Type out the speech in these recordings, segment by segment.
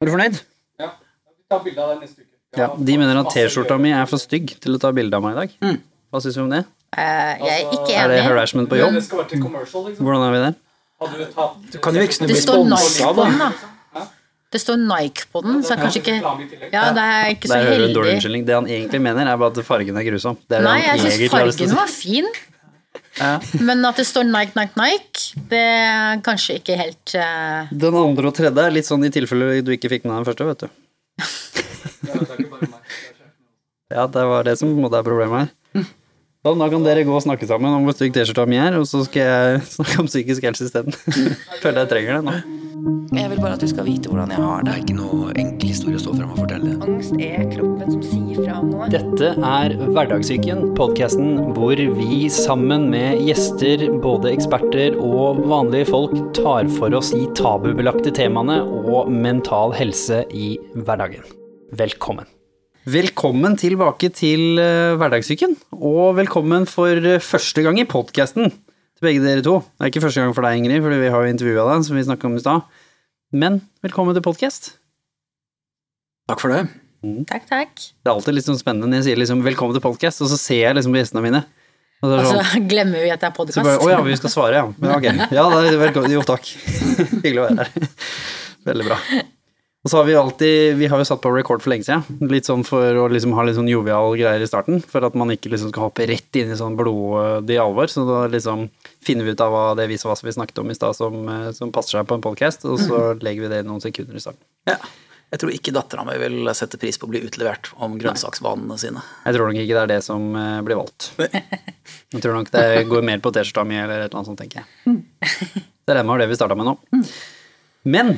Er du fornøyd? Ja. Vi tar bilde av deg neste uke. Ja, De mener at T-skjorta mi er for stygg til å ta bilde av meg i dag. Hva syns du om det? Uh, jeg er ikke Er det harassment på Det jobb? skal være til commercial, liksom. Hvordan er vi der? Du tatt Du kan jo ikke snu du Det står sponsa, Nike på da. den, da. Det står Nike på den, så kanskje ikke. Ja, det er ikke Det så jo en dårlig heldig. Det han egentlig mener, er bare at fargen er grusom. Det er Nei, jeg syns fargen var fin. Men at det står Nike, Nike, Nike, det er kanskje ikke helt uh... Den andre og tredje er litt sånn i tilfelle du ikke fikk med deg den første, vet du. Ja, det. Ja, var det som på en måte er problemet her. Da, da kan dere gå og snakke sammen om hvor stygg T-skjorta mi er, og så skal jeg snakke om psykisk helse isteden. Føler jeg trenger det nå. Jeg vil bare at du skal vite hvordan jeg har det. Det er ikke noe enkel historie å stå frem og fortelle. Angst er kroppen som sier fra om noe. Dette er Hverdagssyken, podkasten hvor vi sammen med gjester, både eksperter og vanlige folk, tar for oss de tabubelagte temaene og mental helse i hverdagen. Velkommen. Velkommen tilbake til eh, Hverdagssyken, og velkommen for eh, første gang i podkasten til begge dere to. Det er ikke første gang for deg, Ingrid, fordi vi har jo intervjua deg, som vi snakka om i stad. Men velkommen til podkast. Takk for det. Takk, takk. Det er alltid litt sånn spennende når jeg sier liksom 'velkommen til podcast', og så ser jeg liksom på gjestene mine. Og så Og sånn, så glemmer vi at det er podkast. å ja, vi skal svare, ja. Men ok. Ja, det er velkommen. Jo, takk. Hyggelig å være her. Veldig bra. Og så har vi alltid Vi har jo satt på record for lenge siden. Litt sånn for å liksom ha litt sånn jovial greier i starten. For at man ikke liksom skal hoppe rett inn i sånn blodig alvor. Så da liksom finner vi ut av hva det viser hva vi snakket om i stad som, eh, som passer seg på en podcast, og så legger vi det noen sekunder i starten. Ja. Jeg tror ikke dattera mi vil sette pris på å bli utlevert om grønnsaksvanene sine. Jeg tror nok ikke det er det som eh, blir valgt. Jeg tror nok det går mer på T-skjorta mi eller et eller annet sånt, tenker jeg. Det er det vi starta med nå. Men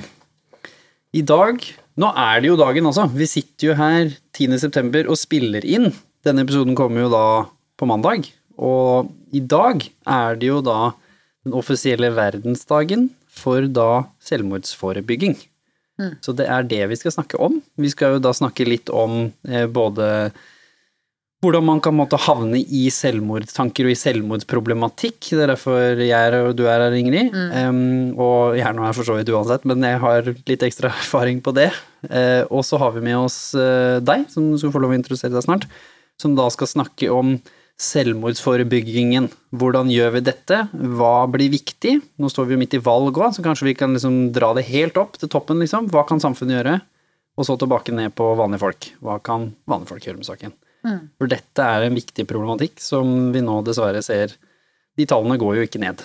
i dag Nå er det jo dagen altså. Vi sitter jo her 10.9. og spiller inn. Denne episoden kommer jo da på mandag. Og i dag er det jo da den offisielle verdensdagen for da selvmordsforebygging. Så det er det vi skal snakke om. Vi skal jo da snakke litt om eh, både hvordan man kan måtte havne i selvmordstanker og i selvmordsproblematikk. Det er derfor jeg er og du er her, Ingrid. Em, og jeg er nå her for så vidt uansett, men jeg har litt ekstra erfaring på det. Uh, og så har vi med oss uh, deg, som skal få lov å introdusere deg snart, som da skal snakke om selvmordsforebyggingen. Hvordan gjør vi dette? Hva blir viktig? Nå står vi jo midt i valg òg, så kanskje vi kan liksom dra det helt opp til toppen, liksom. Hva kan samfunnet gjøre? Og så tilbake ned på vanlige folk. Hva kan vanlige folk gjøre med saken? For dette er en viktig problematikk som vi nå dessverre ser De tallene går jo ikke ned.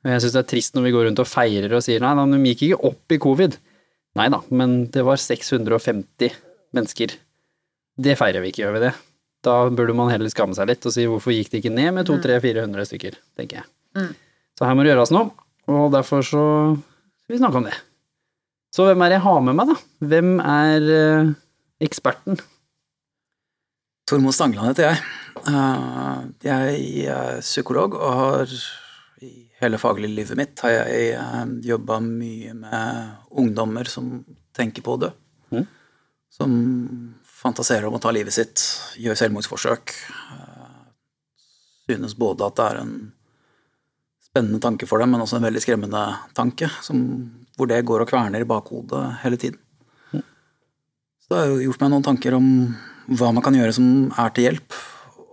Og jeg syns det er trist når vi går rundt og feirer og sier nei da, de gikk ikke opp i covid. Nei da, men det var 650 mennesker. Det feirer vi ikke, gjør vi det? Da burde man heller skamme seg litt og si hvorfor gikk det ikke ned med 200-400 stykker, tenker jeg. Så her må det gjøres noe, og derfor så skal vi snakke om det. Så hvem er det jeg har med meg, da? Hvem er eh, eksperten? Tormod Stangeland heter jeg. Eh, Jeg er psykolog og har i hele faglivet mitt har jeg jobba mye med ungdommer som tenker på å dø. Mm. Som fantaserer om å ta livet sitt, gjør selvmordsforsøk. Eh, Synes både at det er en spennende tanke for dem, men også en veldig skremmende tanke, som, hvor det går og kverner i bakhodet hele tiden. Så det har jo gjort meg noen tanker om hva man kan gjøre som er til hjelp,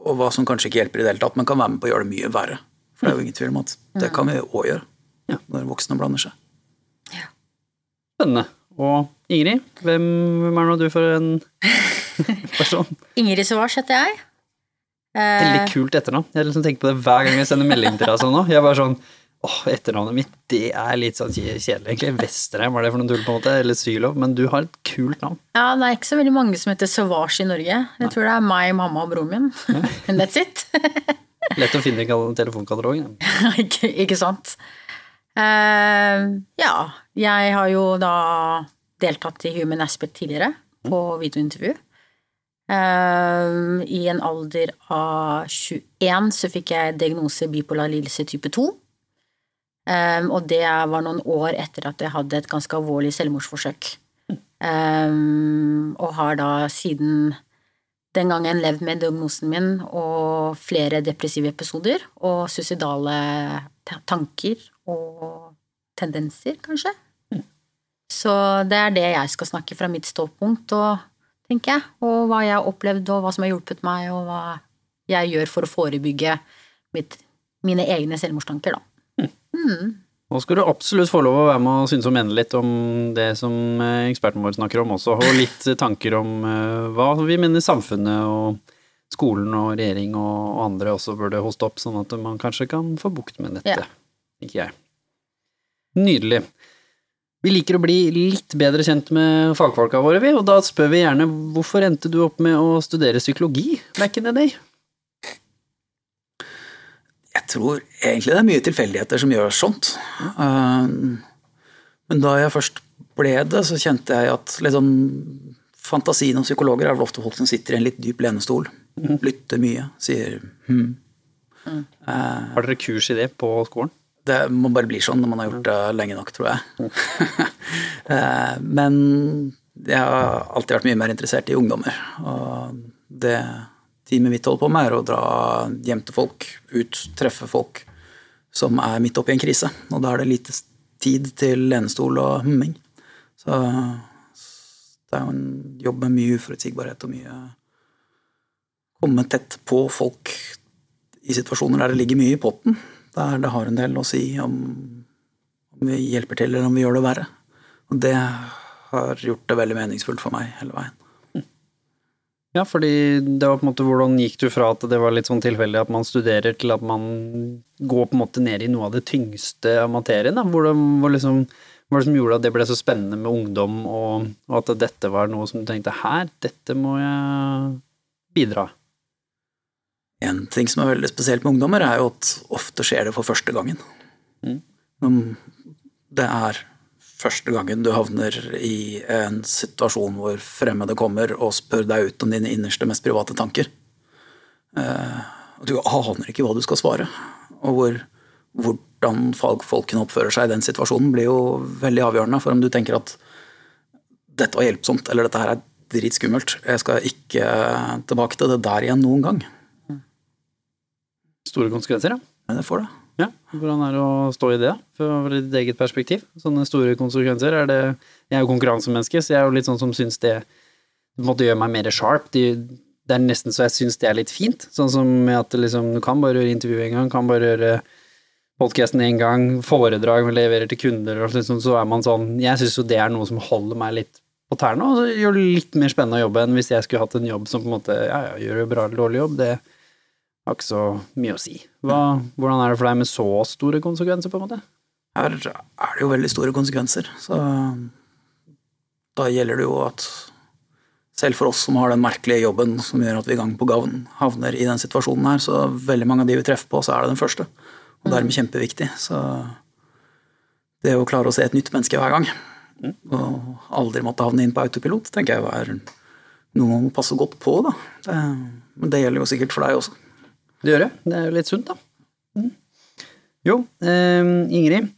og hva som kanskje ikke hjelper i det hele tatt, men kan være med på å gjøre det mye verre. For det er jo ingen tvil om at det kan vi òg gjøre, Ja. når voksne blander seg. Spennende. Og Ingrid, hvem, hvem er nå du for en person? Ingrid Svars heter jeg. Eh, Veldig kult etternavn. Jeg liksom tenker på det hver gang jeg sender melding til deg sånn nå. Jeg er bare sånn åh, etternavnet mitt, det er litt sånn kjedelig, egentlig. Vesterheim, var det for noe tull, på en måte? Eller Sylov. Men du har et kult navn. ja, det er ikke så veldig mange som heter Savage i Norge. Jeg tror det er meg, mamma og broren min. Men that's it. Lett å finne i telefonkatalogen. ikke, ikke sant? Uh, ja, jeg har jo da deltatt i Human Aspect tidligere, på videointervju. Uh, I en alder av 21 så fikk jeg diagnose bipolar lidelse type 2. Eh, og det var noen år etter at jeg hadde et ganske alvorlig selvmordsforsøk. Um, og har da siden den gangen levd med diagnosen min og flere depressive episoder og suicidale tanker og tendenser, kanskje. Så det er det jeg skal snakke fra mitt ståpunkt, og, tenker jeg. Og hva jeg har opplevd, og hva som har hjulpet meg, og hva jeg gjør for å forebygge mitt, mine egne selvmordstanker, da. Nå skal du absolutt få lov å være med og synes og mene litt om det som eh, eksperten vår snakker om også, og litt tanker om eh, hva vi mener samfunnet og skolen og regjering og andre også burde hoste opp, sånn at man kanskje kan få bukt med dette. Ja. Jeg. Nydelig. Vi liker å bli litt bedre kjent med fagfolka våre, vi, og da spør vi gjerne hvorfor endte du opp med å studere psykologi back in the day? Jeg tror egentlig det er mye tilfeldigheter som gjør sånt. Um, Men da jeg først ble det, så kjente jeg at liksom, fantasien om psykologer er vel ofte folk som sitter i en litt dyp lenestol, lytter mye, sier hm. Har dere kurs i det på skolen? Det må bare bli sånn når man har gjort det lenge nok, tror jeg. Eh, Men jeg har alltid vært mye mer interessert i ungdommer. Og det teamet mitt holder på med, er å dra hjem til folk, ut, treffe folk som er midt oppi en krise. Og da er det lite tid til lenestol og humming. Så det er jo en jobb med mye uforutsigbarhet og mye Komme tett på folk i situasjoner der det ligger mye i potten. Der det har en del å si om, om vi hjelper til, eller om vi gjør det verre. Og det har gjort det veldig meningsfullt for meg hele veien. Ja, fordi det var på en måte hvordan gikk du fra at det var litt sånn tilfeldig at man studerer, til at man går på en måte ned i noe av det tyngste av materien? Da? Hvordan, hvor liksom, hva var det som gjorde at det ble så spennende med ungdom, og, og at dette var noe som du tenkte her, dette må jeg bidra? En ting som er veldig spesielt med ungdommer, er jo at ofte skjer det for første gangen. Mm. Det er første gangen du havner i en situasjon hvor fremmede kommer og spør deg ut om dine innerste, mest private tanker. Eh, Og du aner ikke hva du skal svare. Og hvor, hvordan fagfolkene oppfører seg i den situasjonen, blir jo veldig avgjørende for om du tenker at dette var hjelpsomt, eller dette her er dritskummelt. Jeg skal ikke tilbake til det der igjen noen gang. Store konsekvenser, ja. Men det får det. Ja, Hvordan er det å stå i det, fra ditt eget perspektiv? Sånne store konsekvenser. Er det, jeg er jo konkurransemenneske, så jeg er jo litt sånn som syns det på en måte meg mer sharp. Det, det er nesten så jeg syns det er litt fint. Sånn som at liksom, du kan bare gjøre intervju en gang, kan bare gjøre podkasten en gang, foredrag man leverer til kunder, og liksom, så er man sånn Jeg syns jo det er noe som holder meg litt på tærne, og så gjør det litt mer spennende å jobbe enn hvis jeg skulle hatt en jobb som på en måte Ja, ja, gjør jo bra eller dårlig jobb, det har ikke så mye å si. Hva, hvordan er det for deg med så store konsekvenser, på en måte? Her er det jo veldig store konsekvenser, så da gjelder det jo at selv for oss som har den merkelige jobben som gjør at vi gang på gavn havner i den situasjonen her, så veldig mange av de vi treffer på, så er det den første. Og dermed kjempeviktig. Så det å klare å se et nytt menneske hver gang, og aldri måtte havne inn på autopilot, tenker jeg er noe man må passe godt på, da. Det, men det gjelder jo sikkert for deg også. Det gjør det. Det er jo litt sunt, da. Mm. Jo, eh, Ingrid.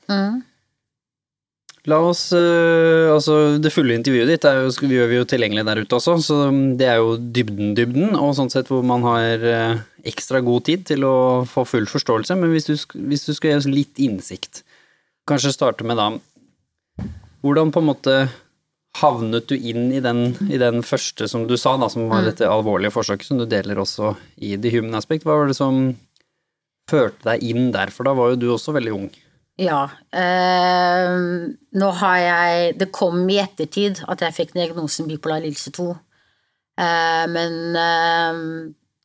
La oss eh, Altså, det fulle intervjuet ditt er jo, vi gjør vi jo tilgjengelig der ute også, så det er jo dybden-dybden, og sånn sett hvor man har eh, ekstra god tid til å få full forståelse. Men hvis du, hvis du skal gi oss litt innsikt, kanskje starte med da Hvordan på en måte havnet du inn i den, i den første som du sa, da, som var dette alvorlige forsøket, som du deler også i The Human Aspect? Hva var det som førte deg inn der, for da var jo du også veldig ung. Ja. Eh, nå har jeg Det kom i ettertid at jeg fikk diagnosen bipolar lidelse 2. Eh, men eh,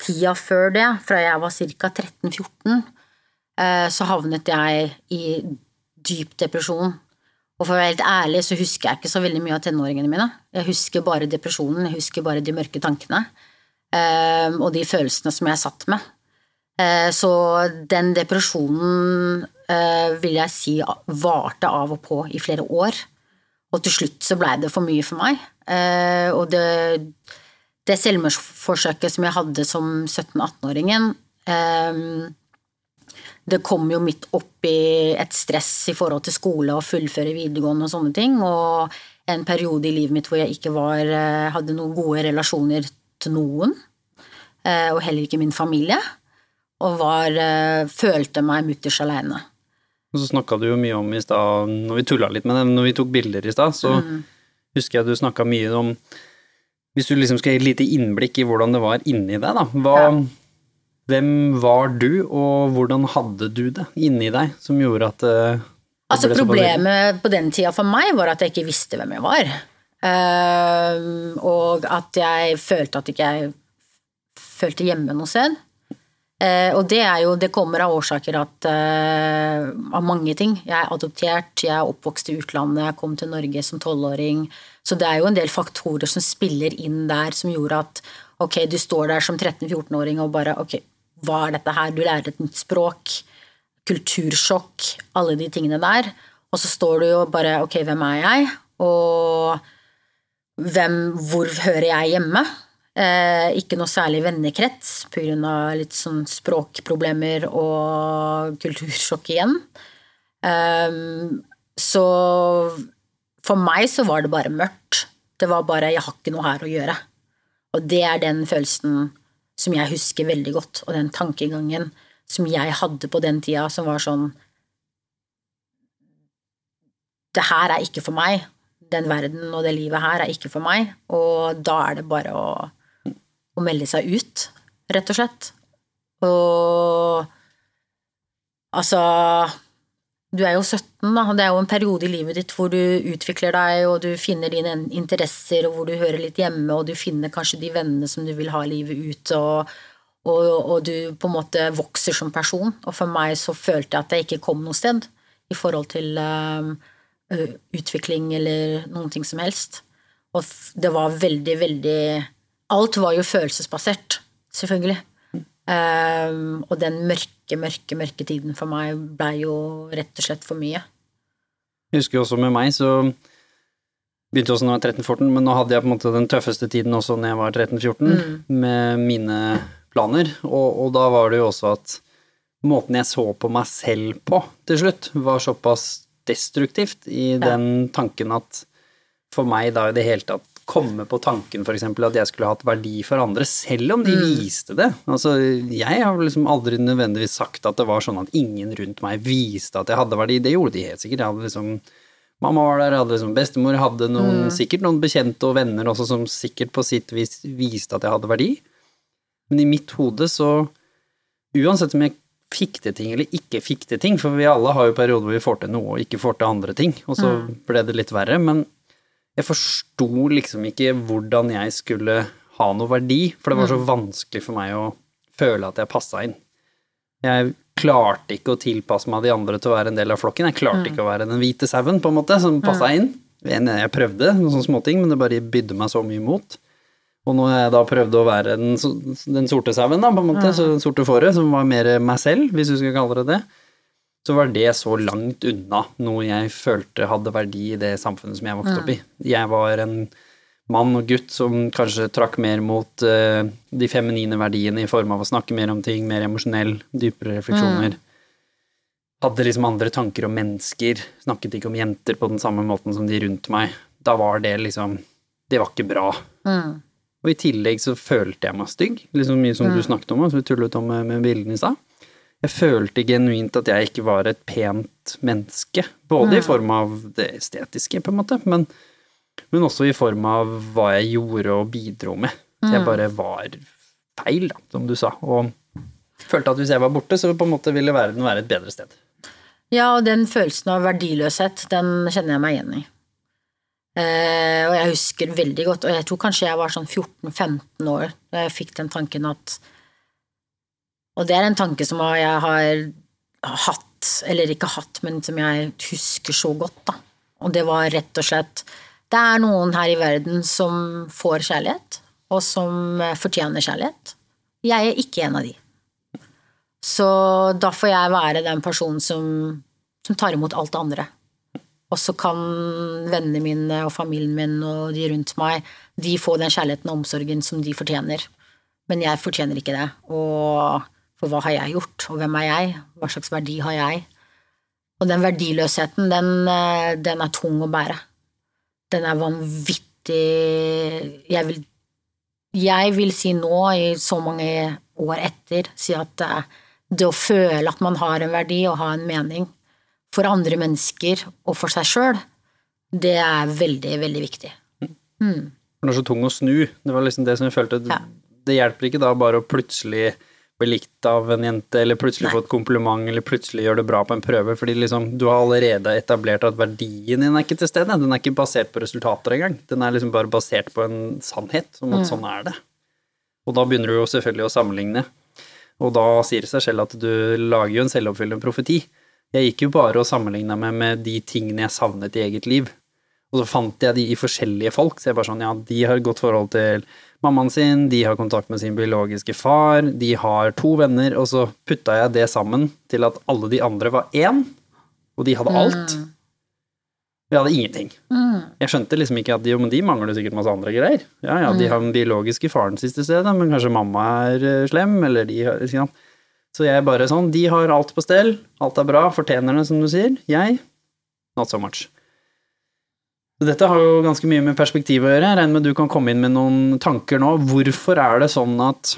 tida før det, fra jeg var ca. 13-14, eh, så havnet jeg i dyp depresjon. Og for å være helt ærlig så husker jeg ikke så veldig mye av tenåringene mine. Jeg husker bare depresjonen, jeg husker bare de mørke tankene. eh, og de følelsene som jeg satt med. Eh, Så den depresjonen eh, vil jeg si varte av og på i flere år. Og til slutt så blei det for mye for meg. Eh, Og det, det selvmordsforsøket som jeg hadde som 17-18-åringen, eh, det kom jo midt opp i et stress i forhold til skole og fullføre videregående og sånne ting, og en periode i livet mitt hvor jeg ikke var, eh, hadde noen gode relasjoner til noen, eh, og heller ikke min familie, og var, eh, følte meg mutters aleine. Og så snakka du jo mye om i stad, når vi tulla litt med det, når vi tok bilder i stad, så husker jeg du snakka mye om Hvis du liksom skal gi et lite innblikk i hvordan det var inni deg, da. Hva, Ja. Hvem var du, og hvordan hadde du det inni deg som gjorde at eh, Altså? Problemet på den tida for meg var at jeg ikke visste hvem jeg var. Uh, og at jeg følte at ikke jeg følte hjemme noe sted. Uh, og det er jo, det kommer av årsaker at uh, Av mange ting. Jeg er adoptert, jeg er oppvokst i utlandet, jeg kom til Norge som tolvåring. Så det er jo en del faktorer som spiller inn der, som gjorde at ok, du står der som 13-14-åring og bare ok, hva er dette her? Du lærer et nytt språk kultursjokk, alle de tingene der. Og så står du jo bare ok, hvem er jeg? Og hvem, hvor hører jeg hjemme? Eh, ikke noe særlig vennekrets pga. litt sånn språkproblemer og kultursjokk igjen. Eh, så for meg så var det bare mørkt. Det var bare 'jeg har ikke noe her å gjøre'. Og det er den følelsen som jeg husker veldig godt, og den tankegangen som jeg hadde på den tida, som var sånn Det her er ikke for meg. Den verden og det livet her er ikke for meg. Og da er det bare å, å melde seg ut, rett og slett. Og altså Du er jo 17, da, det er jo en periode i livet ditt hvor du utvikler deg, og du finner dine interesser, og hvor du hører litt hjemme, og du finner kanskje de vennene som du vil ha livet ut, og, og, og du på en måte vokser som person. Og for meg så følte jeg at jeg ikke kom noe sted i forhold til um, utvikling eller noen ting som helst. Og det var veldig, veldig Alt var jo følelsesbasert, selvfølgelig. Um, og den mørke, mørke, mørke mørke tiden for meg blei jo rett og slett for mye. Jeg husker jo også med meg, så begynte også når jeg var 13-14, men nå hadde jeg på en måte den tøffeste tiden også når jeg var 13-14, med mine planer, og, og da var det jo også at måten jeg så på meg selv på til slutt, var såpass destruktivt i den tanken at for meg da i det hele tatt komme på tanken for eksempel at jeg skulle hatt verdi for andre, selv om de viste det. Altså, jeg har liksom aldri nødvendigvis sagt at det var sånn at ingen rundt meg viste at jeg hadde verdi. Det gjorde de helt sikkert. Jeg hadde liksom Mamma var der, hadde liksom bestemor, hadde noen, sikkert noen bekjente og venner også som sikkert på sitt vis viste at jeg hadde verdi. Men i mitt hode så Uansett om jeg fikk til ting eller ikke fikk til ting, for vi alle har jo perioder hvor vi får til noe og ikke får til andre ting, og så ble det litt verre, men jeg forsto liksom ikke hvordan jeg skulle ha noe verdi, for det var så vanskelig for meg å føle at jeg passa inn. Jeg klarte ikke å tilpasse meg de andre til å være en del av flokken. Jeg klarte ikke å være den hvite sauen, på en måte, som passa inn. Jeg prøvde noen sånne småting, men det bare bydde meg så mye imot. Og når jeg da prøvde å være den, den sorte sauen, da, på en måte, så den sorte fåret, som var mer meg selv, hvis du skal kalle det det, så var det så langt unna noe jeg følte hadde verdi i det samfunnet som jeg vokste opp i. Jeg var en mann og gutt som kanskje trakk mer mot uh, de feminine verdiene i form av å snakke mer om ting, mer emosjonell, dypere refleksjoner. Hadde liksom andre tanker om mennesker, snakket ikke om jenter på den samme måten som de rundt meg. Da var det liksom Det var ikke bra. Og i tillegg så følte jeg meg stygg, liksom mye som du snakket om, som vi tullet om med, med bildene i stad. Jeg følte genuint at jeg ikke var et pent menneske, både i form av det estetiske, på en måte, men, men også i form av hva jeg gjorde og bidro med. Så jeg bare var feil, da, som du sa, og følte at hvis jeg var borte, så på en måte ville verden være et bedre sted. Ja, og den følelsen av verdiløshet, den kjenner jeg meg igjen i. Eh, og jeg husker veldig godt, og jeg tror kanskje jeg var sånn 14-15 år da jeg fikk den tanken at Og det er en tanke som jeg har hatt, eller ikke hatt, men som jeg husker så godt, da. Og det var rett og slett Det er noen her i verden som får kjærlighet, og som fortjener kjærlighet. Jeg er ikke en av de. Så da får jeg være den personen som, som tar imot alt det andre. Og så kan vennene mine og familien min og de rundt meg, de få den kjærligheten og omsorgen som de fortjener. Men jeg fortjener ikke det. Og for hva har jeg gjort, og hvem er jeg? Hva slags verdi har jeg? Og den verdiløsheten, den, eh, den er tung å bære. Den er vanvittig Jeg vil, jeg vil si nå, i så mange år etter, si at eh, det å føle at man har en verdi og ha en mening, for andre mennesker og for seg sjøl, det er veldig, veldig viktig. For det er så tung å snu. Det var liksom det som jeg følte Ja. Det hjelper ikke da bare å plutselig bli likt av en jente, eller plutselig få et kompliment, eller plutselig gjøre det bra på en prøve, fordi liksom du har allerede etablert at verdien din er ikke til stede. Den er ikke basert på resultater engang. Den er liksom bare basert på en sannhet, om at sånn er det. Og da begynner du jo selvfølgelig å sammenligne. Og da sier det seg selv at du lager jo en selvoppfyllende profeti. Jeg gikk jo bare og sammenligna meg med de tingene jeg savnet i eget liv. Og så fant jeg de i forskjellige folk, så jeg bare sånn, ja, de har et godt forhold til mammaen sin, de har kontakt med sin biologiske far, de har to venner, og så putta jeg det sammen til at alle de andre var én, og de hadde alt. Og jeg hadde ingenting. Jeg skjønte liksom ikke at de, men de mangler sikkert masse andre greier. Ja, ja, de har den biologiske faren siste stedet, men kanskje mamma er eh, slem, eller de har liksom. Så jeg bare sånn, de har alt på stell, alt er bra, fortjener det, som du sier. Jeg, not so much. Dette har jo ganske mye med perspektiv å gjøre. Jeg regner med du kan komme inn med noen tanker nå. Hvorfor er det sånn at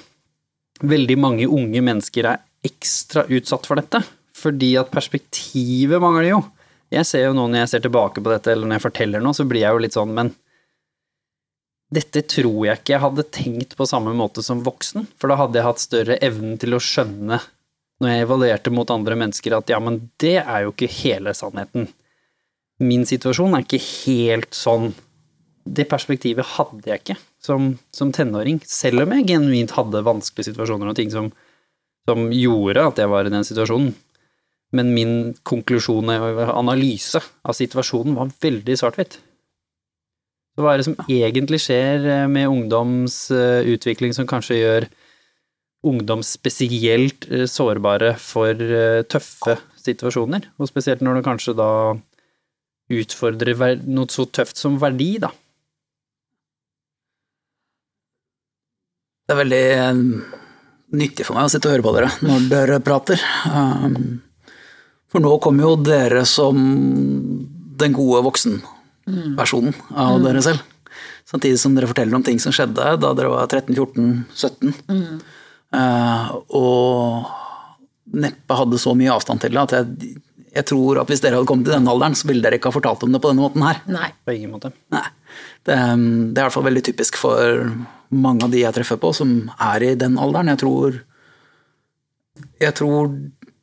veldig mange unge mennesker er ekstra utsatt for dette? Fordi at perspektivet mangler jo. Jeg ser jo nå når jeg ser tilbake på dette, eller når jeg forteller noe, så blir jeg jo litt sånn, men dette tror jeg ikke jeg hadde tenkt på samme måte som voksen, for da hadde jeg hatt større evnen til å skjønne, når jeg evaluerte mot andre mennesker, at ja, men det er jo ikke hele sannheten. Min situasjon er ikke helt sånn. Det perspektivet hadde jeg ikke som, som tenåring, selv om jeg genuint hadde vanskelige situasjoner og ting som, som gjorde at jeg var i den situasjonen. Men min konklusjon og analyse av situasjonen var veldig svart-hvitt. Hva er det som egentlig skjer eh, med ungdoms eh, som kanskje gjør ungdom spesielt eh, sårbare for tøffe situasjoner? Og spesielt når det kanskje da utfordrer noe så tøft som verdi, da. Det er veldig eh, nyttig for meg å sitte og høre på dere når dere prater. Um, For nå kommer jo dere som den gode voksenversjonen av dere selv. Samtidig som dere forteller om ting som skjedde da dere var 13-14-17. Mm. og neppe hadde så mye avstand til det at jeg, jeg tror at hvis dere hadde kommet i denne alderen, så ville dere ikke ha fortalt om det på denne måten her. Nei. På ingen måte. Nei. Det, um, det er i hvert fall veldig typisk for mange av de jeg treffer på som er i den alderen. Jeg tror Jeg tror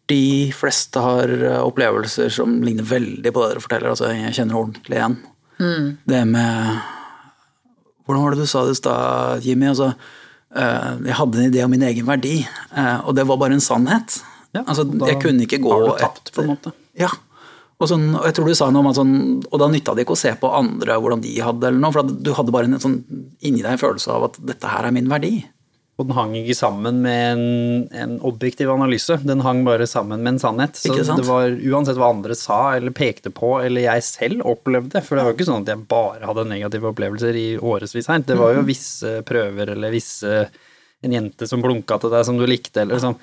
de fleste har uh, opplevelser som ligner veldig på det dere forteller. Altså, jeg kjenner ordentlig igjen. Det med Hvordan var det du sa det i stad, Jimmy? Altså, uh, jeg hadde en idé om min egen verdi, uh, og det var bare en sannhet. Ja, altså, jeg kunne ikke gå har du tapt, på en måte. Ja. Og, sånn, og jeg tror du sa noe om at sånn, og da nytta det ikke å se på andre hvordan de hadde eller noe, for du hadde bare en sånn inni deg en følelse av at dette her er min verdi. Og den hang ikke sammen med en, en objektiv analyse, den hang bare sammen med en sannhet. Så det var uansett hva andre sa eller pekte på, eller jeg selv opplevde, for det var jo ikke sånn at jeg bare hadde negative opplevelser i årevis her. Det var jo visse prøver eller visse En jente som blunka til deg som du likte, eller sånn.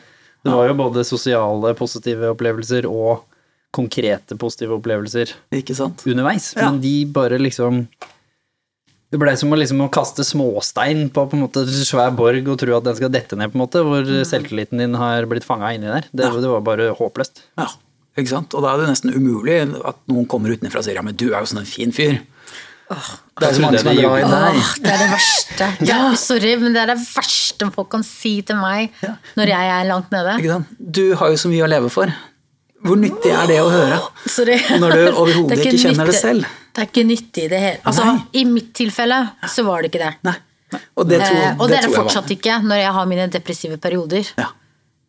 Det var jo både sosiale positive opplevelser og konkrete positive opplevelser Ikke sant? underveis, Ja. men de bare liksom Det blei som å, liksom, å kaste småstein på, på en måte, svær borg og tro at den skal dette ned, på en måte, hvor selvtilliten din har blitt fanga inni der. Det, det var bare håpløst. Ja, ikke sant? Og da er det nesten umulig at noen kommer utenfra og sier ja, men du er jo sånn en fin fyr. det er så mange som er glad i deg. Åh, det er det verste. Ja, sorry, men det er det verste folk kan si til meg når jeg er langt nede. Ikke sant? Du har jo så mye å leve for. Hvor nyttig er det å høre? Sorry. Når du overhodet Det er ikke kjenner det selv. Det er ikke nyttig i det hele Altså, i mitt tilfelle så var det ikke det. Nei. Og det tror, Eh, og det er det tror var- fortsatt ikke når jeg har mine depressive perioder. Ja.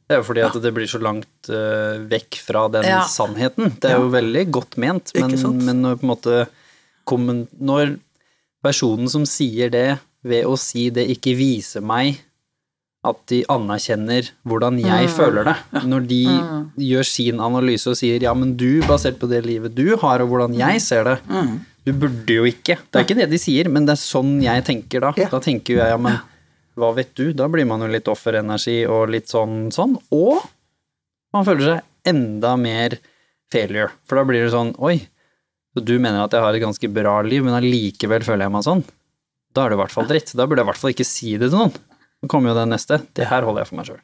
Det er jo fordi at det blir så langt uh, vekk fra den Ja. sannheten. Det er jo veldig godt ment, men, men når på en måte Når personen som sier det ved å si det, ikke viser meg at de anerkjenner hvordan jeg føler det. Når de gjør sin analyse og sier ja, men du, basert på det livet du har, og hvordan jeg ser det, du burde jo ikke. Det er ikke det de sier, men det er sånn jeg tenker da. Ja. Da tenker jeg ja, men hva vet du? Da blir man jo litt offerenergi og litt sånn sånn. Og man føler seg enda mer failure. For da blir det sånn oi, så du mener at jeg har et ganske bra liv, men allikevel føler jeg meg sånn. Da er det i hvert fall dritt. Da burde jeg i hvert fall ikke si det til noen. Så kommer jo det neste. Det her holder jeg for meg sjøl.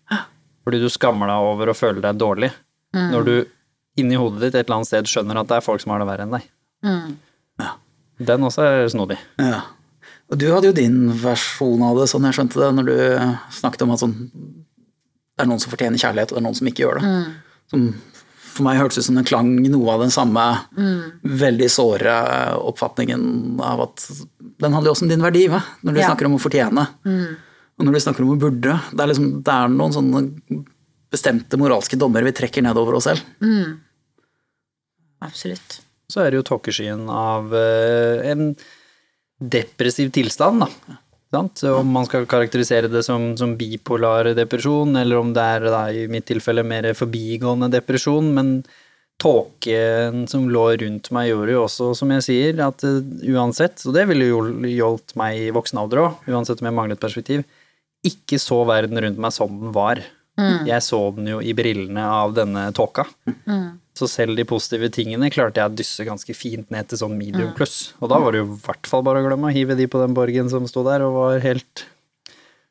Fordi du skammer deg over å føle deg dårlig. Når du inni hodet ditt et eller annet sted skjønner at det er folk som har det verre enn deg. Mm. Den også er snodig. Ja. Og du hadde jo din versjon av det, sånn jeg skjønte det, når du snakket om at sånn Det er noen som fortjener kjærlighet, og det er noen som ikke gjør det. Som for meg hørtes ut som den klang noe av den samme veldig såre oppfatningen av at Den handler jo også om din verdi, hva? når du Ja. snakker om å fortjene. Og når du snakker om å burde. Det er, liksom, det er noen sånne bestemte moralske dommer vi trekker nedover oss selv. Absolutt. Så er det jo tåkeskyen av eh, en depressiv tilstand, da. Sant? Om man skal karakterisere det som, som bipolar depresjon, eller om det er da, i mitt tilfelle mer forbigående depresjon, men tåken som lå rundt meg gjorde jo også, som jeg sier, at eh, uansett, og det ville jo hjulpet meg i voksen alder òg, uansett om jeg manglet perspektiv, ikke så verden rundt meg som den var. Jeg så den jo i brillene av denne tåka. Så selv de positive tingene klarte jeg å dysse ganske fint ned til sånn medium pluss. Og da var det jo i hvert fall bare å glemme å hive de på den borgen som sto der og var helt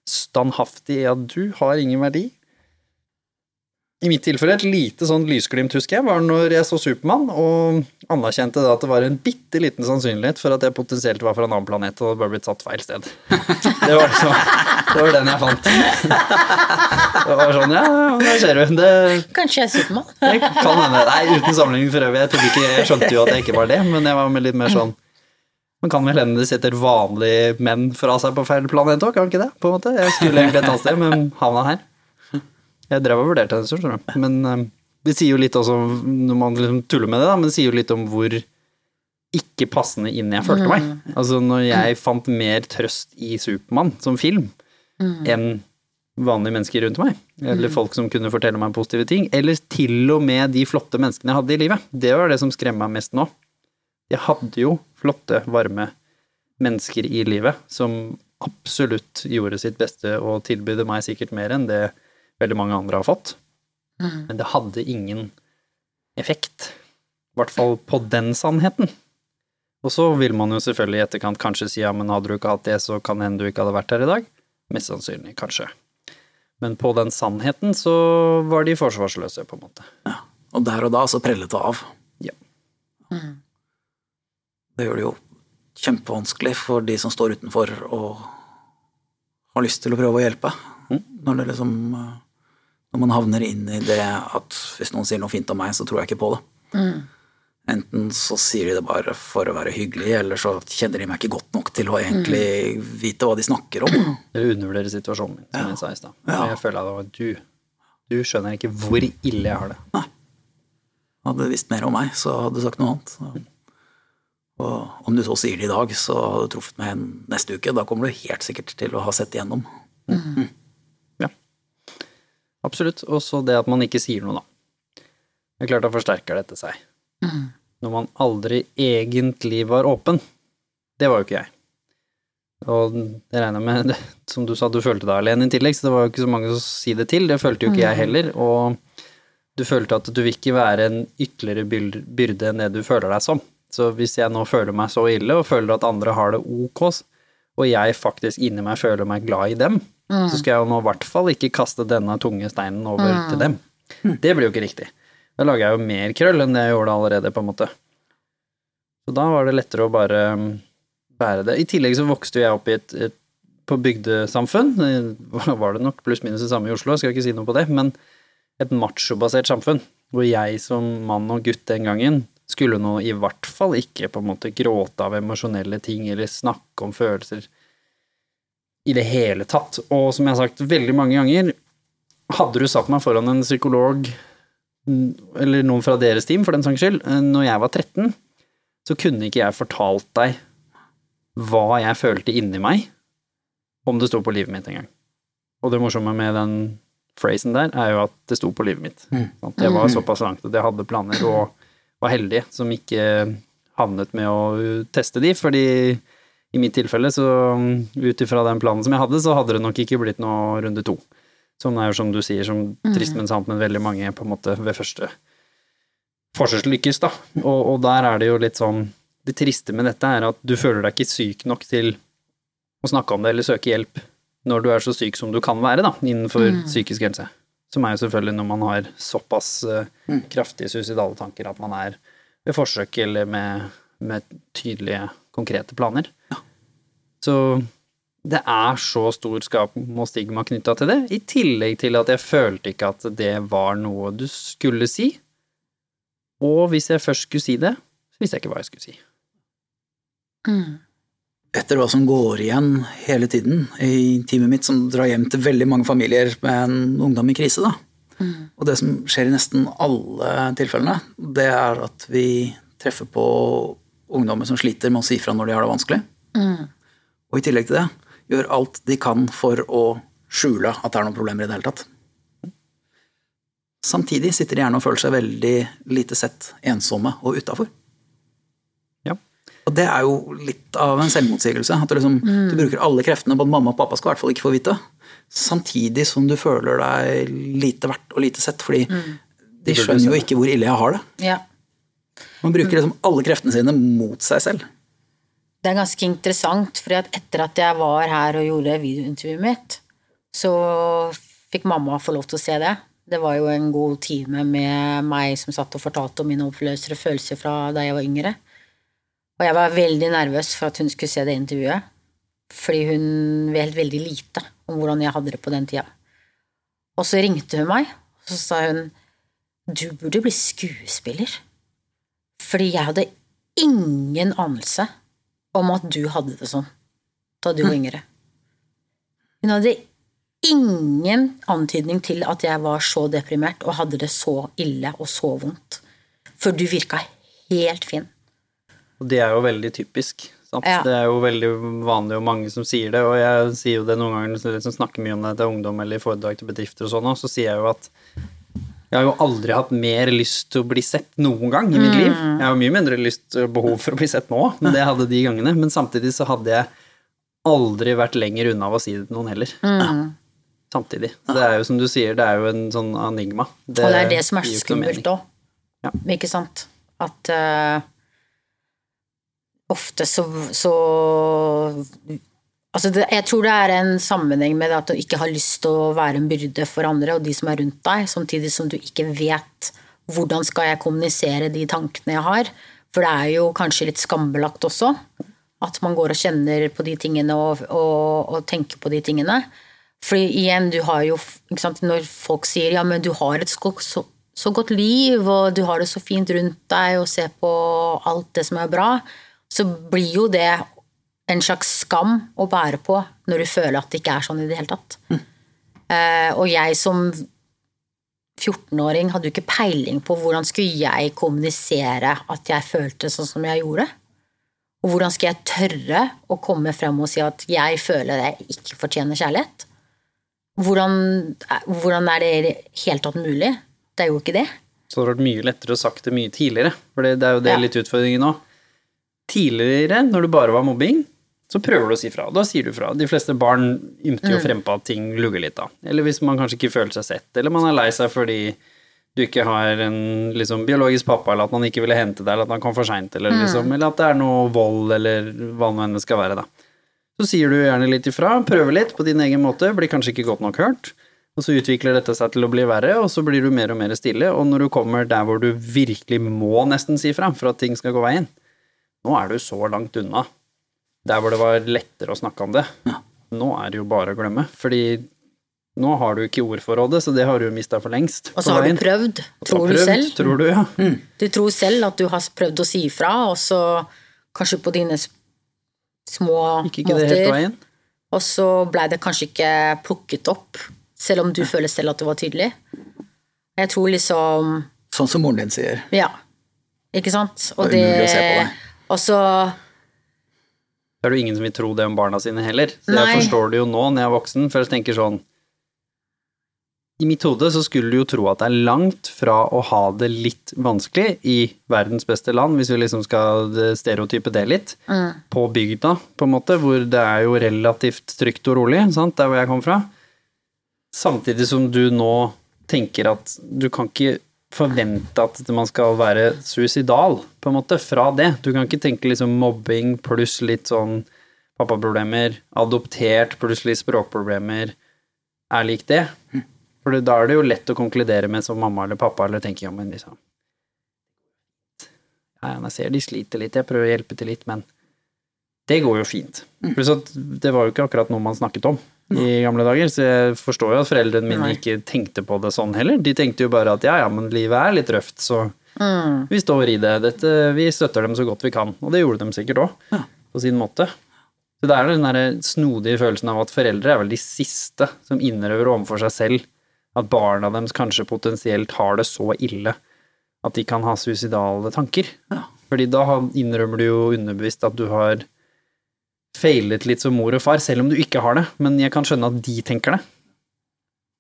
standhaftig i at du har ingen verdi. I mitt tilfelle et lite sånn lysglimt, husker jeg, var når jeg så Supermann og anerkjente da at det var en bitte liten sannsynlighet for at jeg potensielt var fra en annen planet og bare blitt satt feil sted. Det var, så, det var den jeg fant. Det var sånn, ja, nå der ser du. Det, Kanskje jeg er Supermann? kan hende. Nei, uten sammenligning for øvrig. Jeg, ikke, jeg skjønte jo at jeg ikke var det, men jeg var med litt mer sånn Man kan vel hende det setter vanlige menn fra seg på feil planet òg, kan ikke det? På en måte. Jeg skulle egentlig et annet sted, men havna her. Jeg drev og vurderte det, skjønner du. Men eh, det sier jo litt også, når man liksom tuller med det, da, men det sier jo litt om hvor ikke passende inn jeg følte meg. Altså når jeg fant mer trøst i Supermann som film enn vanlige mennesker rundt meg, eller folk som kunne fortelle meg positive ting, eller til og med de flotte menneskene jeg hadde i livet. Det var det som skremmer meg mest nå. Jeg hadde jo flotte, varme mennesker i livet som absolutt gjorde sitt beste og tilbød meg sikkert mer enn det veldig mange andre har fått. Men det hadde ingen effekt. I hvert fall på den sannheten. Og så vil man jo selvfølgelig i etterkant kanskje si ja, men hadde du ikke hatt det, så kan hende du ikke hadde vært her i dag. Mest sannsynlig, kanskje. Men på den sannheten så var de forsvarsløse, på en måte. Ja, Og der og da så prellet det av. Ja. Det gjør det jo kjempevanskelig for de som står utenfor og har lyst til å prøve å hjelpe. Når det liksom eh, Når man havner inn i det at hvis noen sier noe fint om meg, så tror jeg ikke på det. Enten så sier de det bare for å være hyggelig, eller så kjenner de meg ikke godt nok til å egentlig vite hva de snakker om. Dere undervurderer situasjonen min, som jeg sa i stad. Ja. Jeg føler at det var du. Du skjønner ikke hvor ille jeg har det. Hadde du visst mer om meg, så hadde du sagt noe annet. Og om du så sier det i dag, så hadde du truffet meg neste uke. Da kommer du helt sikkert til å ha sett igjennom. Ja. Absolutt. Og så det at man ikke sier noe, da. Det er klart da forsterker dette seg. Når man aldri egentlig var åpen. Det var jo ikke jeg. Og det regner med, det, som du sa, du følte deg alene i tillegg, så det var jo ikke så mange å si det til. Det følte jo ikke jeg heller. Og du følte at du vil ikke være en ytterligere byrde enn det du føler deg som. Så hvis jeg nå føler meg så ille, og føler at andre har det ok, og jeg faktisk inni meg føler meg glad i dem, så skal jeg jo nå i hvert fall ikke kaste denne tunge steinen over til dem. Det blir jo ikke riktig. Da lager jeg jo mer krøll enn det jeg gjorde allerede, på en måte. Så da var det lettere å bare um, bære det. I tillegg så vokste jeg opp i et, et på bygdesamfunn, eh, var det nok pluss-minus det samme i Oslo, jeg skal ikke si noe på det, men et machobasert samfunn, hvor jeg som mann og gutt den gangen skulle nå i hvert fall ikke på en måte gråte av emosjonelle ting eller snakke om følelser i det hele tatt. Og som jeg har sagt veldig mange ganger, hadde du satt meg foran en psykolog mm, eller noen fra deres team, for den saks skyld, eh, når jeg var 13, så kunne ikke jeg fortalt deg hva jeg følte inni meg, om det sto på livet mitt en gang. Og det morsomme med den phrasen der, er jo at det sto på livet mitt. Sant? Jeg var såpass langt at jeg hadde planer, og var heldig som ikke havnet med å teste de, fordi i mitt tilfelle, så ut ifra den planen som jeg hadde, så hadde det nok ikke blitt noe runde to. Som er jo som du sier, som trist, men sant, men veldig mange på en måte ved første forsøk lykkes, da. Og, og der er det jo litt sånn Det triste med dette er at du føler deg ikke syk nok til å snakke om det eller søke hjelp når du er så syk som du kan være, da, innenfor psykisk helse. Som er jo selvfølgelig når man har såpass eh, kraftige suicidale tanker at man er ved forsøk eller med, med tydelige, konkrete planer. Så det er så stor skap og stigma knytta til det, i tillegg til at jeg følte ikke at det var noe du skulle si. Og hvis jeg først skulle si det, så visste jeg ikke hva jeg skulle si. Etter hva som går igjen hele tiden i teamet mitt, som drar hjem til veldig mange familier med en ungdom i krise, da. Og det som skjer i nesten alle tilfellene, det er at vi treffer på ungdommer som sliter med å si fra når de har det vanskelig. Og i tillegg til det gjør alt de kan for å skjule at det er noen problemer i det hele tatt. Samtidig sitter de gjerne og føler seg veldig lite sett, ensomme og utafor. Og det er jo litt av en selvmotsigelse. At du, liksom, du bruker alle kreftene på at mamma og pappa skal i hvert fall ikke få vite. Samtidig som du føler deg lite verdt og lite sett, fordi de skjønner jo ikke hvor ille jeg har det. Ja. Man bruker liksom alle kreftene sine mot seg selv. Det er ganske interessant, for etter at jeg var her og gjorde videointervjuet mitt, så fikk mamma få lov til å se det. Det var jo en god time med meg som satt og fortalte om mine oppløsere følelser fra da jeg var yngre. Og jeg var veldig nervøs for at hun skulle se det intervjuet, fordi hun vet veldig lite om hvordan jeg hadde det på den tida. Og så ringte hun meg, og så sa hun du burde bli skuespiller. Fordi jeg hadde ingen anelse om at du hadde det sånn da du var yngre. Hun hadde ingen antydning til at jeg var så deprimert og hadde det så ille og så vondt. For du virka helt fin. Og det er jo veldig typisk. Sant? Ja. Det er jo veldig vanlig, og mange som sier det. Og jeg sier jo det noen ganger når jeg snakker mye om det til ungdom eller i foredrag til bedrifter og sånn, så sier jeg jo at jeg har jo aldri hatt mer lyst til å bli sett noen gang i mitt liv. Jeg har mye mindre lyst og behov for å bli sett nå, men det hadde de gangene. Men samtidig så hadde jeg aldri vært lenger unna av å si det til noen heller. Samtidig. Så det er jo som du sier, det er jo en sånn enigma. og det er det som er så skummelt òg. Ja. Ikke sant? At eh, ofte så, så Altså det, jeg tror det er en sammenheng med at du ikke har lyst til å være en byrde for andre og de som er rundt deg, samtidig som du ikke vet hvordan skal jeg kommunisere de tankene jeg har. For det er jo kanskje litt skambelagt også. At man går og kjenner på de tingene og, og, og tenker på de tingene. For igjen, du har jo sant, Når folk sier ja, men du har et så, så, så godt liv, og du har det så fint rundt deg, og ser på alt det som er bra, så blir jo det en slags skam å bære på når du føler at det ikke er sånn i det hele tatt. Eh, og jeg som 14-åring hadde jo ikke peiling på hvordan skulle jeg kommunisere at jeg følte sånn som jeg gjorde. Og hvordan skal jeg tørre å komme frem og si at jeg føler jeg ikke fortjener kjærlighet? Hvordan, hvordan er det i det hele tatt mulig? Det er jo ikke det. Så det hadde vært mye lettere å sagt det mye tidligere, for det, det er jo det Ja. litt utfordringen nå. Tidligere, når det bare var mobbing, så prøver du å si fra. Da sier du fra. De fleste barn ymter jo jo frempå at ting lugger litt da. Eller hvis man kanskje ikke føler seg sett, eller man er lei seg fordi du ikke har en liksom, biologisk pappa, eller at man ikke ville hente deg, eller at han kom for seint, eller, Mm. liksom, eller at det er noe vold, eller hva nå enn det skal være, da. Så sier du gjerne litt ifra, prøver litt på din egen måte, blir kanskje ikke godt nok hørt, og så utvikler dette seg til å bli verre, og så blir du mer og mer stille, og når du kommer der hvor du virkelig må nesten si fra for at ting skal gå veien, nå er du så langt unna. Der hvor det var lettere å snakke om det. Nå er det jo bare å glemme, fordi nå har du ikke ordforrådet, så det har du mista for lengst. Og så har du prøvd, tror prøvd, du selv. Tror du, ja. Du tror selv at du har prøvd å si ifra, og så kanskje på dine små Gikk ikke det helt måter, veien? og så blei det kanskje ikke plukket opp, selv om du føler selv at det var tydelig. Jeg tror liksom Sånn som moren din sier. Ja. Ikke sant? Og Det er Og så Det er jo ingen som vil tro det om barna sine heller. Så Nei. jeg forstår det jo nå når jeg er voksen, for jeg tenker sånn I mitt hode så skulle du jo tro at det er langt fra å ha det litt vanskelig i verdens beste land, hvis vi liksom skal stereotype det litt, på bygda, på en måte, hvor det er jo relativt trygt og rolig, sant, der hvor jeg kom fra. Samtidig som du nå tenker at du kan ikke forvente at man skal være suicidal, på en måte, fra det. Du kan ikke tenke liksom mobbing pluss litt sånn pappaproblemer, adoptert pluss litt språkproblemer, er lik det. For da er det jo lett å konkludere med som mamma eller pappa, eller tenke ja, men liksom Ja, ja, jeg ser de sliter litt, jeg prøver å hjelpe til litt, men det går jo fint. Pluss at det var jo ikke akkurat noe man snakket om i gamle dager, så jeg forstår jo at foreldrene mine ikke tenkte på det sånn heller. De tenkte jo bare at ja, ja, men livet er litt røft, så vi står i det. Dette, vi støtter dem så godt vi kan. Og det gjorde de sikkert òg, på sin måte. Så det er den der snodige følelsen av at foreldre er vel de siste som innrøver overfor seg selv at barna deres kanskje potensielt har det så ille at de kan ha suicidale tanker. Fordi da innrømmer du jo underbevisst at du har feilet litt som mor og far, selv om du ikke har det. Men jeg kan skjønne at de tenker det.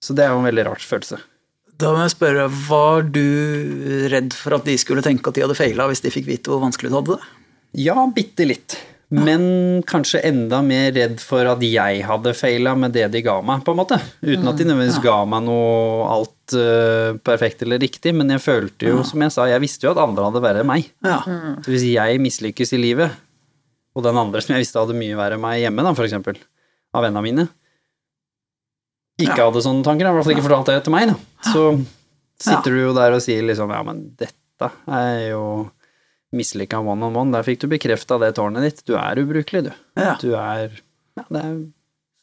Så det er jo en veldig rar følelse. Da må jeg spørre, var du redd for at de skulle tenke at de hadde feila hvis de fikk vite hvor vanskelig du hadde det? Ja, bitte litt. Men kanskje enda mer redd for at jeg hadde feila med det de ga meg, på en måte. Uten at de nødvendigvis ga meg noe alt eh, perfekt eller riktig, men jeg følte jo, som jeg sa, jeg visste jo at andre hadde verre enn meg. Ja. Så hvis jeg mislykkes i livet, og den andre som jeg visste hadde mye verre enn meg hjemme, da, for eksempel, av vennene mine, ikke hadde sånne tanker, i hvert fall ikke fortalt det til meg, da. Så sitter du jo der og sier liksom, ja, men dette er jo mislykka one on one. Der fikk du bekrefta det tårnet ditt. Du er ubrukelig, du. Ja. Du er Ja, det er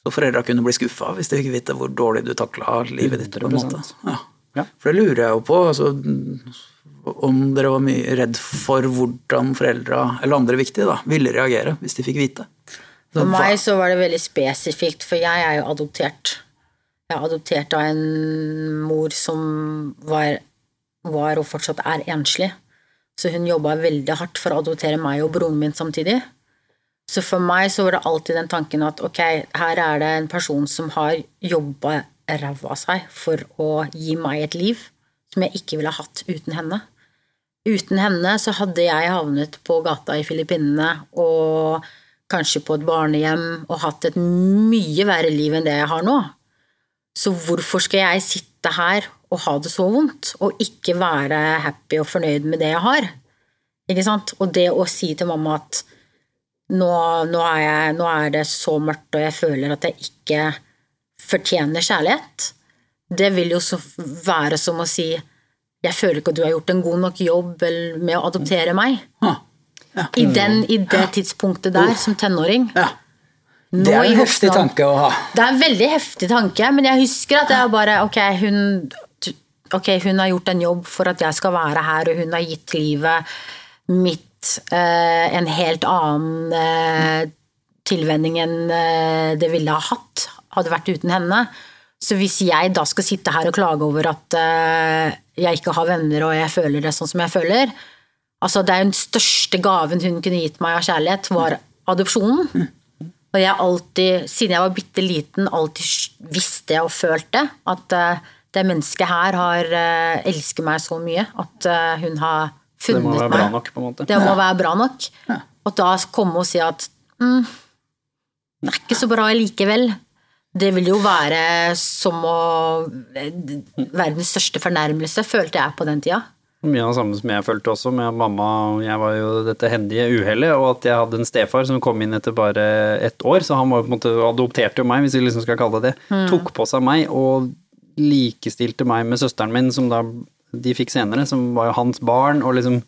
Så foreldra kunne bli skuffa hvis de fikk vite hvor dårlig du takla livet ditt. på en måte. Ja. Ja. For det lurer jeg jo på, altså, om dere var mye redd for hvordan foreldra, eller andre viktige, da, ville reagere hvis de fikk vite. For meg så var det veldig spesifikt, for jeg er jo adoptert. Jeg er adoptert av en mor som var, var og fortsatt er enslig. Så hun jobba veldig hardt for å adoptere meg og broren min samtidig. Så for meg så var det alltid den tanken at ok, her er det en person som har jobba ræva av seg for å gi meg et liv som jeg ikke ville hatt uten henne. Uten henne så hadde jeg havnet på gata i Filippinene og kanskje på et barnehjem og hatt et mye verre liv enn det jeg har nå. Så hvorfor skal jeg sitte her og ha det så vondt, og ikke være happy og fornøyd med det jeg har? Ikke sant? Og det å si til mamma at nå, nå, er, jeg, nå er det så mørkt, og jeg føler at jeg ikke fortjener kjærlighet, det vil jo være som å si jeg føler ikke at du har gjort en god nok jobb med å adoptere meg. Ja. I, den, I det tidspunktet der, som tenåring. ja. Det er en heftig tanke å ha. Det er en veldig heftig tanke, men jeg husker at jeg bare Ok, hun, okay, hun har gjort en jobb for at jeg skal være her, og hun har gitt livet mitt eh, en helt annen eh, tilvenning enn eh, det ville ha hatt, hadde vært uten henne. Så hvis jeg da skal sitte her og klage over at eh, jeg ikke har venner og jeg føler det sånn som jeg føler Altså, det er den største gaven hun kunne gitt meg av kjærlighet, var adopsjonen. Og jeg alltid, siden jeg var bitte liten, alltid visste og følte at eh, det mennesket her har uh, elsker meg så mye at eh, hun har funnet meg. Det må være meg. bra nok, på en måte. Det må være bra nok. Og da komme og si at mm, det er ikke så bra likevel. Det vil jo være som å Verdens største fornærmelse, følte jeg på den tida. Mye av det samme som jeg følte også, med mamma og jeg var jo dette hendige uhellet, og at jeg hadde en stefar som kom inn etter bare ett år, så han var på en måte adopterte jo meg, hvis vi liksom skal kalle det det. Tok på seg meg og likestilte meg med søsteren min, som da de fikk senere, som var jo hans barn, og liksom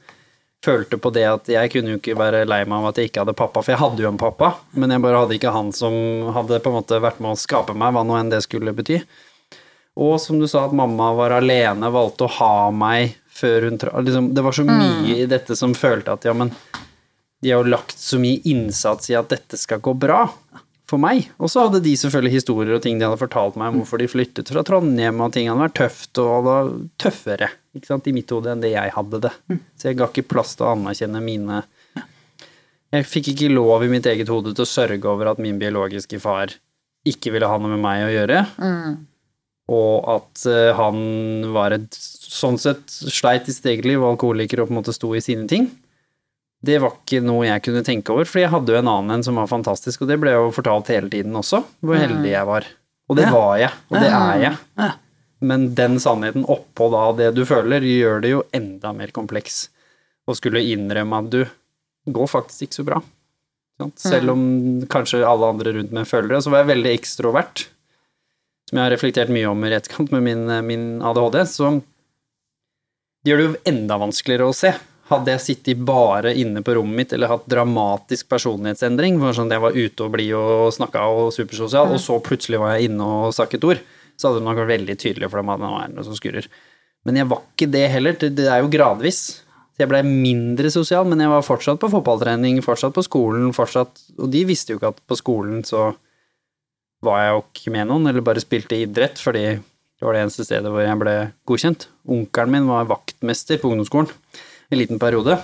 følte på det at jeg kunne jo ikke være lei meg av at jeg ikke hadde pappa, for jeg hadde jo en pappa, men jeg bare hadde ikke han som hadde på en måte vært med å skape meg, hva nå enn det skulle bety. Og som du sa, at mamma var alene, valgte å ha meg før hun. Liksom, det var så mye i dette som følte at ja, men de har jo lagt så mye innsats i at dette skal gå bra for meg. Og så hadde de selvfølgelig historier og ting de hadde fortalt meg om hvorfor de flyttet fra Trondheim, og ting hadde vært tøft og det tøffere ikke sant, i mitt hode enn det jeg hadde det. Så jeg ga ikke plass til å anerkjenne mine Jeg fikk ikke lov i mitt eget hode til å sørge over at min biologiske far ikke ville ha noe med meg å gjøre og at eh, han var et sånn sett sleit i sitt eget liv, alkoholiker og på en måte sto i sine ting. Det var ikke noe jeg kunne tenke over, for jeg hadde jo en annen en som var fantastisk, og det ble jo fortalt hele tiden også, hvor heldig jeg var. Og det var jeg, og det er jeg. Men den sannheten oppå da det du føler, gjør det jo enda mer kompleks. Å skulle innrømme at du går faktisk ikke så bra. Selv om kanskje alle andre rundt meg føler det. Så var jeg veldig ekstrovert. som jeg har reflektert mye om i etterkant med min, min ADHD, så det gjør det jo enda vanskeligere å se. Hadde jeg sittet bare inne på rommet mitt eller hatt dramatisk personlighetsendring, for sånn at jeg var ute og blid og snakka og supersosial, og så plutselig var jeg inne og snakket ord, så hadde det nok vært veldig tydelig for dem at nå er det noe som skurrer. Men jeg var ikke det heller, det det er jo gradvis. Så jeg blei mindre sosial, men jeg var fortsatt på fotballtrening, fortsatt på skolen, fortsatt Og de visste jo ikke at på skolen så var jeg jo ikke med noen, eller bare spilte idrett, fordi det var det eneste stedet hvor jeg ble godkjent. Onkelen min var vaktmester på ungdomsskolen en liten periode.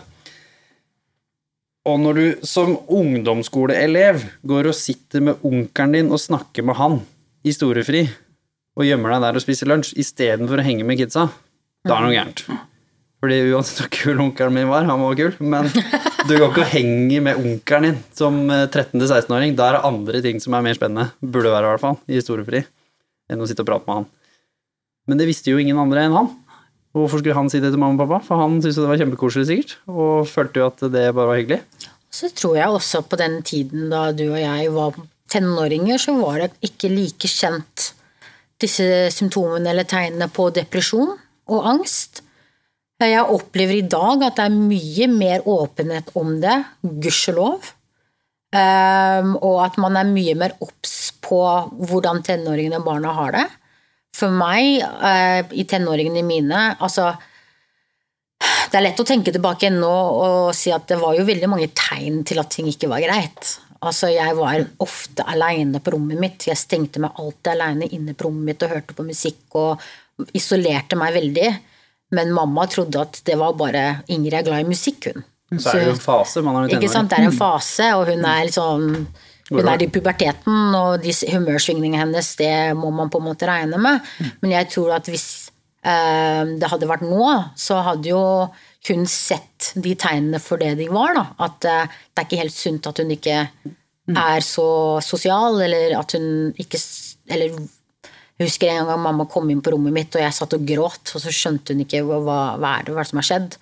Og når du som ungdomsskoleelev går og sitter med onkelen din og snakker med han i storefri, og gjemmer deg der og spiser lunsj, istedenfor å henge med kidsa, da er det noe gærent. Fordi uansett hvor kul onkelen min var, han var kul, men du går ikke og henger med onkelen din som eh, 13.-16-åring. Da er det andre ting som er mer spennende, burde være i hvert fall, i storefri, enn å sitte og prate med han. Men det visste jo ingen andre enn han. Hvorfor skulle han si det til mamma og pappa? For han syntes det var kjempekoselig, sikkert, og følte jo at det bare var hyggelig. Så tror jeg også på den tiden da du og jeg var tenåringer, så var det ikke like kjent disse symptomene eller tegnene på depresjon og angst. Jeg opplever i dag at det er mye mer åpenhet om det, gudskjelov. Um, og at man er mye mer obs på hvordan tenåringene og barna har det. For meg, eh, i tenåringene mine, altså Det er lett å tenke tilbake nå og si at det var jo veldig mange tegn til at ting ikke var greit. Altså, jeg var ofte aleine på rommet mitt. Jeg stengte meg alltid aleine inne på rommet mitt og hørte på musikk og isolerte meg veldig. Men mamma trodde at det var bare Ingrid er glad i musikk, hun. Så er det jo en fase, man er jo Ikke tenåring. sant, det er en fase, og hun er liksom hun er i puberteten, og de humørsvingningene hennes, det må man på en måte regne med. Men jeg tror at hvis eh, det hadde vært nå, så hadde jo hun sett de tegnene for det de var. Da. At eh, det er ikke helt sunt at hun ikke er så sosial, eller at hun ikke Eller jeg husker en gang mamma kom inn på rommet mitt, og jeg satt og gråt, og så skjønte hun ikke hva, hva er det hva er det som har skjedd.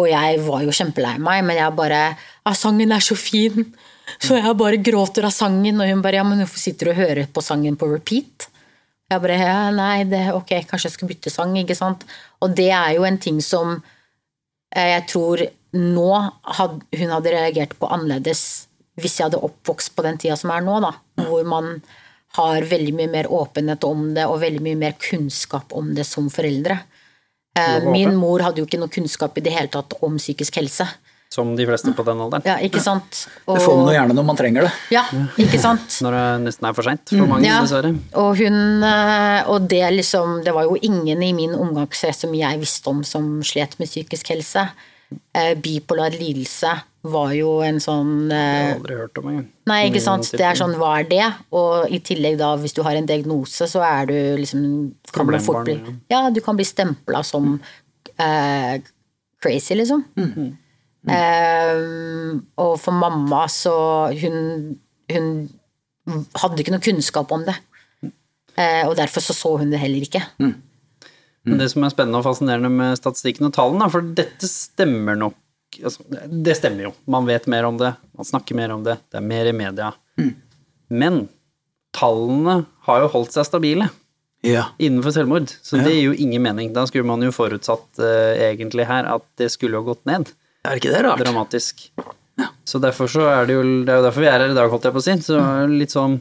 Og jeg var jo kjempelei meg, men jeg bare ah, 'Sangen er så fin!' Så jeg bare gråter av sangen, og hun bare 'Ja, men hvorfor sitter du og hører på sangen på repeat?' Jeg bare ja, 'Nei, det, ok, kanskje jeg skal bytte sang', ikke sant. Og det er jo en ting som eh, jeg tror nå had, hun hadde reagert på annerledes hvis jeg hadde oppvokst på den tida som er nå, da. Hvor man har veldig mye mer åpenhet om det, og veldig mye mer kunnskap om det som foreldre. Eh, Min mor hadde jo ikke noe kunnskap i det hele tatt om psykisk helse. Som de fleste på den alderen. Ja, ikke sant? Det får man jo gjerne når man trenger det. Ja, ikke sant? Når det nesten er for seint for mange, Mm, Ja. dessverre. Og hun eh, Og det liksom Det var jo ingen i min omgangskrets som jeg visste om som slet med psykisk helse. Eh, Bipolar lidelse var jo en sånn Jeg eh, har aldri hørt om engang. Nei, ikke sant. Det er sånn, hva er det? Og i tillegg da, hvis du har en diagnose, så er du liksom kan du fort bli, Ja, du kan bli stempla som eh, crazy, liksom. Eh, og for mamma så Hun, hun hadde ikke noe kunnskap om det. Eh, og derfor så så hun det heller ikke. Men det som er spennende og fascinerende med statistikken og tallene, for dette stemmer nok altså, Det stemmer jo. Man vet mer om det, man snakker mer om det, det er mer i media. Men tallene har jo holdt seg stabile Ja. innenfor selvmord, så det gir jo ingen mening. Da skulle man jo forutsatt uh, egentlig her at det skulle jo gått ned Er ikke det rart? dramatisk. Så derfor så er det jo Det er jo derfor vi er her i dag, holdt jeg på å si. Så litt sånn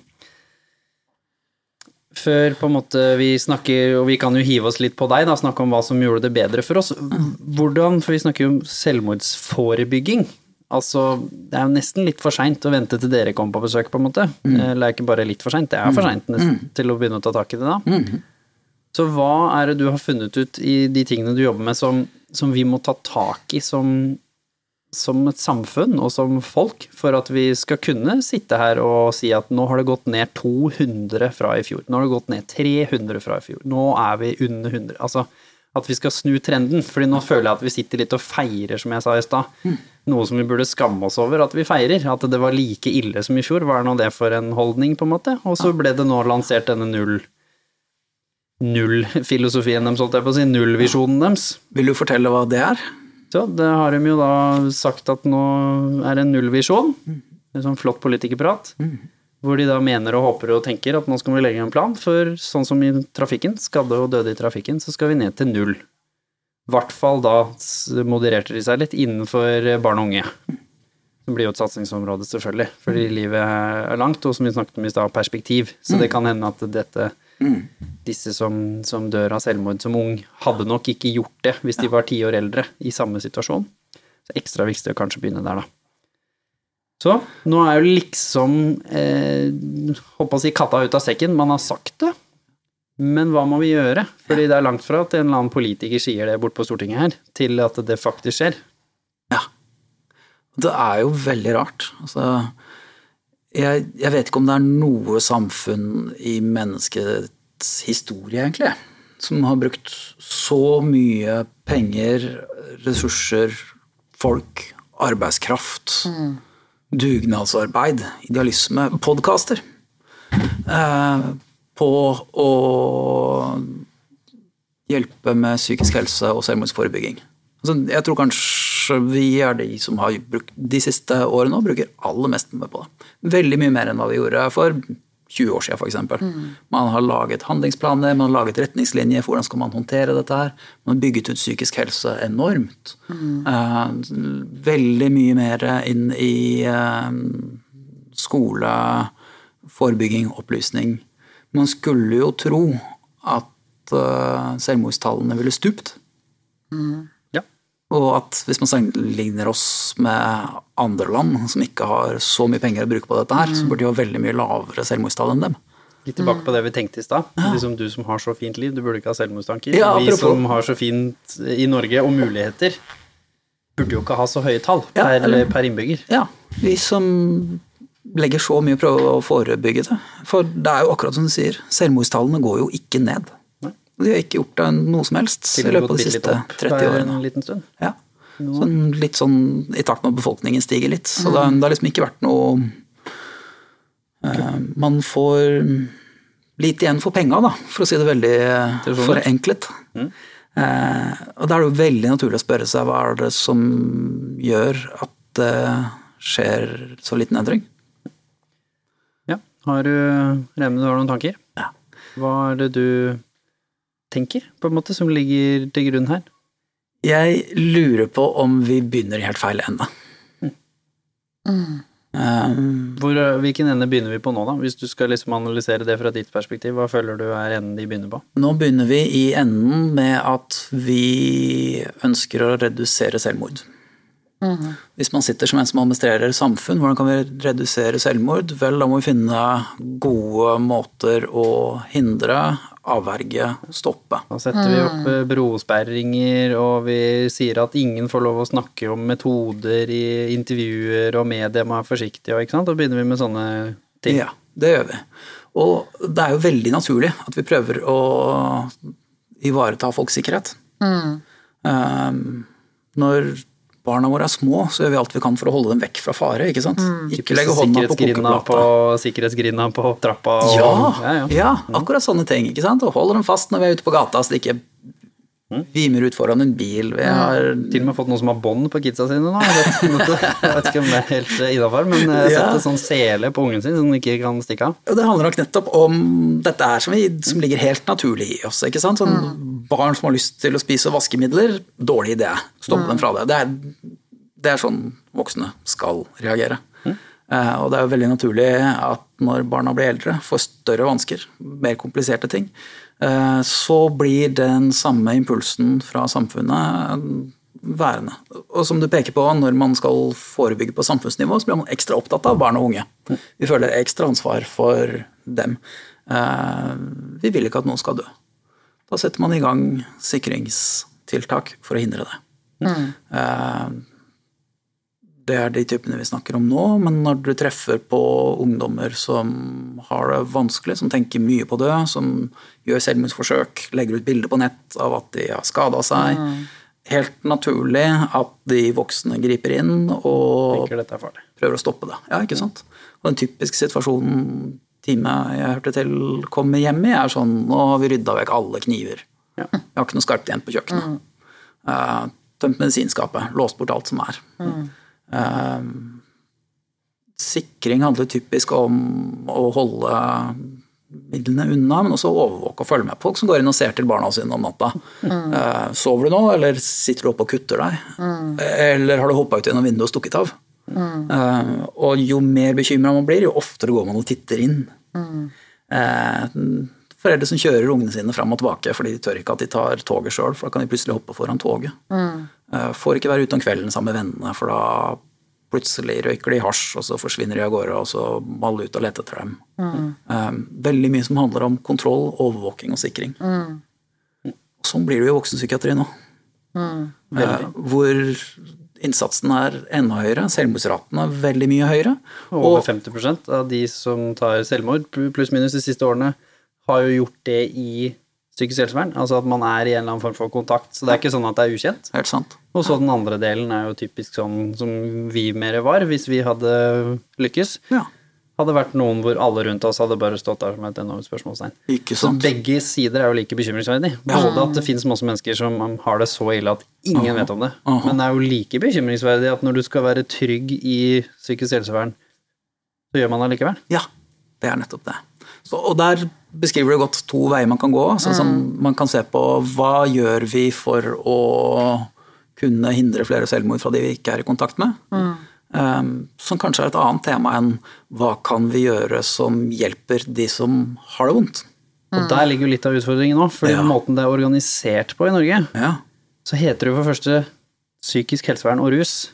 Før på en måte vi snakker, og vi kan jo hive oss litt på deg, da, snakke om hva som gjorde det bedre for oss. Hvordan, for vi snakker jo om selvmordsforebygging. Altså, det er jo nesten litt for seint å vente til dere kommer på besøk, på en måte. Eller det er ikke bare litt for seint, det er for seint nesten til å begynne å ta tak i det da. Så hva er det du har funnet ut i de tingene du jobber med som, som vi må ta tak i som, som et samfunn og som folk, for at vi skal kunne sitte her og si at nå har det gått ned 200 fra i fjor, nå har det gått ned 300 fra i fjor, nå er vi under 100. Altså at vi skal snu trenden, fordi nå føler jeg at vi sitter litt og feirer, som jeg sa i stad. Noe som vi burde skamme oss over at vi feirer, at det var like ille som i fjor. Hva er nå det for en holdning, på en måte? Og så ble det nå lansert denne null null-filosofien deres, holdt jeg på å si, nullvisjonen deres. Vil du fortelle hva det er? Så det har de jo da sagt at nå er det en nullvisjon. En sånn flott politikerprat. hvor de da mener og håper og tenker at nå skal vi legge en plan for sånn som i trafikken, skadde og døde i trafikken, så skal vi ned til null. I hvert fall da modererte de seg litt innenfor barn og unge. Det blir jo et satsingsområde, selvfølgelig, fordi livet er langt, og som vi snakket om i stad, perspektiv. Så det kan hende at dette, disse som, som dør av selvmord som ung, hadde nok ikke gjort det hvis de var ti år eldre i samme situasjon. Så ekstra viktig å kanskje begynne der, da. Så nå er jo liksom eh, Håper å si katta ut av sekken. Man har sagt det, men hva må vi gjøre? Fordi det er langt fra at en eller annen politiker sier det bort på Stortinget her, til at det faktisk skjer. Ja. Det er jo veldig rart. Altså, jeg, jeg vet ikke om det er noe samfunn i menneskets historie, egentlig, som har brukt så mye penger, ressurser, folk, arbeidskraft, dugnadsarbeid, idealisme, podkaster, eh, på å hjelpe med psykisk helse og selvmordsforebygging. Altså, jeg tror kanskje vi er de som har brukt de siste årene og bruker aller mest på det. Veldig mye mer enn hva vi gjorde for 20 år siden, f.eks. Man har laget handlingsplaner, man har laget retningslinjer for hvordan skal man håndtere dette her. Man har bygget ut psykisk helse enormt. Eh, veldig mye mer inn i eh, skole, forebygging, opplysning. Man skulle jo tro at eh, selvmordstallene ville stupt. Ja. Og at hvis man sammenligner oss med andre land som ikke har så mye penger å bruke på dette her, så burde de ha veldig mye lavere selvmordstall enn dem. Litt tilbake på det vi tenkte i stad. Liksom du som har så fint liv, du burde ikke ha selvmordstanker. Ja, vi som har så fint i Norge og muligheter, burde jo ikke ha så høye tall Ja, per, eller- per innbygger. Ja, vi som legger så mye prøver å forebygge det. For det er jo akkurat som du sier, selvmordstallene går jo ikke ned. De har ikke gjort noe som helst i løpet av de siste 30 årene. en liten stund. Ja. Sånn, litt sånn i takt med at befolkningen stiger litt. Så det, det har liksom ikke vært noe eh, Man får lite igjen for penga, da, for å si det veldig eh, Det forenklet. Eh, og da er det jo veldig naturlig å spørre seg hva er det som gjør at det skjer så liten endring? Ja. Har du Remme, du har noen tanker? Ja. Hva er det du tenker, på en måte, som ligger til grunn her? Jeg lurer på om vi begynner i helt feil ende. Eh, Hvor, hvilken ende begynner vi på nå, da? Hvis du skal liksom analysere det fra ditt perspektiv, hva føler du er enden de begynner på? Nå begynner vi i enden med at vi ønsker å redusere selvmord. Hvis man sitter som en som administrerer samfunn, hvordan kan vi redusere selvmord? Vel, da må vi finne gode måter å hindre, avverge, stoppe. Da setter vi opp eh, brosperringer, og vi sier at ingen får lov å snakke om metoder i intervjuer, og media må være forsiktige, og ikke sant? Da begynner vi med sånne ting. Ja, det gjør vi. Og det er jo veldig naturlig at vi prøver å ivareta folks sikkerhet. Um, når barna våre er små, så gjør vi alt vi kan for å holde dem vekk fra fare. ikke sant? Ikke legge hånda på på, kokeplata. sikkerhetsgrinda på trappa og Ja, ja, ja. ja, akkurat sånne ting. ikke sant? Og holder dem fast når vi er ute på gata, så de ikke vimer ut foran en bil. Vi har Til og med fått noen som har bånd på kidsa sine nå. Jeg vet, jeg vet ikke om det er helt innafor, men eh, Ja. sette sånn sele på ungen sin som den ikke kan stikke av. Og det handler nok nettopp om dette her som, vi, som ligger helt naturlig i oss. ikke sant? Sånn Barn som har lyst til å spise vaskemidler, dårlig idé. Stoppe dem fra det. Det er, det er sånn voksne skal reagere. Eh, og det er jo veldig naturlig at når barna blir eldre, får større vansker, mer kompliserte ting, eh, så blir den samme impulsen fra samfunnet eh, værende. Og som du peker på, når man skal forebygge på samfunnsnivå, så blir man ekstra opptatt av barn og unge. Vi føler ekstra ansvar for dem. Eh, Vi vil ikke at noen skal dø. Da setter man i gang sikringstiltak for å hindre det. Eh, Det er de typene vi snakker om nå, men når du treffer på ungdommer som har det vanskelig, som tenker mye på det, som gjør selvmordsforsøk, legger ut bilder på nett av at de har skada seg, helt naturlig at de voksne griper inn og er prøver å stoppe det. Ja, ikke sant? Og den typiske situasjonen teamet jeg hørte til kommer hjem i, er sånn Nå har vi rydda vekk alle kniver. Ja. Jeg har ikke noe skarpt igjen på kjøkkenet. Eh, tømt medisinskapet. Låst bort alt som er. Eh, sikring handler typisk om å holde midlene unna, men også overvåke og følge med folk som går inn og ser til barna sine om natta. Mm. sover du nå, eller sitter du oppe og kutter deg? Eller har du hoppa ut gjennom vinduet og stukket av? Mm. og jo mer bekymra man blir, jo oftere går man og titter inn. Eh, foreldre som kjører ungene sine fram og tilbake fordi de tør ikke at de tar toget sjøl, for da kan de plutselig hoppe foran toget. Mm. får ikke være ute om kvelden sammen med vennene, for da plutselig røyker de hasj, og så forsvinner de av gårde, og så må alle ut og lete etter dem. Mm. veldig mye som handler om kontroll, overvåking og sikring. Og sånn blir det jo i voksenpsykiatri nå. Eh, hvor innsatsen er enda høyere, selvmordsraten er veldig mye høyere. Over Og 50% av de som tar selvmord, pluss minus de siste årene, har jo gjort det i psykisk helsevern. Altså at man er i en eller annen form for kontakt. Så det er ikke sånn at det er ukjent. helt sant. Og så den andre delen er jo typisk sånn som vi mer var, hvis vi hadde lykkes. Ja, Hadde vært noen hvor alle rundt oss hadde bare stått der som et enormt spørsmålstegn. ikke Så begge sider er jo like bekymringsverdig. Både at det finnes masse mennesker som har det så ille at ingen vet om det, Aha. men det er jo like bekymringsverdig at når du skal være trygg i psykisk helsevern, så gjør man det likevel. Ja, det er nettopp det. Så, og der beskriver du godt to veier man kan gå. Sånn, man kan se på hva gjør vi for å kunne hindre flere selvmord fra de vi ikke er i kontakt med. Um, som kanskje er et annet tema enn hva kan vi gjøre som hjelper de som har det vondt. Og der ligger jo litt av utfordringen nå, fordi Ja. måten det er organisert på i Norge, Ja, så heter det jo for første psykisk helsevern og rus.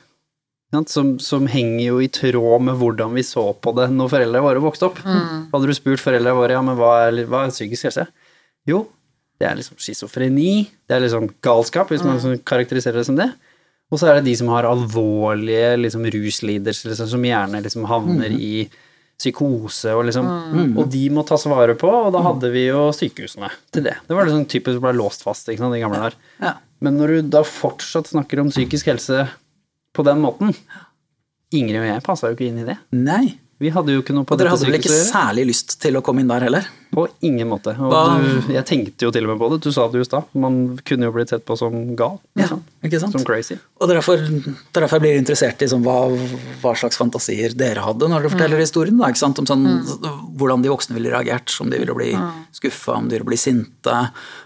Som, som henger jo i tråd med hvordan vi så på det når foreldrene våre vokste opp. Hadde du spurt foreldrene våre ja, men hva er, hva er psykisk helse? Jo, det er liksom schizofreni, det er liksom galskap, hvis man liksom karakteriserer det som det. Og så er det de som har alvorlige liksom, ruslidelser, liksom, som gjerne liksom havner i psykose og liksom Og de må tas vare på, og da hadde vi jo sykehusene til det. Det var liksom typisk som ble låst fast ikke sant, de gamle der. ja. Men når du da fortsatt snakker om psykisk helse på den måten Ingrid og jeg passa jo ikke inn i det. Nei. Vi hadde jo ikke noe på Og dere hadde vel ikke særlig lyst til å komme inn der heller? På ingen måte. Og du, jeg tenkte jo til og med på det. Du sa det jo i stad. Man kunne jo blitt sett på som gal. liksom. Ikke sant? Som crazy. Og er derfor, blir er derfor jeg blir interessert i sånn, hva, hva slags fantasier dere hadde når dere forteller historien. Da, ikke sant? Om sånn, Hvordan de voksne ville reagert, om de ville bli skuffa, om de ville bli sinte.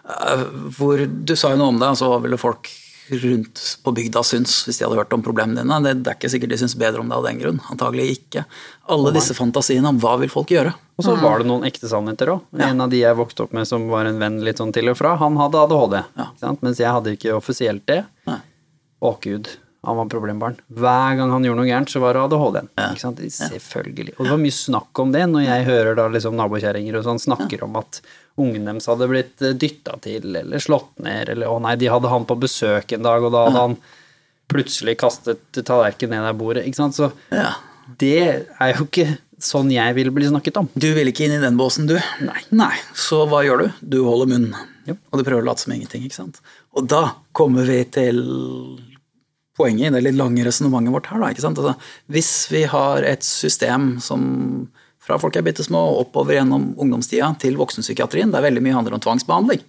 Eh, Hvor, du sa jo noe om det, altså hva ville folk rundt på bygda syns hvis de hadde hørt om problemene dine. Det, det er ikke sikkert de syns bedre om det av den grunn. Antagelig ikke. Alle disse fantasiene om hva vil folk gjøre. Og så var det noen ekte sannheter òg. En av de jeg vokste opp med som var en venn litt sånn til og fra, han hadde ADHD. Ja. Mens jeg hadde ikke offisielt det. Nei. Å gud, han var problembarn. Hver gang han gjorde noe gærent, så var det ADHD-en. Ja. Ikke sant? Selvfølgelig. Og det var mye snakk om det når jeg hører da liksom nabokjerringer og sånn snakker om at ungen deres hadde blitt dytta til eller slått ned, eller å nei, de hadde han på besøk en dag, og da hadde han plutselig kastet tallerken ned der bordet. Ikke sant. Så Ja. det er jo ikke sånn jeg vil bli snakket om. Du vil ikke inn i den båsen, du? Nei. Så hva gjør du? Du holder munn. Ja. Og du prøver å late som ingenting, ikke sant? Og da kommer vi til poenget i det litt lange resonnementet vårt her, da. ikke sant? Altså, hvis vi har et system som fra folk er bitte små og oppover gjennom ungdomstida til voksenpsykiatrien, der veldig mye handler om tvangsbehandling.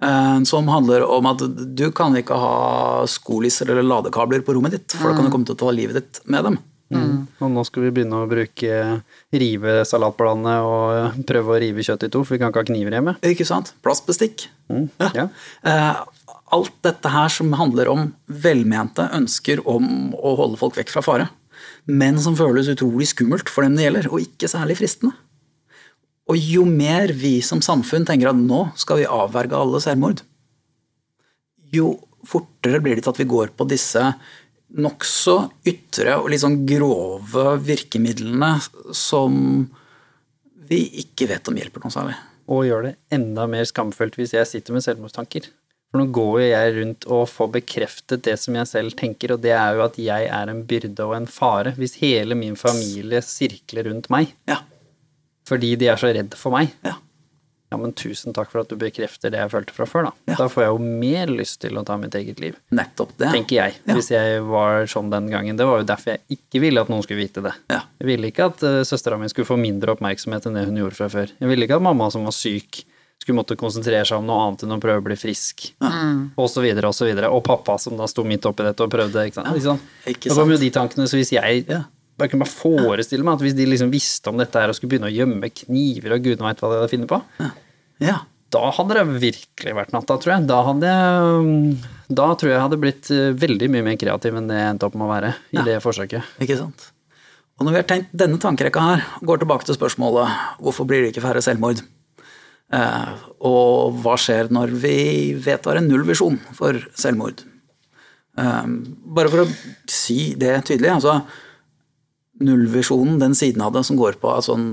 Eh, Som handler om at du kan ikke ha skolisser eller ladekabler på rommet ditt, for da kan du komme til å ta livet ditt med dem. Og nå skal vi begynne å bruke rive salatbladene og prøve å rive kjøtt i to, for vi kan ikke ha kniver hjemme. Ikke sant? Plastbestikk. Ja. Eh, alt dette her som handler om velmente ønsker om å holde folk vekk fra fare, men som føles utrolig skummelt for dem det gjelder, og ikke særlig fristende. Og jo mer vi som samfunn tenker at nå skal vi avverge alle selvmord, jo fortere blir det til at vi går på disse nokså ytre og litt sånn grove virkemidlene som vi ikke vet om hjelper noe særlig. Og gjør det enda mer skamfullt hvis jeg sitter med selvmordstanker. For nå går jo jeg rundt og får bekreftet det som jeg selv tenker, og det er jo at jeg er en byrde og en fare hvis hele min familie sirkler rundt meg Ja, fordi de er så redd for meg. ja. Ja, men tusen takk for at du bekrefter det jeg følte fra før, da. Ja. Da får jeg jo mer lyst til å ta mitt eget liv. Nettopp det. tenker jeg, Ja. hvis jeg var sånn den gangen. Det var jo derfor jeg ikke ville at noen skulle vite det. Ja. Jeg ville ikke at uh, søstera mi skulle få mindre oppmerksomhet enn det hun gjorde fra før. Jeg ville ikke at mamma som var syk, skulle måtte konsentrere seg om noe annet enn å prøve å bli frisk, og så videre og så videre. Og pappa som da sto midt oppi dette og prøvde, ikke sant. Ikke sant? Da kom jo de tankene, så hvis jeg Ja. bare kunne bare forestille meg at hvis de liksom visste om dette her og skulle begynne å gjemme kniver og gudene veit hva de hadde funnet på, Ja. da hadde det virkelig vært natta, tror jeg. Da hadde jeg Da tror jeg jeg hadde blitt eh, veldig mye mer kreativ enn det jeg endte opp med å være i Ja. det forsøket. Ikke sant? Og når vi har tenkt denne tankerekka her, går tilbake til spørsmålet hvorfor blir det ikke færre selvmord? Eh, og hva skjer når vi vedtar en nullvisjon for selvmord? Eh, bare for å si det tydelig, altså nullvisjonen, den siden av det som går på at sånn,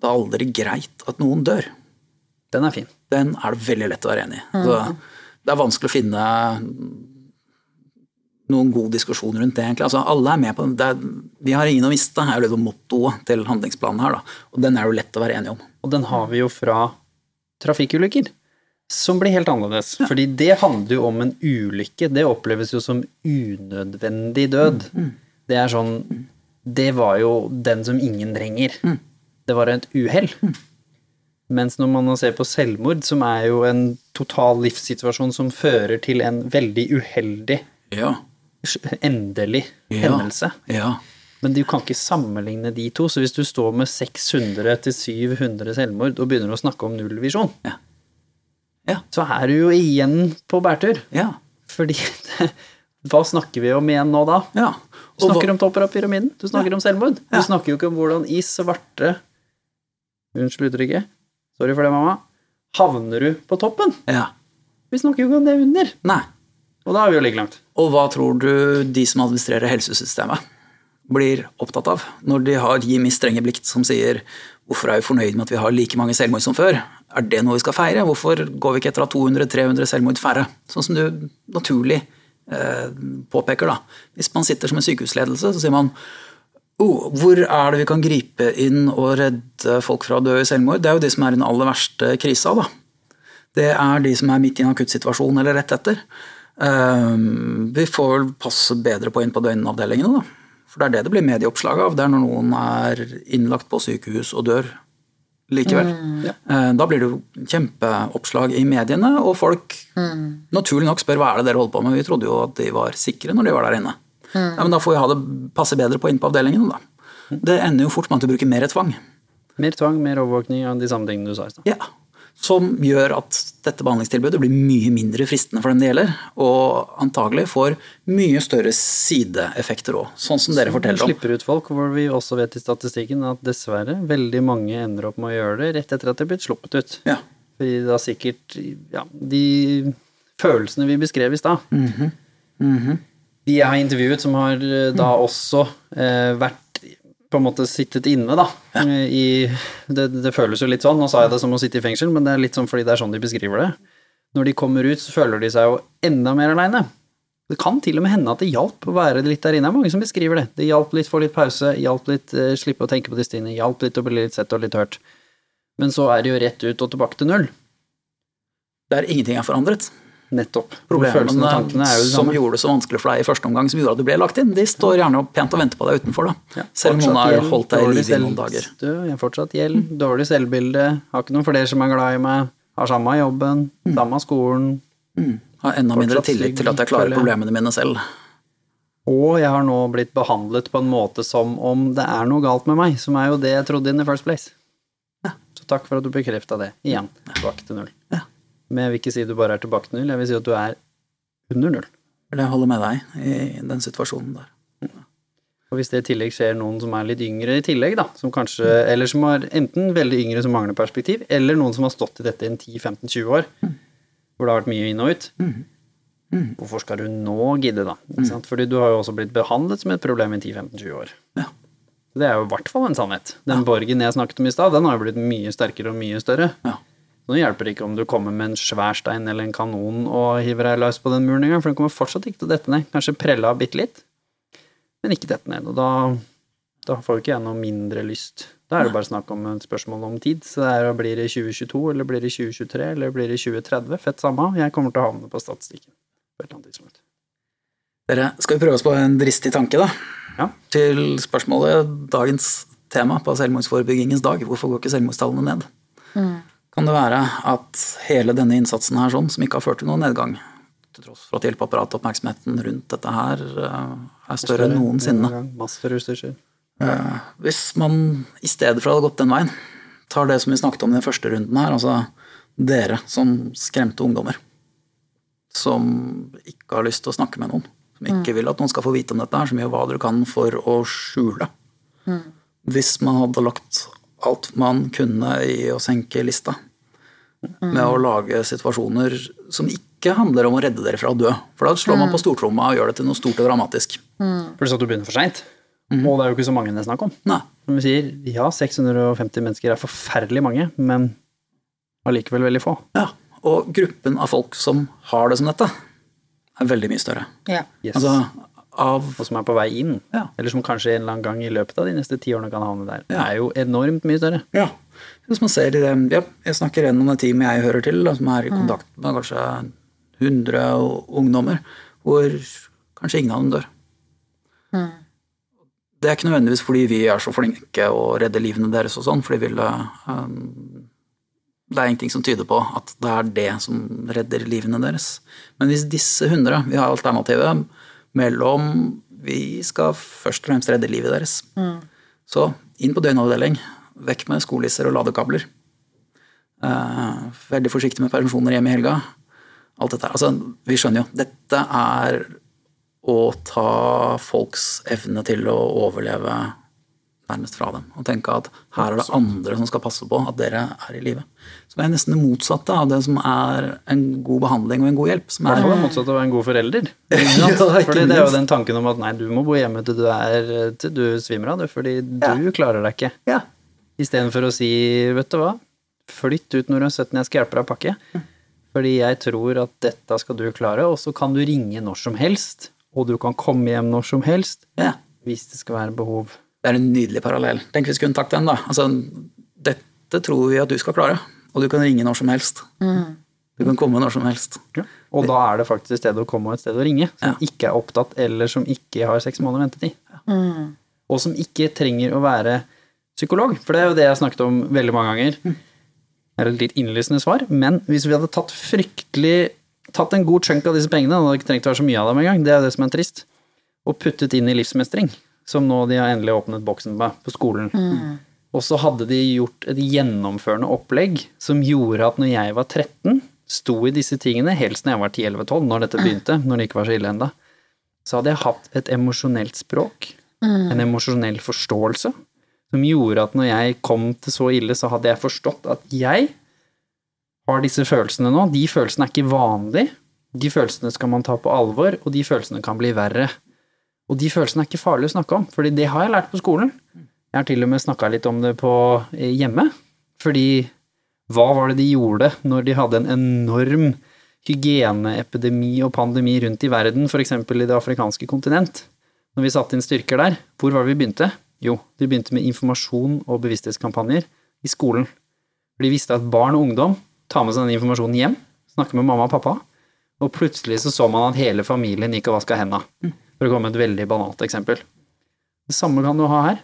det er aldri greit at noen dør, Den er fin. den er det veldig lett å være enig i. Så det er vanskelig å finne noen god diskusjon rundt det, egentlig. Altså, alle er med på det. Er, vi har ingen å miste, er jo liksom mottoet til handlingsplanen her. Da. Og den er jo lett å være enig om. Og den har vi jo fra trafikkulykker, som blir helt annerledes. Fordi det handler jo om en ulykke. Det oppleves jo som unødvendig død. Det er sånn Det var jo den som ingen trenger. Det var et uhell. Mens når man ser på selvmord, som er jo en total livssituasjon som fører til en veldig uheldig, Ja. endelig Ja. hendelse. Ja. Men du kan ikke sammenligne de to. Så hvis du står med 600 til 700 selvmord og begynner å snakke om nullvisjon, Ja. Ja. så er du jo igjen på bærtur. Ja. Fordi hva snakker vi om igjen nå da? ja. Du snakker hva- om topper av pyramiden. Du snakker om selvmord. Du snakker jo ikke om hvordan i svarte Unnskyld uttrykket. Sorry for det, mamma. Havner du på toppen? ja. Vi snakker jo ikke om det under. Nei. Og da er vi jo like langt. Og hva tror du de som administrerer helsesystemet, blir opptatt av når de har Jimmy strenge blikk som sier hvorfor er vi fornøyd med at vi har like mange selvmord som før? Er det noe vi skal feire? Hvorfor går vi ikke etter å ha 200-300 selvmord færre? Sånn som du naturlig eh, påpeker, da. Hvis man sitter som en sykehusledelse, så sier man oh, hvor er det vi kan gripe inn og redde folk fra å dø i selvmord? Det er jo de som er i den aller verste krisa, da. Det er de som er midt i en akuttsituasjon eller rett etter. Um, vi får vel passe bedre på inn på døgnavdelingene, da. For det er det det blir medieoppslag av. Det er når noen er innlagt på sykehus og dør likevel. Eh, Da blir det jo kjempeoppslag i mediene, og folk naturlig nok spør hva er det dere holder på med. Vi trodde jo at de var sikre når de var der inne. Ja, men da får vi ha det passe bedre på inne på avdelingene, da. Det ender jo fort med at du bruker mer tvang. Mer tvang, mer overvåkning av de samme tingene du sa i stad. Ja, som gjør at dette behandlingstilbudet blir mye mindre fristende for dem det gjelder, og antagelig får mye større sideeffekter òg, sånn som dere forteller om. slipper ut folk, hvor vi også vet i statistikken at dessverre veldig mange ender opp med å gjøre det rett etter at de er blitt sluppet ut. Ja. Fordi har sikkert ja, de følelsene vi beskrev i stad. De jeg har intervjuet som har eh, da også eh, vært på en måte sittet inne, da. Ja. I, det, det føles jo litt sånn, nå sa jeg det som å sitte i fengsel, men det er litt sånn fordi det er sånn de beskriver det. Når de kommer ut, så føler de seg jo enda mer aleine. Det kan til og med hende at det hjalp å være litt der inne. Det er mange som beskriver det. Det hjalp litt, få litt pause, hjalp litt eh, slippe å tenke på disse tingene, hjalp litt å bli litt sett og litt hørt. Men så er det jo rett ut og tilbake til null. Der ingenting er forandret. Nettopp. Problemene er som gjorde det så vanskelig for deg i første omgang, som gjorde at du ble lagt inn, de står gjerne pent og venter på deg utenfor. da. Ja, Selv om noen har holdt deg i live i noen dager. Har fortsatt gjeld, dårlig selvbilde, har ikke noen flere som er glad i meg, har samme jobben, samme skolen, Har enda mindre tillit til at jeg klarer problemene mine selv. og jeg har nå blitt behandlet på en måte som om det er noe galt med meg, som er jo det jeg trodde in the first place. Så takk for at du bekrefta det. Igjen, tilbake til null. Ja. Men jeg vil ikke si du bare er tilbake til null, jeg vil si at du er under null. Det holder med deg i den situasjonen der. Og hvis det i tillegg skjer noen som er litt yngre i tillegg, da, som kanskje, eller som har enten veldig yngre som mangler perspektiv, eller noen som har stått i dette i en 10-15-20 år, hvor det har vært mye inn og ut, hvorfor skal du nå gidde, da? Mm. Fordi du har jo også blitt behandlet som et problem i 10-15-20 år. Ja. Det er jo i hvert fall en sannhet. Den borgen jeg snakket om i stad, den har jo blitt mye sterkere og mye større. Ja. Nå hjelper det ikke om du kommer med en svær stein eller en kanon og hiver deg løs på den muren engang, for den kommer fortsatt ikke til å dette ned. Kanskje prelle av bitte litt, men ikke dette ned. Og da, da får jo ikke jeg noe mindre lyst. Da er det bare snakk om et spørsmål om tid. Så det er, blir det 2022, eller blir det 2023, eller blir det 2030? Fett samme. Jeg kommer til å havne på statistikken på et eller annet tidspunkt. Dere, skal vi prøve oss på en dristig tanke, da? Ja. Til spørsmålet dagens tema på selvmordsforebyggingens dag. Hvorfor går ikke selvmordstallene ned? Kan det være at hele denne innsatsen her sånn, som ikke har ført til noen nedgang, til tross for at hjelpeapparatet og oppmerksomheten rundt dette her eh, er større enn noensinne, Masse ressurser. Eh, Hvis man i stedet for hadde gått den veien, tar det som vi snakket om i den første runden her, altså dere som skremte ungdommer, som ikke har lyst til å snakke med noen, som ikke vil at noen skal få vite om dette, her, som gjør hva dere kan for å skjule. Hvis man hadde lagt alt man kunne i å senke lista, med å lage situasjoner som ikke handler om å redde dere fra å dø, for da slår man på stortromma og gjør det til noe stort og dramatisk. Pluss at du begynner for seint. Og det er jo ikke så mange det er snakk om. Nei. Som vi sier, ja, 650 mennesker er forferdelig mange, men allikevel veldig få. Ja, og gruppen av folk som har det som dette, er veldig mye større. Ja. Yes. Altså, av og som er på vei inn. Ja. Eller som kanskje en eller annen gang i løpet av de neste ti årene kan havne der. Det Ja. er jo enormt mye større. Ja. Hvis man ser i det ja, Jeg snakker gjennom det teamet jeg hører til, da, som er i kontakt med kanskje 100 ungdommer, hvor kanskje ingen av dem dør. Det er ikke nødvendigvis fordi vi er så flinke å redde livene deres og sånn, for de ville um, Det er ingenting som tyder på at det er det som redder livene deres. Men hvis disse 100 Vi har alternativet mellom Vi skal først og fremst redde livet deres. Så inn på døgnavdeling. Vekk med skolisser og ladekabler. Uh, veldig forsiktig med permisjoner hjemme i helga. Alt dette. Altså, vi skjønner jo. Dette er å ta folks evne til å overleve nærmest fra dem. Og tenke at her er det andre som skal passe på at dere er i live. Som er nesten det motsatte av det som er en god behandling og en god hjelp. Som er det motsatte av å være en god forelder. Ja, fordi det er jo den tanken om at nei, du må bo hjemme til du, er, til du svimer av, du, fordi du klarer deg ikke. ja. Istedenfor å si, vet du hva, flytt ut når du er 17, jeg skal hjelpe deg å pakke. Fordi jeg tror at dette skal du klare, og så kan du ringe når som helst, og du kan komme hjem når som helst, ja. hvis det skal være behov. Det er en nydelig parallell. Tenk hvis vi kunne tatt den, da. Altså, dette tror vi at du skal klare, og du kan ringe når som helst. Du kan komme når som helst. Og da er det faktisk et sted å komme og et sted å ringe, som Ja. ikke er opptatt, eller som ikke har seks måneder ventetid. Og som ikke trenger å være psykolog, for det er jo det jeg har snakket om veldig mange ganger. Det er et litt innlysende svar, men hvis vi hadde tatt fryktelig Tatt en god chunk av disse pengene, det hadde ikke trengt å være så mye av dem engang, det er det som er trist, og puttet inn i livsmestring, som nå de har endelig åpnet boksen på, på skolen. Og så hadde de gjort et gjennomførende opplegg som gjorde at når jeg var 13, sto i disse tingene, helst når jeg var 10-11-12, når dette begynte, når det ikke var så ille enda, så hadde jeg hatt et emosjonelt språk, en emosjonell forståelse, som gjorde at når jeg kom til så ille, så hadde jeg forstått at jeg har disse følelsene nå. De følelsene er ikke vanlige. De følelsene skal man ta på alvor, og de følelsene kan bli verre. Og de følelsene er ikke farlige å snakke om, fordi det har jeg lært på skolen. Jeg har til og med snakka litt om det på eh, hjemme, fordi hva var det de gjorde når de hadde en enorm hygieneepidemi og pandemi rundt i verden, f.eks. i det afrikanske kontinent? Når vi satte inn styrker der, hvor var det vi begynte? Jo, de begynte med informasjon og bevissthetskampanjer i skolen. For de visste at barn og ungdom tar med seg den informasjonen hjem, snakker med mamma og pappa, og plutselig så så man at hele familien gikk og vaska henda. For å komme med et veldig banalt eksempel. Det samme kan du ha her.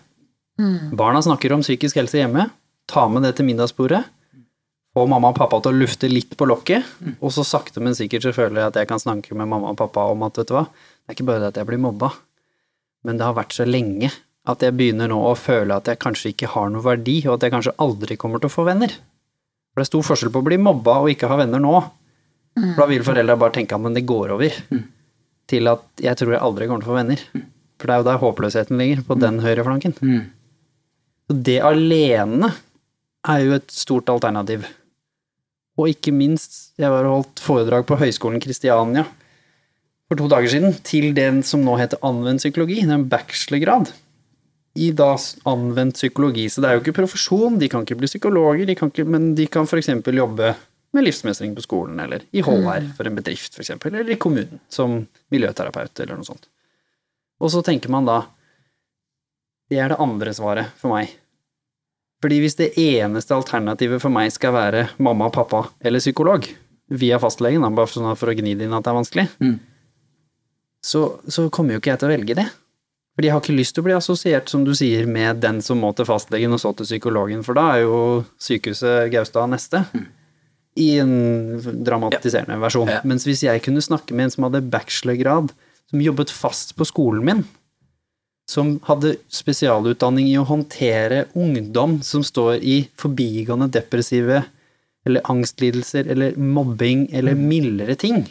Barna snakker om psykisk helse hjemme. Ta med det til middagsbordet. Få mamma og pappa til å lufte litt på lokket, og så sakte, men sikkert så føler jeg at jeg kan snakke med mamma og pappa om at vet du hva, det er ikke bare det at jeg blir mobba, men det har vært så lenge at jeg begynner nå å føle at jeg kanskje ikke har noe verdi, og at jeg kanskje aldri kommer til å få venner. For det er stor forskjell på å bli mobba og ikke ha venner nå. For da vil foreldra bare tenke at men det går over, til at jeg tror jeg aldri kommer til å få venner. For det er jo der håpløsheten ligger, på den høyreflanken. Så det alene er jo et stort alternativ. Og ikke minst, jeg var og holdt foredrag på Høgskolen Kristiania for to dager siden, til den som nå heter anvendt psykologi, det er en bachelorgrad i da anvendt psykologi. Så det er jo ikke profesjon, de kan ikke bli psykologer, de kan ikke, men de kan f.eks. jobbe med livsmestring på skolen, eller i HR for en bedrift, f.eks., eller i kommunen som miljøterapeut, eller noe sånt. Og så tenker man da det er det andre svaret for meg. Fordi hvis det eneste alternativet for meg skal være mamma, pappa eller psykolog, via fastlegen, da, bare sånn for å gni det inn at det er vanskelig, Mm. så, så kommer jo ikke jeg til å velge det. Fordi jeg har ikke lyst til å bli assosiert, som du sier, med den som må til fastlegen og så til psykologen, for da er jo sykehuset Gaustad neste. I en dramatiserende versjon. Ja. Mens hvis jeg kunne snakke med en som hadde bachelorgrad, som jobbet fast på skolen min, som hadde spesialutdanning i å håndtere ungdom som står i forbigående depressive eller angstlidelser eller mobbing eller mildere ting.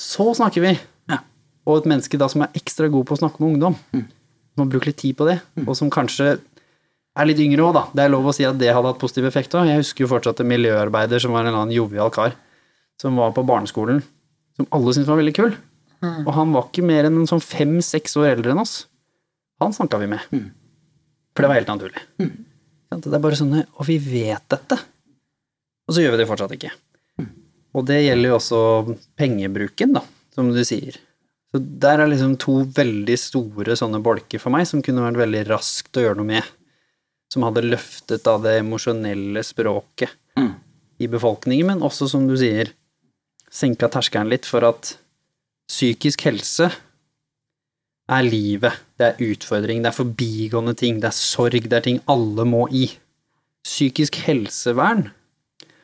Så snakker vi. Ja. Og et menneske da som er ekstra god på å snakke med ungdom. Som har brukt litt tid på det, og som kanskje er litt yngre òg, da. Det er lov å si at det hadde hatt positiv effekt òg. Jeg husker jo fortsatt en miljøarbeider som var en annen jovial kar, som var på barneskolen, som alle syntes var veldig kul. Og han var ikke mer enn en sånn fem-seks år eldre enn oss. Han snakka vi med. For det var helt naturlig. Mm. Det er bare sånn Og vi vet dette. Og så gjør vi det fortsatt ikke. Og det gjelder jo også pengebruken, da, som du sier. Så der er liksom to veldig store sånne bolker for meg som kunne vært veldig raskt å gjøre noe med. Som hadde løftet av det emosjonelle språket Mm. i befolkningen, men også, som du sier, senka terskelen litt for at psykisk helse er livet, det er utfordring, det er forbigående ting, det er sorg, det er ting alle må i. Psykisk helsevern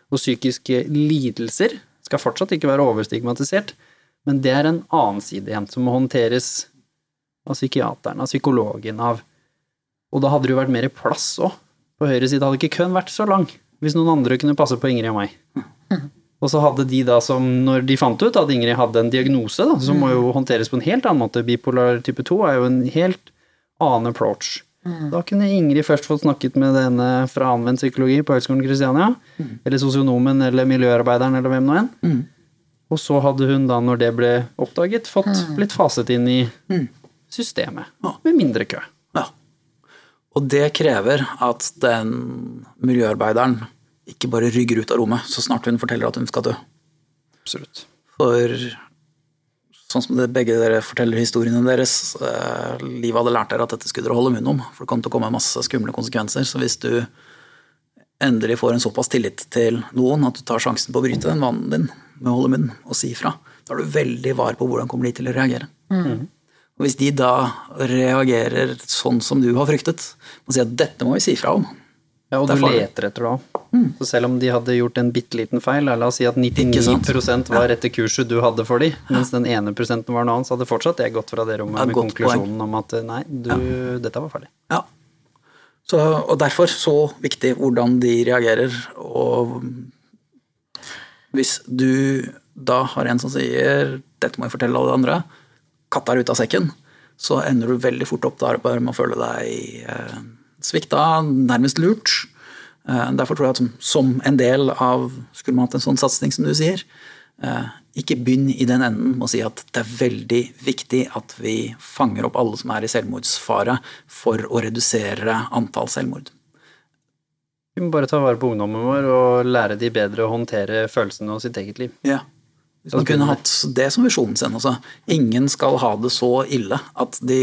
og psykiske lidelser skal fortsatt ikke være overstigmatisert, men det er en annen side igjen, som må håndteres av psykiateren, av psykologen, av Og da hadde det jo vært mer plass òg. På høyre side hadde ikke køen vært så lang, hvis noen andre kunne passe på Ingrid og meg. Og så hadde de da som, når de fant ut at Ingrid hadde en diagnose, da, som må jo håndteres på en helt annen måte, bipolar type 2 er jo en helt annen approach. Da kunne Ingrid først fått snakket med denne fra anvendt psykologi på Høgskolen Kristiania, eller sosionomen eller miljøarbeideren eller hvem nå enn. Og så hadde hun da, når det ble oppdaget, fått blitt faset inn i systemet, med mindre kø. Og det krever at den miljøarbeideren ikke bare rygger ut av rommet så snart hun forteller at hun skal dø. Absolutt. For sånn som det, begge dere forteller historiene deres, eh, livet hadde lært dere at dette skulle dere holde munn om, for det kom til å komme masse skumle konsekvenser. Så hvis du endelig får en såpass tillit til noen at du tar sjansen på å bryte den vanen din med å holde munn og si ifra, da er du veldig var på hvordan kommer de til å reagere. Og hvis de da reagerer sånn som du har fryktet, og sier at dette må vi si fra om, Ja, og du er leter etter det òg. Så selv om de hadde gjort en bitte liten feil, la oss si at 99 Ikke var etter kurset du hadde for de, mens den ene prosenten var noe annet, så hadde fortsatt jeg gått fra det rommet med konklusjonen konklusjonen om at nei, du, dette var ferdig. Ja. Så, og derfor så viktig hvordan de reagerer. Og hvis du da har en som sier 'dette må jeg fortelle alle de andre', katta er ute av sekken, så ender du veldig fort opp der bare med å føle deg eh, svikta, nærmest lurt. Eh, derfor tror jeg at som, en del av skulle man hatt en sånn satsing som du sier, eh, ikke begynn i den enden med å si at det er veldig viktig at vi fanger opp alle som er i selvmordsfare, for å redusere antall selvmord. Vi må bare ta vare på ungdommen vår og lære de bedre å håndtere følelsene og sitt eget liv. Ja. Hvis man kunne hatt det som visjonen sin. Altså. Ingen skal ha det så ille at de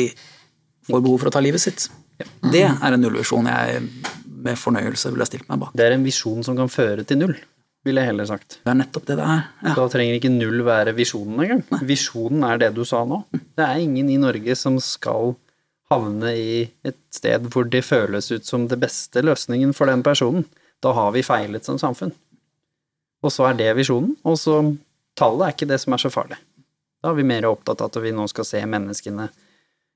får behov for å ta livet sitt. Det er en nullvisjon jeg med fornøyelse ville stilt meg bak. Det er en visjon som kan føre til null, ville jeg heller sagt. Det er nettopp det det er. Ja. Da trenger ikke null være visjonen engang. Visjonen er det du sa nå. Det er ingen i Norge som skal havne i et sted hvor det føles ut som det beste løsningen for den personen. Da har vi feilet som samfunn. Og så er det visjonen, og så tallet er ikke det som er så farlig. Da er vi mer opptatt av at vi nå skal se menneskene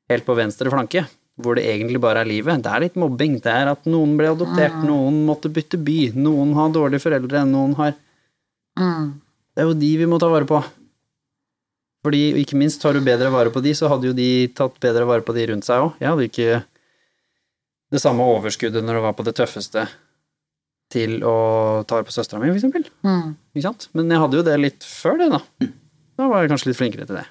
helt på venstre flanke, hvor det egentlig bare er livet. Det er litt mobbing, det er at noen ble adoptert, noen måtte bytte by, noen har dårlige foreldre, noen har det er jo de vi må ta vare på. Fordi ikke minst tar du bedre vare på de, så hadde jo de tatt bedre vare på de rundt seg òg. Jeg hadde ikke det samme overskuddet når det var på det tøffeste til å ta vare på søstera mi, f.eks. Mm. Ikke sant? Men jeg hadde jo det litt før det, da. Da var jeg kanskje litt flinkere til det.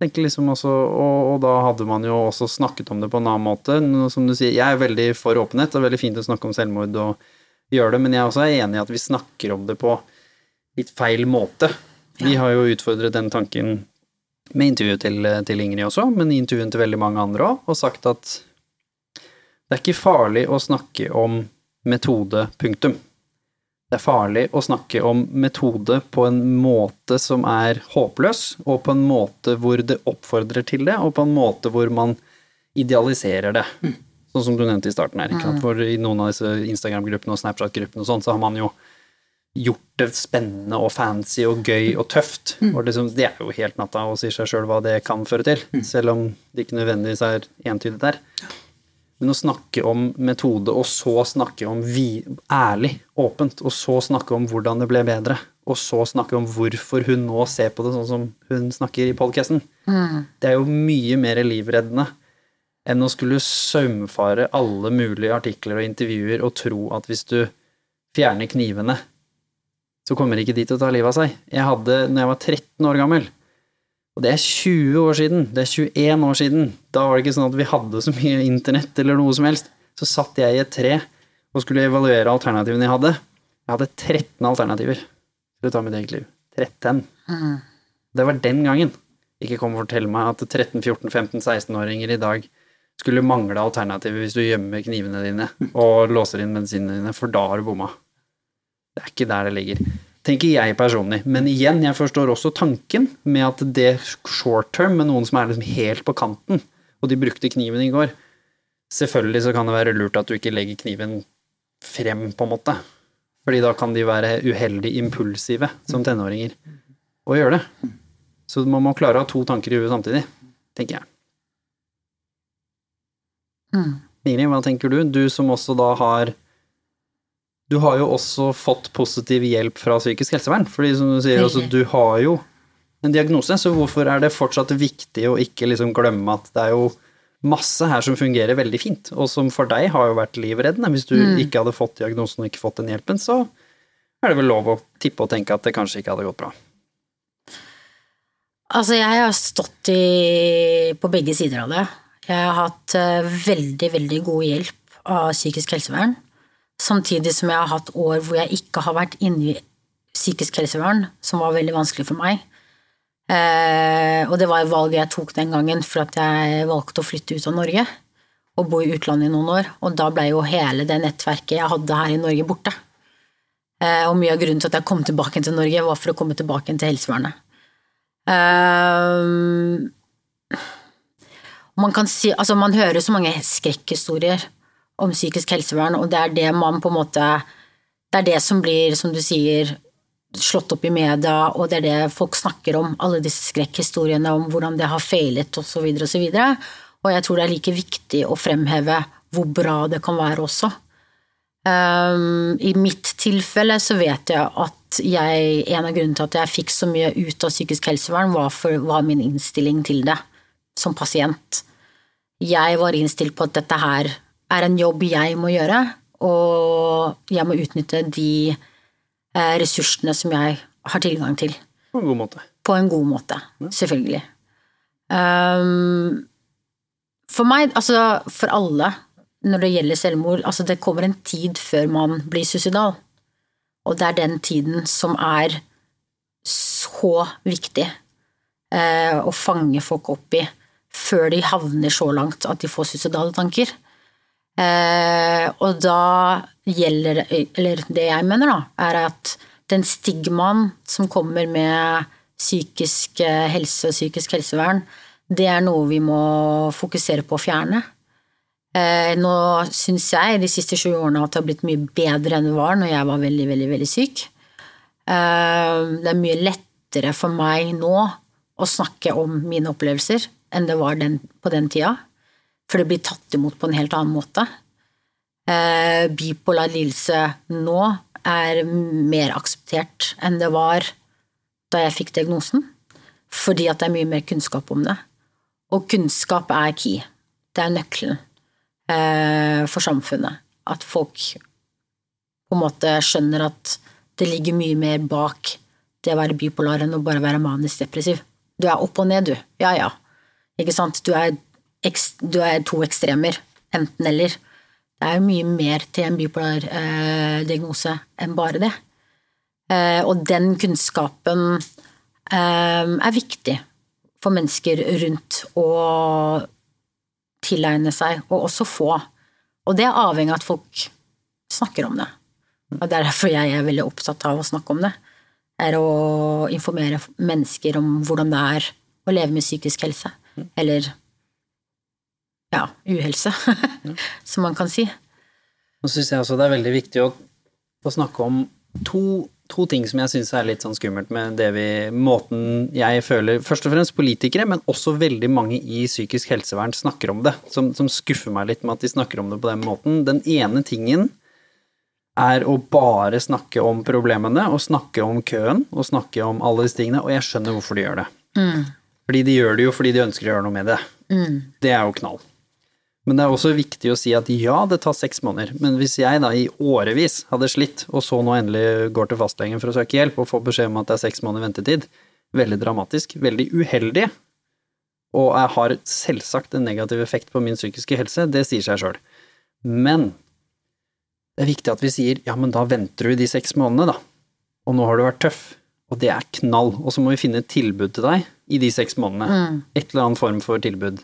Liksom også, og, og da hadde man jo også snakket om det på en annen måte. Som du sier, jeg er veldig for åpenhet, det er veldig fint å snakke om selvmord og gjøre det, men jeg er også enig i at vi snakker om det på litt feil måte. Vi har jo utfordret den tanken med intervjuet til, til Ingrid også, men i intervjuet til veldig mange andre òg, og sagt at det er ikke farlig å snakke om metode, punktum. Det er farlig å snakke om metode på en måte som er håpløs, og på en måte hvor det oppfordrer til det, og på en måte hvor man idealiserer det. Sånn som du nevnte i starten her, sant? hvor i noen av disse Instagram-gruppene og Snapchat-gruppene og sånn, så har man jo gjort det spennende og fancy og gøy og tøft. Og liksom, det er jo helt natta og sier seg sjøl hva det kan føre til, selv om det ikke nødvendigvis er entydig der. Men å snakke om metode, og så snakke om vi, ærlig, åpent, og så snakke om hvordan det ble bedre, og så snakke om hvorfor hun nå ser på det sånn som hun snakker i podkasten, det er jo mye mer livreddende enn å skulle saumfare alle mulige artikler og intervjuer og tro at hvis du fjerner knivene, så kommer ikke de til å ta livet av seg. Jeg hadde, når jeg var 13 år gammel, og det er 20 år siden, det er 21 år siden, da var det ikke sånn at vi hadde så mye internett eller noe som helst, så satt jeg i et tre og skulle evaluere alternativene jeg hadde. Jeg hadde 13 alternativer til å ta mitt eget liv. 13. Det var den gangen. Ikke kom og fortell meg at 13-, 14-, 15-, 16-åringer i dag skulle mangle alternativer hvis du gjemmer knivene dine og låser inn medisinene dine, for da har du bomma. Det er ikke der det ligger. Tenker jeg personlig. Men igjen, jeg forstår også tanken med at det short term med noen som er liksom helt på kanten, og de brukte kniven i går. Selvfølgelig så kan det være lurt at du ikke legger kniven frem, på en måte. Fordi da kan de være uheldig impulsive som tenåringer og gjøre det. Så man må klare å ha to tanker i huet samtidig, tenker jeg. Ingrid, hva tenker du? Du som også da har Du har jo også fått positiv hjelp fra psykisk helsevern. Fordi som du sier, altså, du har jo en diagnose, så hvorfor er det fortsatt viktig å ikke liksom glemme at det er jo masse her som fungerer veldig fint, og som for deg har jo vært livreddende. Hvis du ikke hadde fått diagnosen og ikke fått den hjelpen, så er det vel lov å tippe og tenke at det kanskje ikke hadde gått bra. Altså, jeg har stått i, på begge sider av det. Jeg har hatt eh, veldig, veldig god hjelp av psykisk helsevern. Samtidig som jeg har hatt år hvor jeg ikke har vært inne i psykisk helsevern, som var veldig vanskelig for meg. Eh, og det var et valg jeg tok den gangen for at jeg valgte å flytte ut av Norge og bo i utlandet i noen år. Og da ble jo hele det nettverket jeg hadde her i Norge, borte. Eh, og mye av grunnen til at jeg kom tilbake til Norge, var for å komme tilbake til helsevernet. Eh, man kan si, altså man hører så mange skrekkhistorier om psykisk helsevern, og det er det man på en måte Det er det som blir, som du sier, slått opp i media, og det er det folk snakker om, alle disse skrekkhistoriene om hvordan det har feilet, osv., osv. Og, så og jeg tror det er like viktig å fremheve hvor bra det kan være også. Um, I mitt tilfelle så vet jeg at jeg, en av grunnene til at jeg fikk så mye ut av psykisk helsevern, var, for, var min innstilling til det som pasient. Jeg var innstilt på at dette her er en jobb jeg må gjøre, og jeg må utnytte de eh, ressursene som jeg har tilgang til. På en god måte. På en god måte, selvfølgelig. Um, for meg, altså for alle, når det gjelder selvmord, altså det kommer en tid før man blir suicidal. Og det er den tiden som er så viktig uh, å fange folk opp i før de havner så langt at de får suicidale tanker. Eh, og da gjelder Eller det jeg mener, da, er at den stigmaen som kommer med psykisk helse og psykisk helsevern, det er noe vi må fokusere på å fjerne. Eh, nå syns jeg de siste sju årene at det har blitt mye bedre enn det var når jeg var veldig, veldig, veldig syk. Eh, det er mye lettere for meg nå å snakke om mine opplevelser enn det var den, på den tida. For det blir tatt imot på en helt annen måte. Eh, bipolar lidelse nå er mer akseptert enn det var da jeg fikk diagnosen. Fordi at det er mye mer kunnskap om det. Og kunnskap er key. Det er nøkkelen eh, for samfunnet. At folk på en måte skjønner at det ligger mye mer bak det å være bipolar enn å bare være manisk depressiv. Du er opp og ned, du. Ja ja. Ikke sant? Du er, du er to ekstremer. Enten eller. Det er jo mye mer til en bipolar eh, diagnose enn bare det. Eh, og den kunnskapen eh, er viktig for mennesker rundt å tilegne seg, og også få. Og det er avhengig av at folk snakker om det. Og det er derfor jeg er veldig opptatt av å snakke om det. Er å informere mennesker om hvordan det er å leve med psykisk helse. Eller ja, uhelse, som man kan si. Nå syns jeg også det er veldig viktig å, å snakke om to to ting som jeg syns er litt sånn skummelt med det vi Måten jeg føler Først og fremst politikere, men også veldig mange i psykisk helsevern snakker om det. Som, som skuffer meg litt med at de snakker om det på den måten. Den ene tingen er å bare snakke om problemene og snakke om køen og snakke om alle disse tingene, og jeg skjønner hvorfor de gjør det. Fordi de gjør det jo fordi de ønsker å gjøre noe med det. Det er jo knall. Men det er også viktig å si at ja, det tar seks måneder, men hvis jeg da i årevis hadde slitt, og så nå endelig går til fastlegen for å søke hjelp og får beskjed om at det er seks måneder ventetid, veldig dramatisk, veldig uheldig, og jeg har selvsagt en negativ effekt på min psykiske helse, det sier seg sjøl. Men det er viktig at vi sier ja, men da venter du de seks månedene, da. Og nå har du vært tøff. Og det er knall. Og så må vi finne et tilbud til deg i de seks månedene. Et eller annet form for tilbud.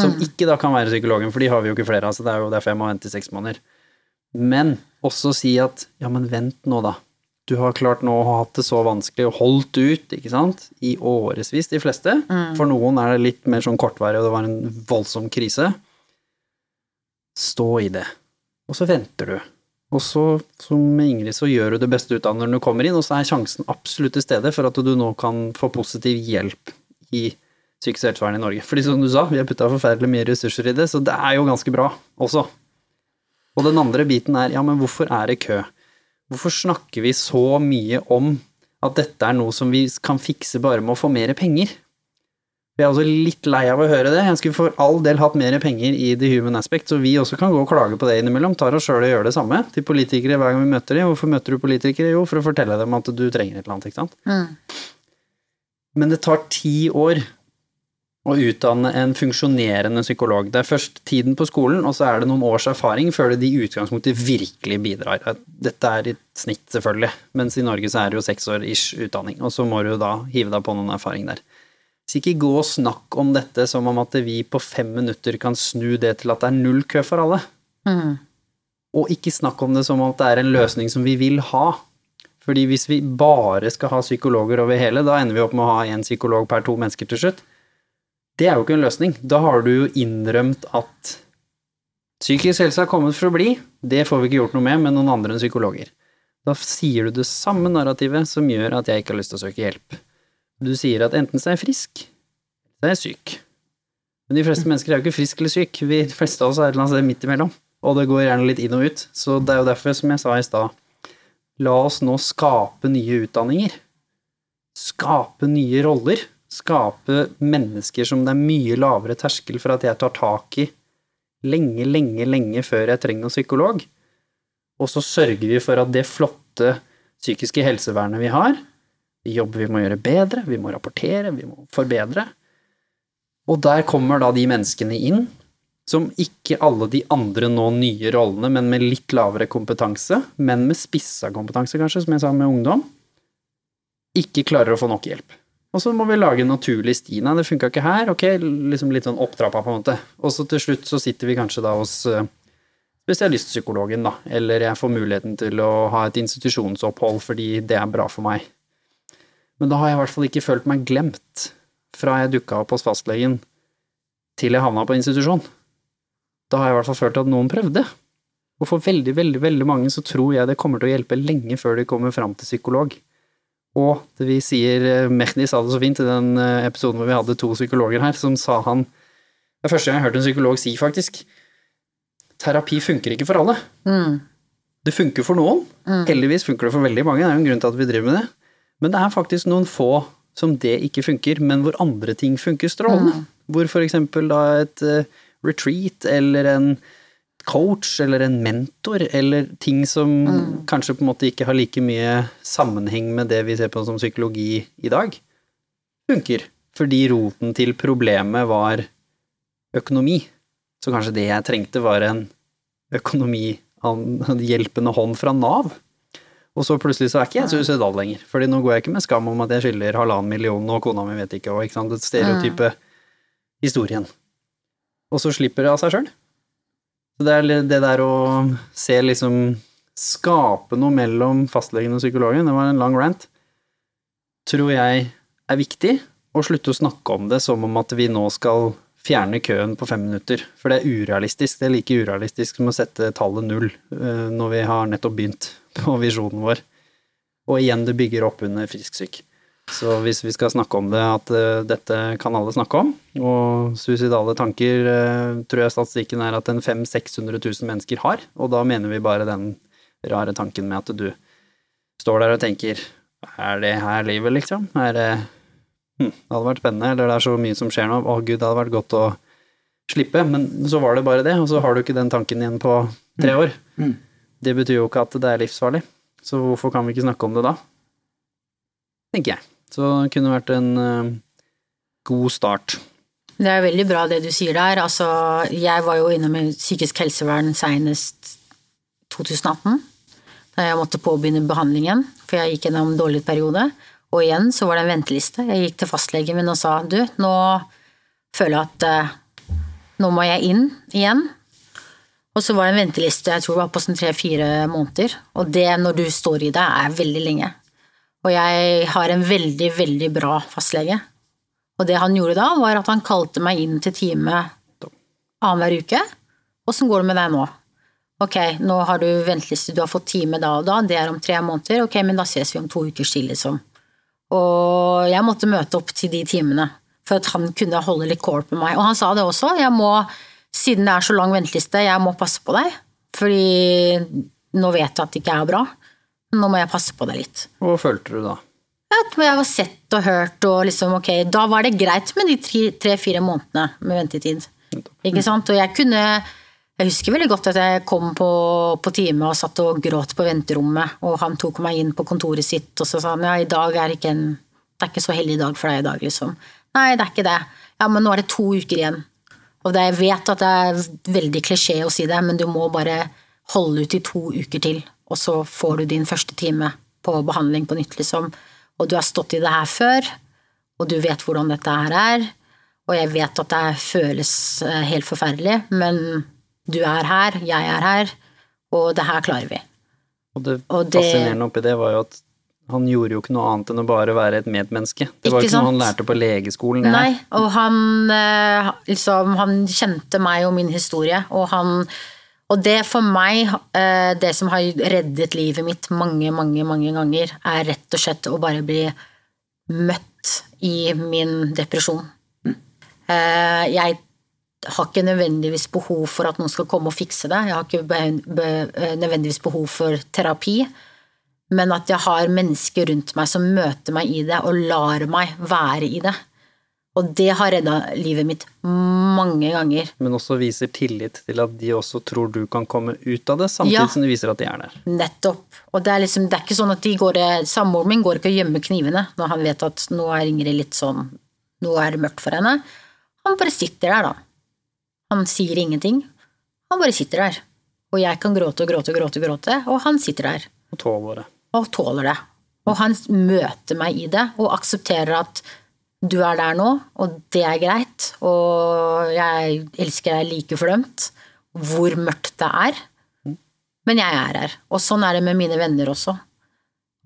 Som ikke da kan være psykologen, for de har vi jo ikke flere av, så det er jo derfor jeg må vente i seks måneder. Men også si at ja, men vent nå, da. Du har klart nå å ha hatt det så vanskelig og holdt ut, ikke sant, i årevis, de fleste. For noen er det litt mer sånn kortvarig, og det var en voldsom krise. Stå i det. Og så venter du. Og så, som Ingrid, så gjør du det beste ut av når du kommer inn, og så er sjansen absolutt til stede for at du nå kan få positiv hjelp i psykisk helsevern i Norge. Fordi som du sa, vi har putta forferdelig mye ressurser i det, så det er jo ganske bra også. Og den andre biten er, ja, men hvorfor er det kø? Hvorfor snakker vi så mye om at dette er noe som vi kan fikse bare med å få mer penger? Vi er også litt lei av å høre det. Jeg skulle for all del hatt mer penger i The Human Aspect, så vi også kan gå og klage på det innimellom. Tar oss sjøl og gjør det samme til politikere hver gang vi møter dem. Hvorfor møter du politikere? Jo, for å fortelle dem at du trenger et eller annet, ikke sant. Men det tar ti år å utdanne en funksjonerende psykolog. Det er først tiden på skolen, og så er det noen års erfaring før det i utgangspunktet virkelig bidrar. Dette er i snitt, selvfølgelig, mens i Norge så er det jo seks år ish utdanning, og så må du da hive deg på noen erfaring der. Så ikke gå og snakk om dette som om at vi på fem minutter kan snu det til at det er null kø for alle. Og ikke snakk om det som om det er en løsning som vi vil ha. Fordi hvis vi bare skal ha psykologer over hele, da ender vi opp med å ha én psykolog per to mennesker til slutt. Det er jo ikke en løsning. Da har du jo innrømt at psykisk helse har kommet for å bli, det får vi ikke gjort noe med med noen andre enn psykologer. Da sier du det samme narrativet som gjør at jeg ikke har lyst til å søke hjelp. Du sier at enten så er jeg frisk, så er jeg syk. Men de fleste mennesker er jo ikke friske eller syke, vi de fleste av oss er et eller annet sted midt imellom. Og det går gjerne litt inn og ut. Så det er jo derfor, som jeg sa i stad, la oss nå skape nye utdanninger. Skape nye roller. Skape mennesker som det er mye lavere terskel for at jeg tar tak i lenge, lenge, lenge før jeg trenger en psykolog. Og så sørger vi for at det flotte psykiske helsevernet vi har, de jobber vi må gjøre bedre, vi må rapportere, vi må forbedre. Og der kommer da de menneskene inn som ikke alle de andre nå nye rollene, men med litt lavere kompetanse, men med spissa kompetanse, kanskje, som jeg sa med ungdom, ikke klarer å få nok hjelp. Og så må vi lage en naturlig sti. Nei, det funka ikke her, ok, liksom litt sånn opptrappa, på en måte. Og så til slutt så sitter vi kanskje da hos eh, spesialistpsykologen, da, eller jeg får muligheten til å ha et institusjonsopphold fordi det er bra for meg. Men da har jeg i hvert fall ikke følt meg glemt fra jeg dukka opp hos fastlegen til jeg havna på institusjon. Da har jeg i hvert fall følt at noen prøvde. Og for veldig, veldig, veldig mange så tror jeg det kommer til å hjelpe lenge før de kommer fram til psykolog. Og det vi sier, eh, Mehdi sa det så fint i den eh, episoden hvor vi hadde to psykologer her, som sa han Det er første gang jeg har hørt en psykolog si, faktisk. Terapi funker ikke for alle. Det funker for noen. Heldigvis funker det for veldig mange, det er jo en grunn til at vi driver med det. Men det er faktisk noen få som det ikke funker, men hvor andre ting funker strålende. Hvor for eksempel da et eh, retreat eller en coach eller en mentor eller ting som kanskje på en måte ikke har like mye sammenheng med det vi ser på som psykologi i dag, funker. Fordi roten til problemet var økonomi. Så kanskje det jeg trengte var en økonomi, hjelpende hånd fra Nav. Og så plutselig så er ikke jeg suicidal lenger, Fordi nå går jeg ikke med skam om at jeg skylder halvannen million og kona mi vet ikke, og ikke sant, det stereotype historien. Og så slipper det av seg sjøl. Så det er det der å se liksom Skape noe mellom fastlegen og psykologen, det var en lang rant, tror jeg er viktig. Og slutte å snakke om det som om at vi nå skal fjerne køen på fem minutter. For det er urealistisk. Det er like urealistisk som å sette tallet null eh, når vi har nettopp begynt på visjonen vår. Og igjen, det bygger opp under frisk-syk. Så hvis vi skal snakke om det, at uh, dette kan alle snakke om, og suicidale tanker uh, tror jeg statistikken er at en 500 600 000 mennesker har, og da mener vi bare den rare tanken med at du står der og tenker er det her livet, liksom? Er det hm, Det hadde vært spennende, eller det er så mye som skjer nå, å gud, det hadde vært godt å slippe, men så var det bare det, og så har du ikke den tanken igjen på tre år. Mm. Det betyr jo ikke at det er livsfarlig, så hvorfor kan vi ikke snakke om det da? Tenker jeg. Så det kunne vært en eh, god start. Det er veldig bra det du sier der. Altså, jeg var jo innom psykisk helsevern senest 2018, da jeg måtte påbegynne behandlingen, for jeg gikk gjennom en dårlig periode. Og igjen så var det en venteliste. Jeg gikk til fastlegen min og sa du, nå føler jeg at eh, nå må jeg inn igjen. Og så var det en venteliste jeg tror det var på sånn tre-fire måneder. Og det, når du står i det, er veldig lenge. Og jeg har en veldig, veldig bra fastlege. Og det han gjorde da, var at han kalte meg inn til time annenhver uke. Åssen går det med deg nå? Ok, nå har du venteliste, du har fått time da og da, det er om tre måneder. Ok, men da ses vi om to ukers tid, liksom. Og jeg måtte møte opp til de timene for at han kunne holde litt kål på meg. Og han sa det også, jeg må, siden det er så lang venteliste, jeg må passe på deg. Fordi nå vet jeg at det ikke er bra. Nå må jeg passe på deg litt. Hva følte du da? At jeg var sett og hørt, og liksom, ok, da var det greit med de tre-fire månedene med ventetid. Ikke sant? Og jeg kunne Jeg husker veldig godt at jeg kom på, på time og satt og gråt på venterommet, og han tok meg inn på kontoret sitt, og så sa han ja, i dag er ikke en Det er ikke så heldig dag for deg i dag, liksom. Nei, det er ikke det. Ja, men nå er det to uker igjen. Og jeg vet at det er veldig klisjé å si det, men du må bare holde ut i to uker til, og så får du din første time på behandling på nytt, liksom. Og du har stått i det her før, og du vet hvordan dette her er. Og jeg vet at det føles eh, helt forferdelig, men du er her, jeg er her, og det her klarer vi. Og det, Og det- fascinerende oppi det var jo at han gjorde jo ikke noe annet enn å bare være et medmenneske. Det var Ikke ikke noe han lærte på legeskolen. Nei, og han eh, liksom Han kjente meg og min historie, og han Og det for meg, eh, det som har reddet livet mitt mange, mange, mange ganger, er rett og slett å bare bli møtt i min depresjon. Eh, Jeg har ikke nødvendigvis behov for at noen skal komme og fikse det. Jeg har ikke eh, nødvendigvis behov for terapi. Men at jeg har mennesker rundt meg som møter meg i det og lar meg være i det. Og det har redda livet mitt mange ganger. Men også viser tillit til at de også tror du kan komme ut av det, samtidig Ja. som de viser at de er der. Nettopp. Og det er liksom, det er ikke sånn at de går Samboeren min går ikke og gjemmer knivene når han vet at nå er Ingrid litt sånn Nå er det mørkt for henne. Han bare sitter der, da. Han sier ingenting. Han bare sitter der. Og jeg kan gråte og gråte og gråte, gråte, og han sitter der. Og tåler det. og tåler det. Og han møter meg i det og aksepterer at du er der nå, og det er greit, og jeg elsker deg like fordømt, hvor mørkt det er. Men jeg er her. Og sånn er det med mine venner også.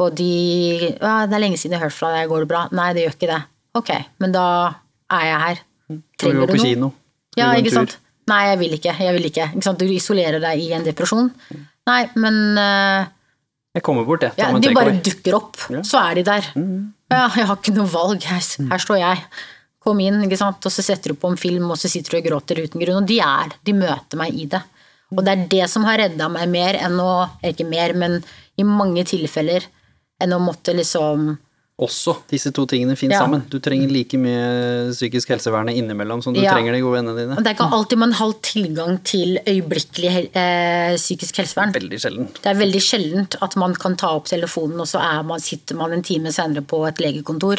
Og de ja, 'Det er lenge siden jeg har hørt fra deg, går det bra?' Nei, det gjør ikke det. Ok, men da er jeg her. Skal vi Trenger gå du på kino? Skal Ja, ikke sant. Nei, jeg vil ikke. Jeg vil ikke. ikke sant? Du isolerer deg i en depresjon. Nei, men eh, Jeg kommer bort, jeg. Ja, de bare dukker opp, Ja. så er de der. Ja, jeg har ikke noe valg, her, her står jeg. Kom inn, ikke sant, og så setter du på en film, og så sitter du og gråter uten grunn. Og de er de møter meg i det. Og det er det som har redda meg mer enn å Ikke mer, men i mange tilfeller enn å måtte liksom Også disse to tingene finnes Ja. sammen. Du trenger like mye psykisk helsevern innimellom som du Ja. trenger de gode vennene dine. Det er ikke alltid man har tilgang til øyeblikkelig hel- eh, psykisk helsevern. Veldig sjeldent. Det er veldig sjeldent at man kan ta opp telefonen, og så man, sitter man en time senere på et legekontor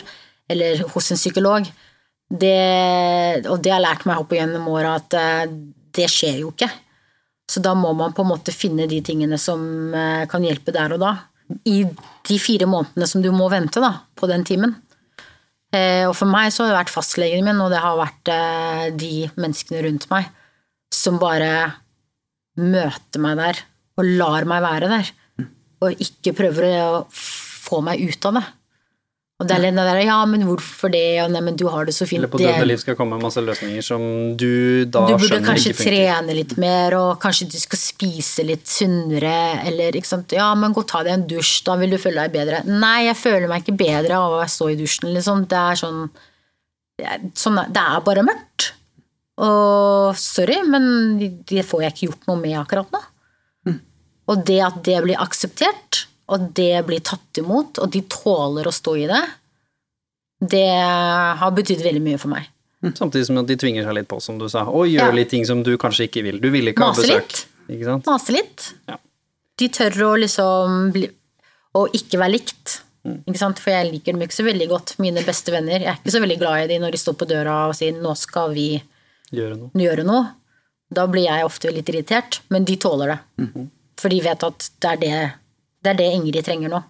eller hos en psykolog. Det, og det har lært meg opp igjennom åra at eh, det skjer jo ikke. Så da må man på en måte finne de tingene som eh, kan hjelpe der og da. I de fire månedene som du må vente da, på den timen. Eh, Og for meg så har det vært fastlegen min, og det har vært eh, de menneskene rundt meg som bare møter meg der og lar meg være der. Og ikke prøver å få meg ut av det. Og det er litt det der, ja, men hvorfor det, og nei, men du har det så fint. Eller på det- døde liv skal komme masse løsninger som du da skjønner ikke du burde kanskje trene litt mer, og kanskje du skal spise litt sunnere, eller ikke sant. Ja, men gå og ta deg en dusj, da vil du føle deg bedre. Nei, jeg føler meg ikke bedre av å stå i dusjen, liksom. Det er sånn Det er, sånn, det er bare mørkt. Og sorry, men det får jeg ikke gjort noe med akkurat nå. Og det at det blir akseptert, og det blir tatt imot, og de tåler å stå i det, det har betydd veldig mye for meg. Samtidig som at de tvinger seg litt på, som du sa, og gjør Ja. litt ting som du kanskje ikke vil. Du vil ikke ha Mase besøk. litt. Mase litt. Ja. De tør å liksom bli Å ikke være likt. Mm. Ikke sant? For jeg liker dem ikke så veldig godt, mine beste venner. Jeg er ikke så veldig glad i dem når de står på døra og sier 'nå skal vi Gjøre noe. gjøre noe'. Da blir jeg ofte litt irritert, men de tåler det. Mhm. For de vet at det er det, det er det Ingrid trenger nå.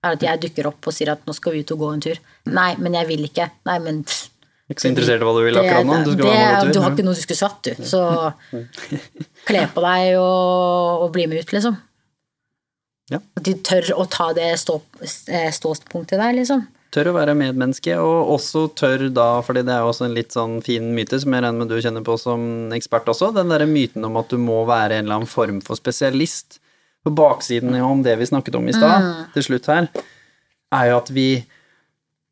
Er at jeg dukker opp og sier at 'nå skal vi ut og gå en tur'. Nei, men jeg vil ikke. Nei, men Ikke så interessert i hva du vil akkurat nå. Du det- gå Du har ikke noe du skulle satt, du. Så kle på deg og, og bli med ut, liksom. Ja. At de tør å ta det stå, eh, ståstpunktet der, liksom. Tør å være medmenneske, og også tør da, fordi det er jo også en litt sånn fin myte som jeg regner med du kjenner på som ekspert også, den derre myten om at du må være en eller annen form for spesialist. På baksiden om det vi snakket om i stad, til slutt her, er jo at vi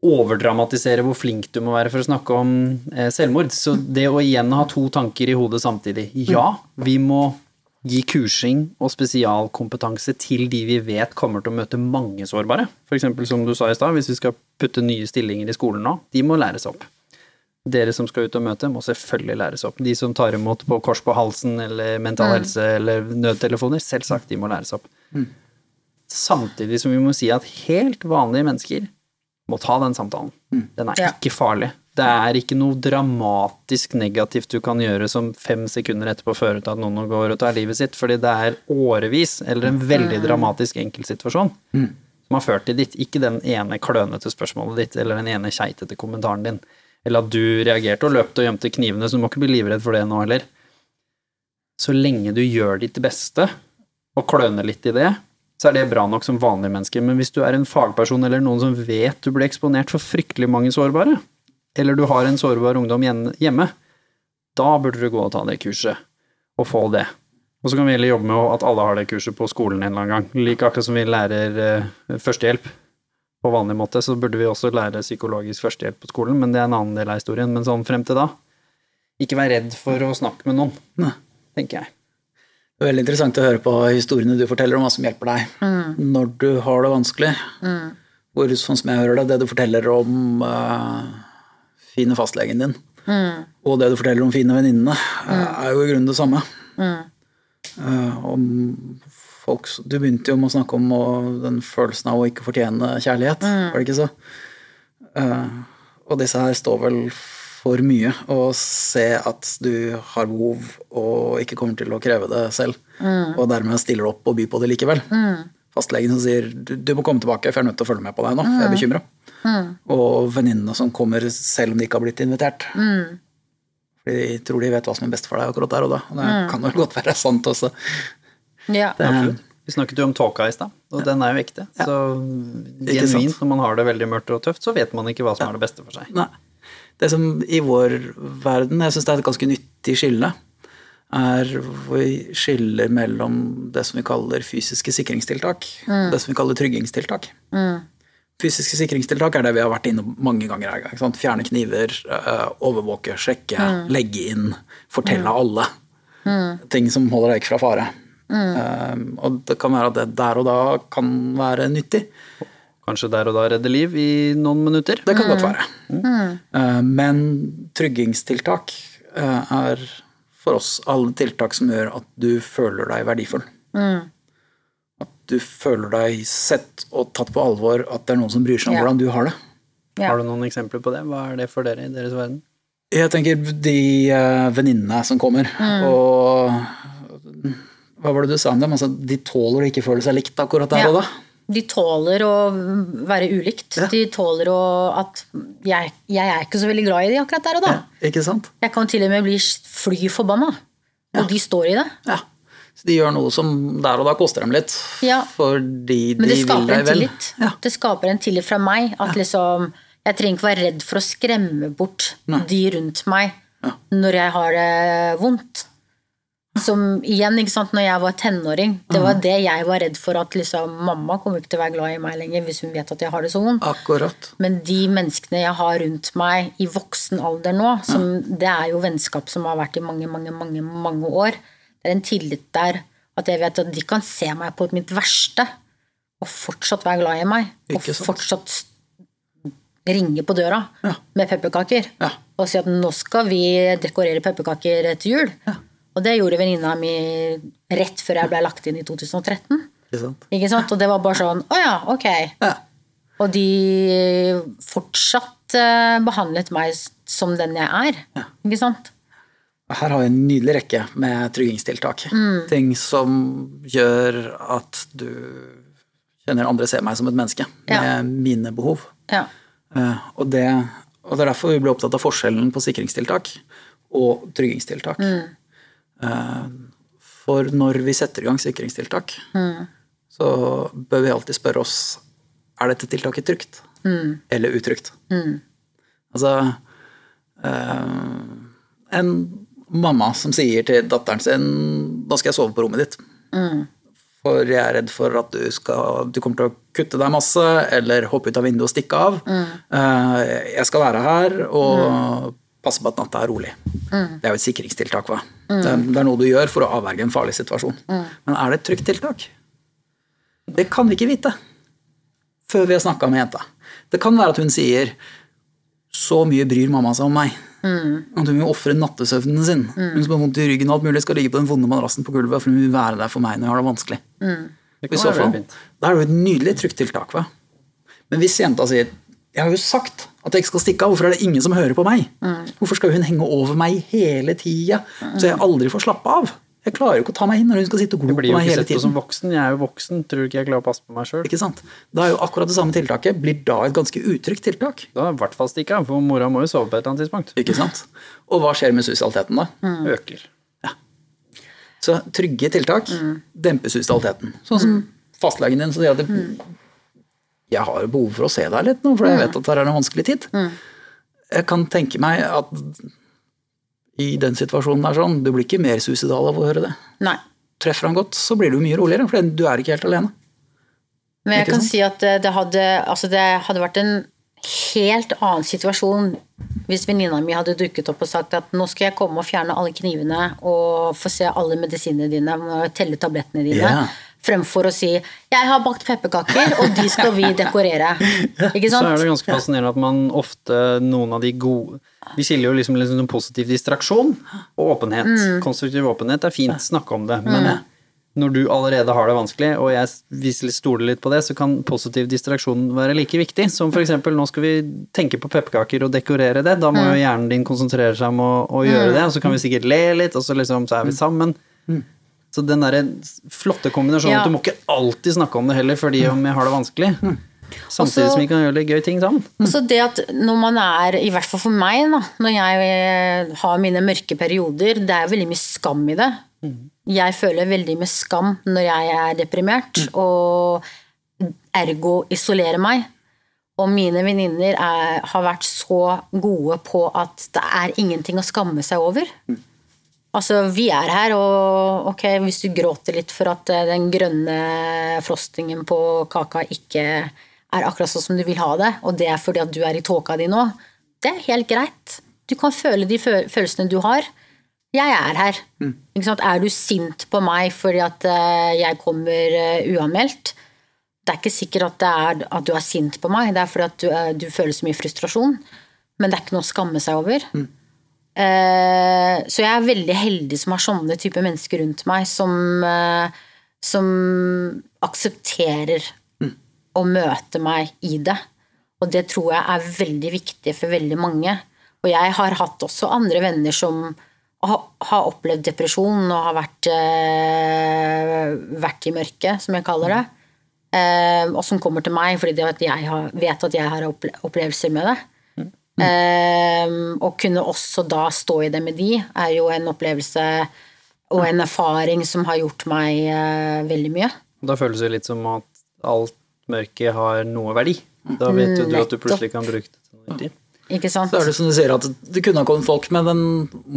overdramatiserer hvor flink du må være for å snakke om eh, selvmord. Så det å igjen ha to tanker i hodet samtidig. Ja, vi må gi kursing og spesialkompetanse til de vi vet kommer til å møte mange sårbare. F.eks. som du sa i stad, hvis vi skal putte nye stillinger i skolen nå, de må læres opp. Dere som skal ut og møte, må selvfølgelig læres opp. De som tar imot på kors på halsen eller Mental Helse eller nødtelefoner, selvsagt, de må læres opp. Samtidig som vi må si at helt vanlige mennesker må ta den samtalen. Den er Ja. ikke farlig. Det er ikke noe dramatisk negativt du kan gjøre som fem sekunder etterpå fører til at noen går og tar livet sitt, fordi det er årevis, eller en veldig dramatisk enkeltsituasjon, som har ført til ditt. Ikke den ene klønete spørsmålet ditt, eller den ene keitete kommentaren din. Eller at du reagerte og løpte og gjemte knivene, så du må ikke bli livredd for det nå heller. Så lenge du gjør ditt beste, og kløner litt i det, så er det bra nok som vanlig menneske. Men hvis du er en fagperson eller noen som vet du blir eksponert for fryktelig mange sårbare, eller du har en sårbar ungdom hjemme, da burde du gå og ta det kurset, og få det. Og så kan vi heller jobbe med at alle har det kurset på skolen en eller annen gang. Like akkurat som vi lærer eh, førstehjelp på vanlig måte, så burde vi også lære psykologisk førstehjelp på skolen, men det er en annen del av historien. Men sånn frem til da, ikke vær redd for å snakke med noen, Nei. tenker jeg. Det er veldig interessant å høre på historiene du forteller om hva som hjelper deg når du har det vanskelig. Hvor, sånn som jeg hører det, det du forteller om uh, fine fastlegen din, og det du forteller om fine venninnene, uh, er jo i grunnen det samme. Uh, om folk, du begynte jo med å snakke om den følelsen av å ikke fortjene kjærlighet, var det ikke så? Eh, og disse her står vel for mye, å se at du har behov og ikke kommer til å kreve det selv, og dermed stiller opp og byr på det likevel. Fastlegen som sier du, du må komme tilbake, for jeg er nødt til å følge med på deg nå, for jeg er bekymra. Og venninnene som kommer selv om de ikke har blitt invitert. Fordi de tror de vet hva som er best for deg akkurat der og da. Og det kan vel godt være sant også. Ja. Absolutt. Vi snakket jo om tåka i stad, og den er jo ekte. Så genuint, når man har det veldig mørkt og tøft, så vet man ikke hva som er det beste for seg. Nei. Det som i vår verden, jeg syns det er et ganske nyttig skille, er hvor vi skiller mellom det som vi kaller fysiske sikringstiltak, og det som vi kaller tryggingstiltak. Fysiske sikringstiltak er det vi har vært inne mange ganger. her, Ikke sant? Fjerne kniver, overvåke, sjekke, legge inn, fortelle alle. Ting som holder deg ikke fra fare. Eh, og det kan være at det der og da kan være nyttig. Kanskje der og da redde liv i noen minutter. Det kan godt være. Eh, Men tryggingstiltak eh, er for oss alle tiltak som gjør at du føler deg verdifull. At du føler deg sett og tatt på alvor, at det er noen som bryr seg om Ja. hvordan du har det. Ja. Har du noen eksempler på det? Hva er det for dere i deres verden? Jeg tenker de uh, venninnene som kommer, og hva var det du sa om dem? Altså, de tåler å ikke føle seg likt akkurat der Ja. og da. De tåler å være ulikt. De tåler å at jeg, jeg er ikke så veldig glad i de akkurat der og da. Ikke sant? Jeg kan til og med bli fly forbanna. Og de står i det. Ja. Så de gjør noe som der og da koster dem litt, Ja. fordi de Men det vil deg en vel. Ja. Det skaper en tillit fra meg. At liksom Jeg trenger ikke være redd for å skremme bort Nei. de rundt meg når jeg har det vondt. Som igjen, ikke sant, når jeg var tenåring, det var det jeg var redd for at liksom Mamma kommer ikke til å være glad i meg lenger hvis hun vet at jeg har det så vondt. Akkurat. Men de menneskene jeg har rundt meg i voksen alder nå, som, det er jo vennskap som har vært i mange, mange, mange, mange år. Det er en tillit der at jeg vet at de kan se meg på mitt verste og fortsatt være glad i meg. Og fortsatt ringe på døra Ja. med pepperkaker. Ja. Og si at nå skal vi dekorere pepperkaker til jul. Og det gjorde venninna mi rett før jeg ble lagt inn i 2013. Ikke sant? Ikke sant? Og det var bare sånn Å ja, ok. Ja. Og de fortsatt eh, behandlet meg som den jeg er. Ikke sant? Her har vi en nydelig rekke med tryggingstiltak. Mm. Ting som gjør at du kjenner andre ser meg som et menneske Ja. med mine behov. Ja. Eh, Og det, og det er derfor vi ble opptatt av forskjellen på sikringstiltak og tryggingstiltak. Mm. Eh, For når vi setter i gang sikringstiltak, Mm. så bør vi alltid spørre oss er dette tiltaket trygt Mm. eller utrygt. Altså eh, En mamma som sier til datteren sin nå skal jeg sove på rommet ditt. For jeg er redd for at du, skal, du kommer til å kutte deg masse, eller hoppe ut av vinduet og stikke av. Eh, jeg skal være her og passe på at natta er rolig. Det er jo et sikringstiltak, hva. Det, er, det er noe du gjør for å avverge en farlig situasjon. Men er det et trygt tiltak? Det kan vi ikke vite før vi har snakka med jenta. Det kan være at hun sier så mye bryr mamma seg om meg. At hun vil ofre nattesøvnen sin. Hun som har vondt i ryggen og alt mulig, skal ligge på den vonde madrassen på gulvet, for hun vil være der for meg når jeg har det vanskelig. Det I kan så være fall, fint. da er det jo et nydelig trygt tiltak. Va? Men hvis jenta sier jeg har jo sagt at jeg ikke skal stikke av, hvorfor er det ingen som hører på meg? Hvorfor skal hun henge over meg hele tida, så jeg aldri får slappe av? Jeg klarer jo ikke å ta meg inn når hun skal sitte og glo på meg hele tiden. Jeg blir jo ikke sett på som voksen. Jeg er jo voksen. Tror ikke jeg klarer å passe på meg sjøl? Ikke sant? Da er jo akkurat det samme tiltaket blir da et ganske utrygt tiltak. Da er i hvert fall stikke av, for mora må jo sove på et eller annet tidspunkt. Ikke sant? Og hva skjer med suicidaliteten da? Øker. Ja. Så trygge tiltak demper suicidaliteten. Sånn som fastlegen din som sier at det, jeg har behov for å se deg litt nå, for jeg vet at det er en vanskelig tid. Jeg kan tenke meg at i den situasjonen der sånn, du blir ikke mer suicidal av å høre det. Nei. Treffer han godt, så blir du mye roligere, for du er ikke helt alene. Men jeg kan si at det- det hadde, altså det hadde vært en helt annen situasjon hvis venninna mi hadde dukket opp og sagt at nå skal jeg komme og fjerne alle knivene og få se alle medisinene dine, og telle tablettene dine. Ja. Fremfor å si 'jeg har bakt pepperkaker, og de skal vi dekorere'. Ikke Så er det ganske fascinerende at man ofte, noen av de gode Vi skiller jo liksom liksom positiv distraksjon og åpenhet. Mm. Konstruktiv åpenhet er fint, snakke om det. Men når du allerede har det vanskelig, og jeg stoler litt på det, så kan positiv distraksjon være like viktig. Som eksempel, nå skal vi tenke på pepperkaker og dekorere det. Da må Mm. jo hjernen din konsentrere seg om å, å gjøre det, og så kan vi sikkert le litt, og så liksom så er vi sammen. Så den derre flotte kombinasjonen Ja. at du må ikke alltid snakke om det heller fordi om jeg har det vanskelig. Samtidig Også- som vi kan gjøre litt gøy ting sammen. Så det at når man er, i hvert fall for meg, da, når jeg eh, har mine mørke perioder, det er veldig mye skam i det. Jeg føler veldig mye skam når jeg er deprimert, og ergo isolerer meg. Og mine venninner er- har vært så gode på at det er ingenting å skamme seg over. Altså, vi er her, og ok, hvis du gråter litt for at eh, den grønne frostingen på kaka ikke er akkurat sånn som du vil ha det, og det er fordi at du er i tåka di nå, det er helt greit. Du kan føle de fø- følelsene du har. Jeg er her. Ikke sant? Er du sint på meg fordi at eh, jeg kommer eh, uanmeldt? Det er ikke sikkert at, det er, at du er sint på meg, det er fordi at du, du føler så mye frustrasjon. Men det er ikke noe å skamme seg over. Eh, så jeg er veldig heldig som har sånne type mennesker rundt meg som, eh, som aksepterer å møte meg i det. Og det tror jeg er veldig viktig for veldig mange. Og jeg har hatt også andre venner som har, opplevd depresjon og har vært, eh, vært i mørket, som jeg kaller det. Eh, og som kommer til meg fordi det at jeg har, vet at jeg har opplevelser med det. Eh, og kunne også da stå i det med de, er jo en opplevelse og en erfaring som har gjort meg eh, veldig mye. Da føles det litt som at alt mørket har noe verdi. Da vet jo du at du plutselig kan bruke det til noe nyttig. Ikke sant? Så er det som du sier at det kunne ha kommet folk med den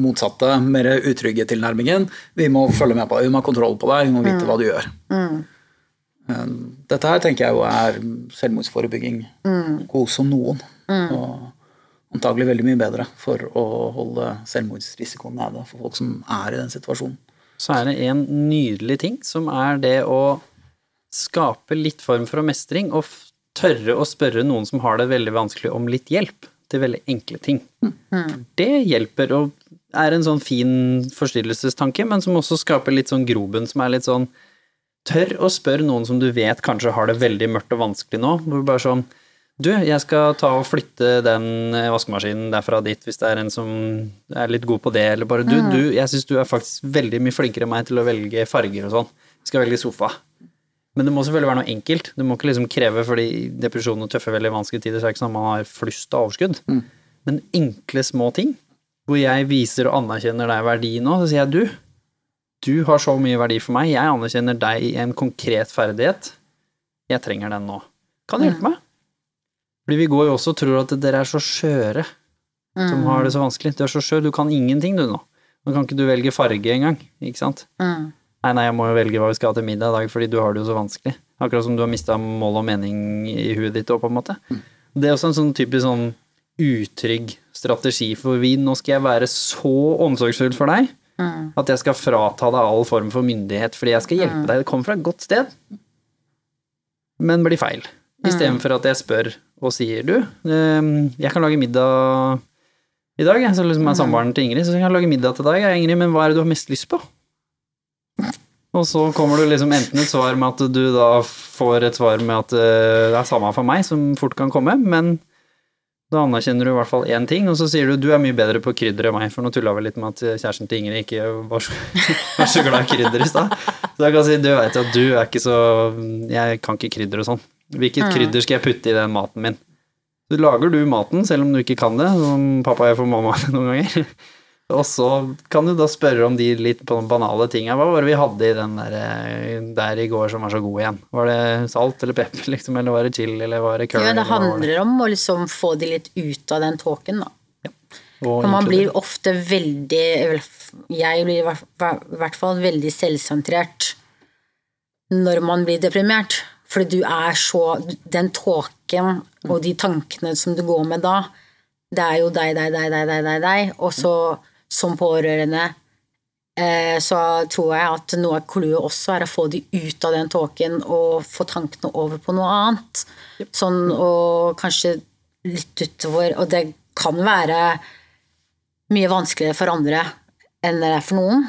motsatte, mer utrygge tilnærmingen. Vi må følge med på deg, vi må ha kontroll på deg, vi må vite hva du gjør. Mm. Dette her tenker jeg jo er selvmordsforebygging god som noen. Og antagelig veldig mye bedre for å holde selvmordsrisikoen nede for folk som er i den situasjonen. Så er det en nydelig ting, som er det å skape litt form for mestring, og tørre å spørre noen som har det veldig vanskelig, om litt hjelp til veldig enkle ting. Det hjelper, og er en sånn fin forstyrrelsestanke, men som også skaper litt sånn grobunn, som er litt sånn Tør å spørre noen som du vet kanskje har det veldig mørkt og vanskelig nå, hvor du bare sånn Du, jeg skal ta og flytte den eh, vaskemaskinen derfra dit hvis det er en som er litt god på det, eller bare du, du, jeg syns du er faktisk veldig mye flinkere enn meg til å velge farger og sånn. Jeg skal velge sofa. Men det må selvfølgelig være noe enkelt. Det må ikke liksom kreve, fordi depresjon og tøffe, veldig vanskelige tider, så er det ikke sånn at man har flust og overskudd. Men enkle, små ting, hvor jeg viser og anerkjenner deg verdi nå, så sier jeg du, du har så mye verdi for meg, jeg anerkjenner deg i en konkret ferdighet, jeg trenger den nå. Kan du hjelpe meg? Fordi vi går jo også og tror at dere er så skjøre som har det så vanskelig. Du er så skjør, du kan ingenting du nå. Nå kan ikke du velge farge engang, ikke sant? Mm. Nei, nei, jeg må jo velge hva vi skal ha til middag i dag, fordi du har det jo så vanskelig. Akkurat som du har mista mål og mening i huet ditt òg, på en måte. Det er også en sånn typisk sånn utrygg strategi, for vi, nå skal jeg være så omsorgsfull for deg at jeg skal frata deg all form for myndighet, fordi jeg skal hjelpe deg. Det kommer fra et godt sted, men blir feil. Istedenfor at jeg spør og sier du, eh, jeg kan lage middag i dag, så liksom er samboeren til Ingrid, så jeg kan lage middag til deg, Ingrid, men hva er det du har mest lyst på? Og så kommer du liksom enten et svar med at du da får et svar med at eh, det er samme for meg, som fort kan komme, men da anerkjenner du i hvert fall én ting, og så sier du du er mye bedre på krydder enn meg, for nå tulla vi litt med at kjæresten til Ingrid ikke var så, var så glad i krydder i stad. Så jeg kan si du veit at du er ikke så Jeg kan ikke krydder og sånn. Hvilket krydder skal jeg putte i den maten min? Så lager du maten, selv om du ikke kan det, som pappa gjør for mamma noen ganger. Og så kan du da spørre om de litt banale tinga. Hva var det vi hadde i den der, eh, der i går som var så god igjen? Var det salt eller pepper, liksom, eller var det chili, eller var det curry? Ja, det handler det? om å liksom få de litt ut av den tåken, da. Ja. For man blir ofte veldig Jeg blir i hvert fall veldig selvsentrert når man blir deprimert. Fordi du er så Den tåken og de tankene som du går med da, det er jo deg, deg, deg, deg, deg, deg, deg. Og så som pårørende eh, så tror jeg at noe av clouet også er å få de ut av den tåken og få tankene over på noe annet. Sånn og kanskje litt utover Og det kan være mye vanskeligere for andre enn det er for noen.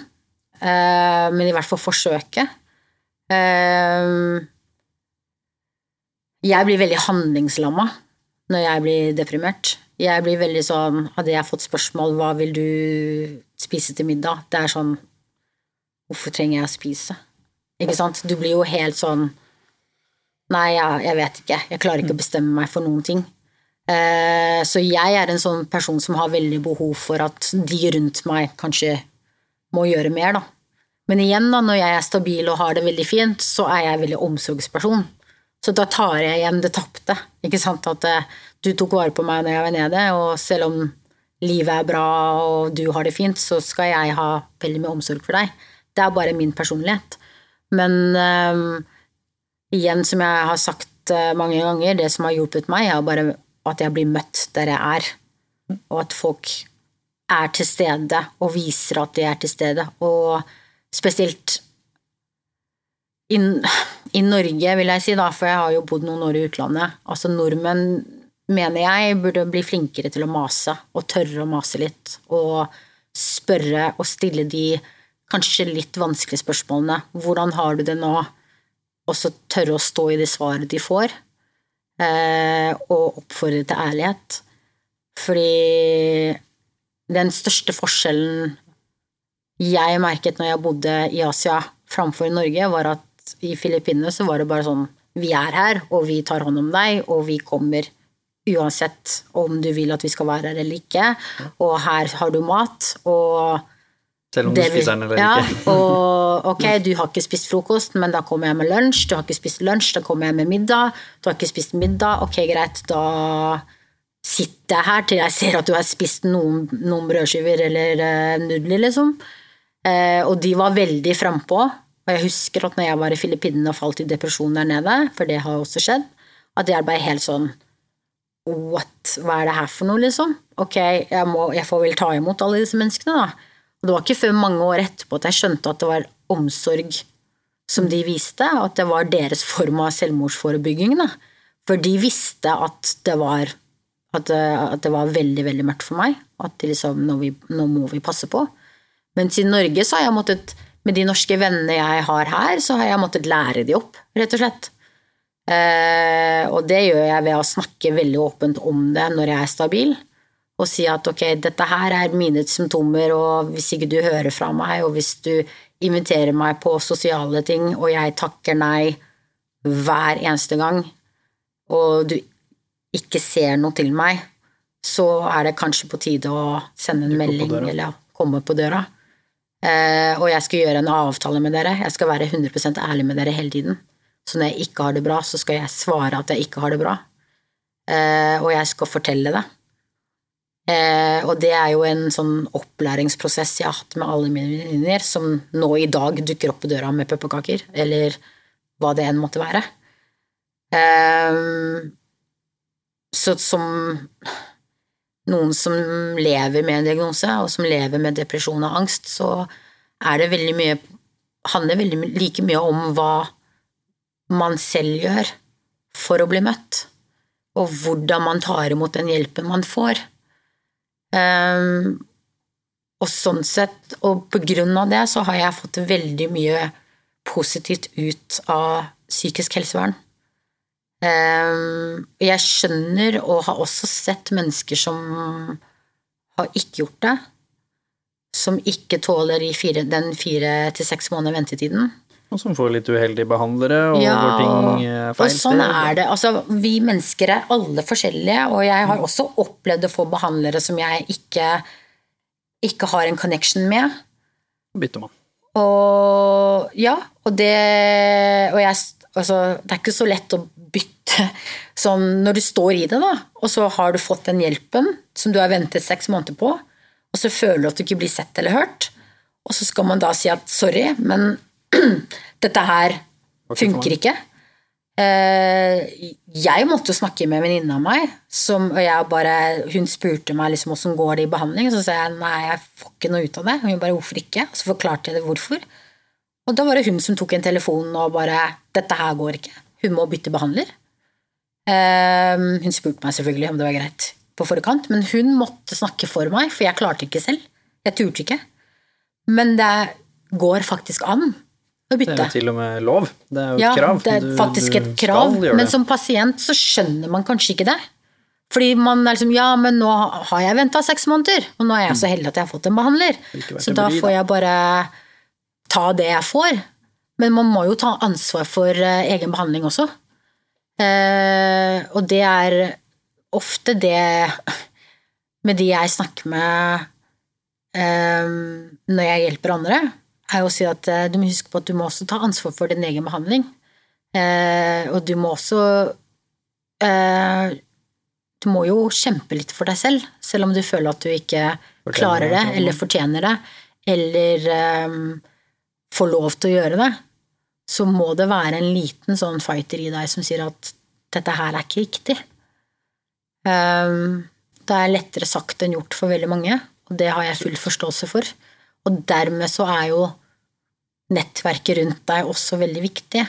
Eh, men i hvert fall forsøke. Jeg blir veldig handlingslamma når jeg blir deprimert. Jeg blir veldig sånn Hadde jeg fått spørsmål hva vil du spise til middag, det er sånn Hvorfor trenger jeg å spise? Ikke sant? Du blir jo helt sånn Nei, jeg, jeg vet ikke. Jeg klarer ikke å bestemme meg for noen ting. Eh, så jeg er en sånn person som har veldig behov for at de rundt meg kanskje må gjøre mer, da. Men igjen, da, når jeg er stabil og har det veldig fint, så er jeg veldig omsorgsperson. Så da tar jeg igjen det tapte. Ikke sant? At eh, du tok vare på meg når jeg var nede, og selv om livet er bra og du har det fint, så skal jeg ha veldig mye omsorg for deg. Det er bare min personlighet. Men um, igjen, som jeg har sagt eh, mange ganger, det som har hjulpet meg, er bare at jeg blir møtt der jeg er. Og at folk er til stede og viser at de er til stede. Og spesielt i, Norge, vil jeg si, da, for jeg har jo bodd noen år i utlandet. Altså nordmenn, mener jeg, burde bli flinkere til å mase, og tørre å mase litt. Og spørre og stille de kanskje litt vanskelige spørsmålene. Hvordan har du det nå? Og så tørre å stå i det svaret de får. Eh, og oppfordre til ærlighet. Fordi den største forskjellen jeg merket når jeg bodde i Asia framfor i Norge, var at i Filippinene så var det bare sånn Vi er her, og vi tar hånd om deg, og vi kommer uansett om du vil at vi skal være her eller ikke. Og her har du mat, og Selv om du spiser den eller ja, ikke. Og ok, du har ikke spist frokost, men da kommer jeg med lunsj. Du har ikke spist lunsj, da kommer jeg med middag. Du har ikke spist middag, ok, greit, da sitter jeg her til jeg ser at du har spist noen, noen brødskiver eller uh, nudler, liksom. Uh, og de var veldig frampå. Og jeg husker at når jeg var i Filippinene og falt i depresjon der nede, for det har også skjedd, at jeg ble helt sånn What? Hva er det her for noe, liksom? Ok, jeg, må, jeg får vel ta imot alle disse menneskene, da. Og det var ikke før mange år etterpå at jeg skjønte at det var omsorg som de viste, at det var deres form av selvmordsforebygging. Da. For de visste at det var, at det, at det var veldig, veldig mørkt for meg. At liksom, nå, vi, nå må vi passe på. Mens i Norge så har jeg måttet, med de norske vennene jeg har her, så har jeg måttet lære de opp, rett og slett. Eh, og det gjør jeg ved å snakke veldig åpent om det når jeg er stabil. Og si at ok, dette her er mine symptomer, og hvis ikke du hører fra meg, og hvis du inviterer meg på sosiale ting, og jeg takker nei hver eneste gang, og du ikke ser noe til meg, så er det kanskje på tide å sende en melding eller komme på døra. Eh, og jeg skal gjøre en avtale med dere. Jeg skal være 100% ærlig med dere hele tiden. Så når jeg ikke har det bra, så skal jeg svare at jeg ikke har det bra. Eh, og jeg skal fortelle det. Eh, og det er jo en sånn opplæringsprosess jeg har hatt med alle mine venninner, som nå i dag dukker opp på døra med pepperkaker, eller hva det enn måtte være. Så som noen som lever med en diagnose, og som lever med depresjon og angst, så er det veldig mye handler veldig like mye om hva man selv gjør for å bli møtt, og hvordan man tar imot den hjelpen man får. Um, og sånn sett, og på grunn av det, så har jeg fått veldig mye positivt ut av psykisk helsevern. Ehm, jeg skjønner og har også sett mennesker som har ikke gjort det, som ikke tåler i fire, den fire til seks måneder ventetiden. Og som får litt uheldige behandlere, og hvor ting feil og sånn er det. Altså, vi mennesker er alle forskjellige, og jeg har også opplevd å få behandlere som jeg ikke, ikke har en connection med. Bytter man. Og ja, og det Og jeg altså, det er ikke så lett å bytte sånn når du står i det, da, og så har du fått den hjelpen som du har ventet seks måneder på, og så føler du at du ikke blir sett eller hørt, og så skal man da si at sorry, men dette her funker ikke. Eh, Jeg måtte jo snakke med en venninne av meg, som, og jeg bare, hun spurte meg liksom hvordan går det i behandling, og så sa jeg nei, jeg får ikke noe ut av det. Og hun bare hvorfor ikke? Og så forklarte jeg det hvorfor. Og da var det hun som tok en telefon og bare dette her går ikke, hun må bytte behandler. Eh, Hun spurte meg selvfølgelig om det var greit på forkant, men hun måtte snakke for meg, for jeg klarte ikke selv. Jeg turte ikke. Men det går faktisk an å bytte. Det er jo til og med lov. Det er jo et Ja, krav. det er faktisk du et krav, men som pasient så skjønner man kanskje ikke det. Fordi man er liksom Ja, men nå har jeg venta seks måneder, og nå er jeg så heldig at jeg har fått en behandler. Så da får jeg bare ta det jeg får. Men man må jo ta ansvar for eh, egen behandling også. Eh, og det er ofte det med de jeg snakker med eh, når jeg hjelper andre, er å si at du må huske på at du må også ta ansvar for din egen behandling. Eh, og du må også Du må jo kjempe litt for deg selv, selv om du føler at du ikke Fortjener klarer det, eller fortjener det, eller får lov til å gjøre det. Så må det være en liten sånn fighter i deg som sier at dette her er ikke riktig. Eh, det er lettere sagt enn gjort for veldig mange, og det har jeg full forståelse for. Og dermed så er jo nettverket rundt deg også veldig viktig.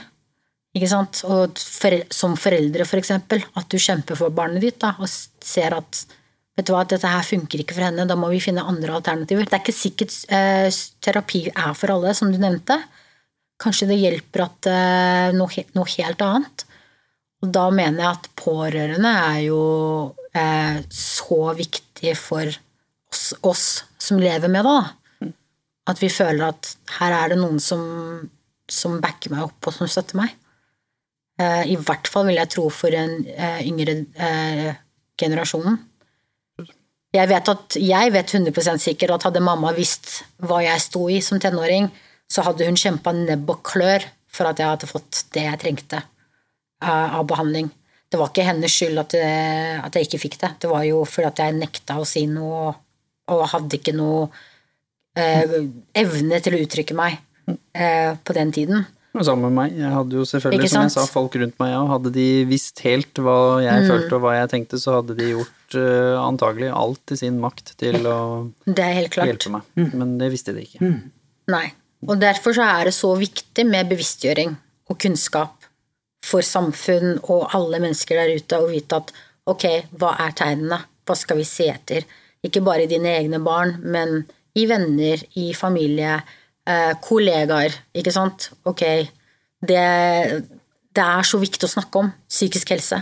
Ikke sant? Og for, som foreldre, for eksempel, at du kjemper for barnet ditt da, og ser at vet du hva, dette her funker ikke for henne, da må vi finne andre alternativer. Det er ikke sikkert eh, terapi er for alle, som du nevnte. Kanskje det hjelper at eh, noe, noe helt annet. Og da mener jeg at pårørende er jo eh, så viktig for oss, oss som lever med det. At vi føler at her er det noen som, som backer meg opp og som støtter meg. Eh, I hvert fall vil jeg tro for den eh, yngre eh, generasjonen. Jeg vet at jeg vet 100% sikkert at hadde mamma visst hva jeg sto i som tenåring, så hadde hun kjempa nebb og klør for at jeg hadde fått det jeg trengte eh, av behandling. Det var ikke hennes skyld at, det, at jeg ikke fikk det. Det var jo fordi at jeg nekta å si noe og hadde ikke noe eh, evne til å uttrykke meg eh, på den tiden. Sammen med meg. Jeg hadde jo selvfølgelig, som jeg sa, folk rundt meg òg. Hadde de visst helt hva jeg Mm. følte og hva jeg tenkte, så hadde de gjort eh, antagelig alt i sin makt til å Det er helt klart. hjelpe meg. Men det visste de ikke. Nei. Og derfor så er det så viktig med bevisstgjøring og kunnskap for samfunn og alle mennesker der ute å vite at ok, hva er tegnene? Hva skal vi se etter? Ikke bare i dine egne barn, men i venner, i familie, eh, kollegaer, ikke sant? Ok, det, det er så viktig å snakke om psykisk helse.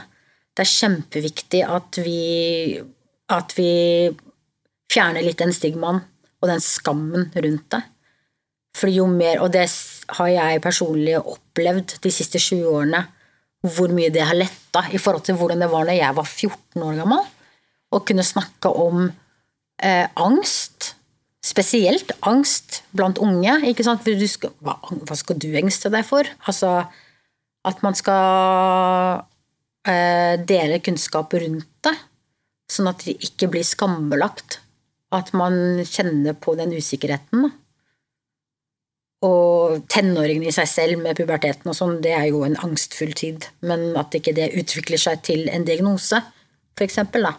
Det er kjempeviktig at vi, at vi fjerner litt den stigmaen og den skammen rundt det. For jo mer, og det har jeg personlig opplevd de siste 20 årene, hvor mye det har letta i forhold til hvordan det var når jeg var 14 år gammel. Å kunne snakke om eh, angst, spesielt angst blant unge. Ikke sant? Skal, hva, hva skal du engste deg for? Altså, at man skal eh, dele kunnskap rundt det, sånn at det ikke blir skambelagt. At man kjenner på den usikkerheten. Da. Og tenåringen i seg selv med puberteten og sånn, det er jo en angstfull tid. Men at ikke det utvikler seg til en diagnose, for eksempel, da.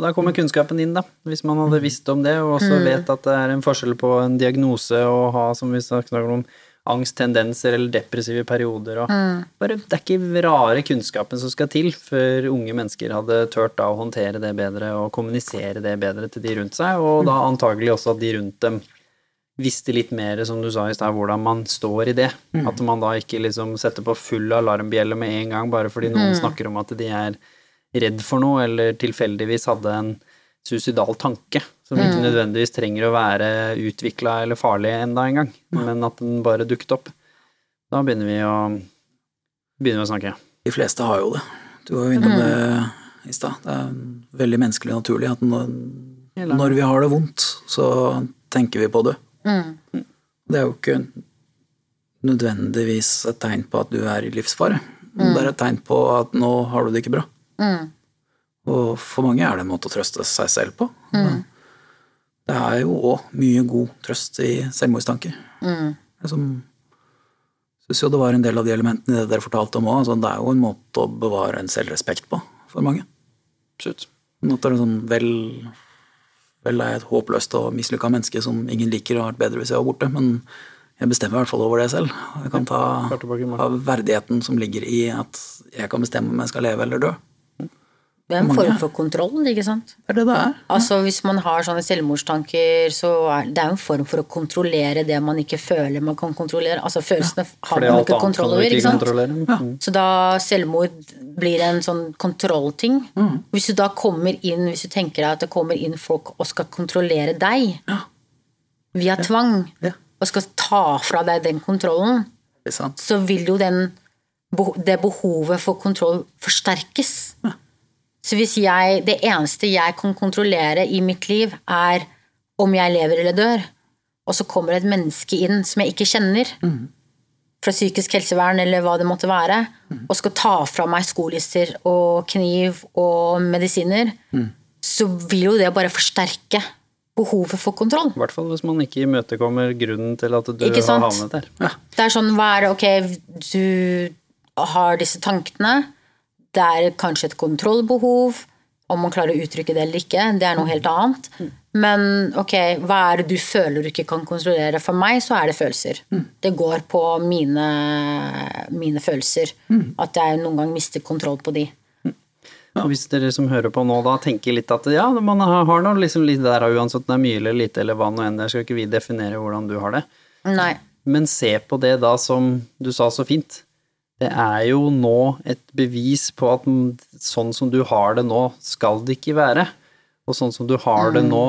Og da kommer kunnskapen inn, da. Hvis man hadde visst om det, og Mm. også vet at det er en forskjell på en diagnose og ha, som vi snakker om, angsttendenser eller depressive perioder og Mm. bare, Det er ikke rare kunnskapen som skal til før unge mennesker hadde turt da å håndtere det bedre og kommunisere det bedre til de rundt seg, og da antagelig også at de rundt dem visste litt mer, som du sa i stad, hvordan man står i det. At man da ikke liksom setter på full alarmbjelle med en gang bare fordi noen snakker om at de er redd for noe, eller tilfeldigvis hadde en suicidal tanke, som ikke nødvendigvis trenger å være utvikla eller farlig enda en gang, men at den bare dukket opp. Da begynner vi å, begynner vi å snakke. De fleste har jo det. Du var jo innom det i stad. Det er veldig menneskelig og naturlig at når, når vi har det vondt, så tenker vi på det. Det er jo ikke nødvendigvis et tegn på at du er i livsfare. Det er et tegn på at nå har du det ikke bra. Og for mange er det en måte å trøste seg selv på. Det er jo òg mye god trøst i selvmordstanker. Jeg syns jo det var en del av de elementene i det dere fortalte om òg. Altså, det er jo en måte å bevare en selvrespekt på for mange. Absolutt. At det er sånn vel Vel er jeg et håpløst og mislykka menneske som ingen liker og har vært bedre hvis jeg var borte, men jeg bestemmer i hvert fall over det selv. Jeg kan ta, ta verdigheten som ligger i at jeg kan bestemme om jeg skal leve eller dø. Det er en form for kontroll, ikke sant? Det er det det er. Altså Hvis man har sånne selvmordstanker, så er det er en form for å kontrollere det man ikke føler man kan kontrollere. Altså Følelsene har man ikke kontroll over. ikke sant? kontrollere. Mm. Så da selvmord blir en sånn kontrollting. Mm. Hvis du da kommer inn, hvis du tenker deg at det kommer inn folk og skal kontrollere deg via tvang, Ja. og skal ta fra deg den kontrollen, så vil jo den, det behovet for kontroll forsterkes. Så hvis jeg, det eneste jeg kan kontrollere i mitt liv, er om jeg lever eller dør, og så kommer et menneske inn som jeg ikke kjenner, fra psykisk helsevern eller hva det måtte være, og skal ta fra meg skolister og kniv og medisiner, så vil jo det bare forsterke behovet for kontroll. I hvert fall hvis man ikke imøtekommer grunnen til at du har havnet der. Det er sånn, hva er det, ok, du har disse tankene, det er kanskje et kontrollbehov, om man klarer å uttrykke det eller ikke, det er noe helt annet. Men ok, hva er det du føler du ikke kan kontrollere? For meg så er det følelser. Det går på mine, mine følelser. At jeg noen gang mister kontroll på de. Ja. hvis dere som hører på nå da tenker litt at ja, man har noe nå liksom litt der uansett det er mye eller lite eller hva nå enn, der skal ikke vi definere hvordan du har det. Nei. Men se på det da som du sa så fint. Det er jo nå et bevis på at mm, sånn som du har det nå, skal det ikke være. Og sånn som du har det nå,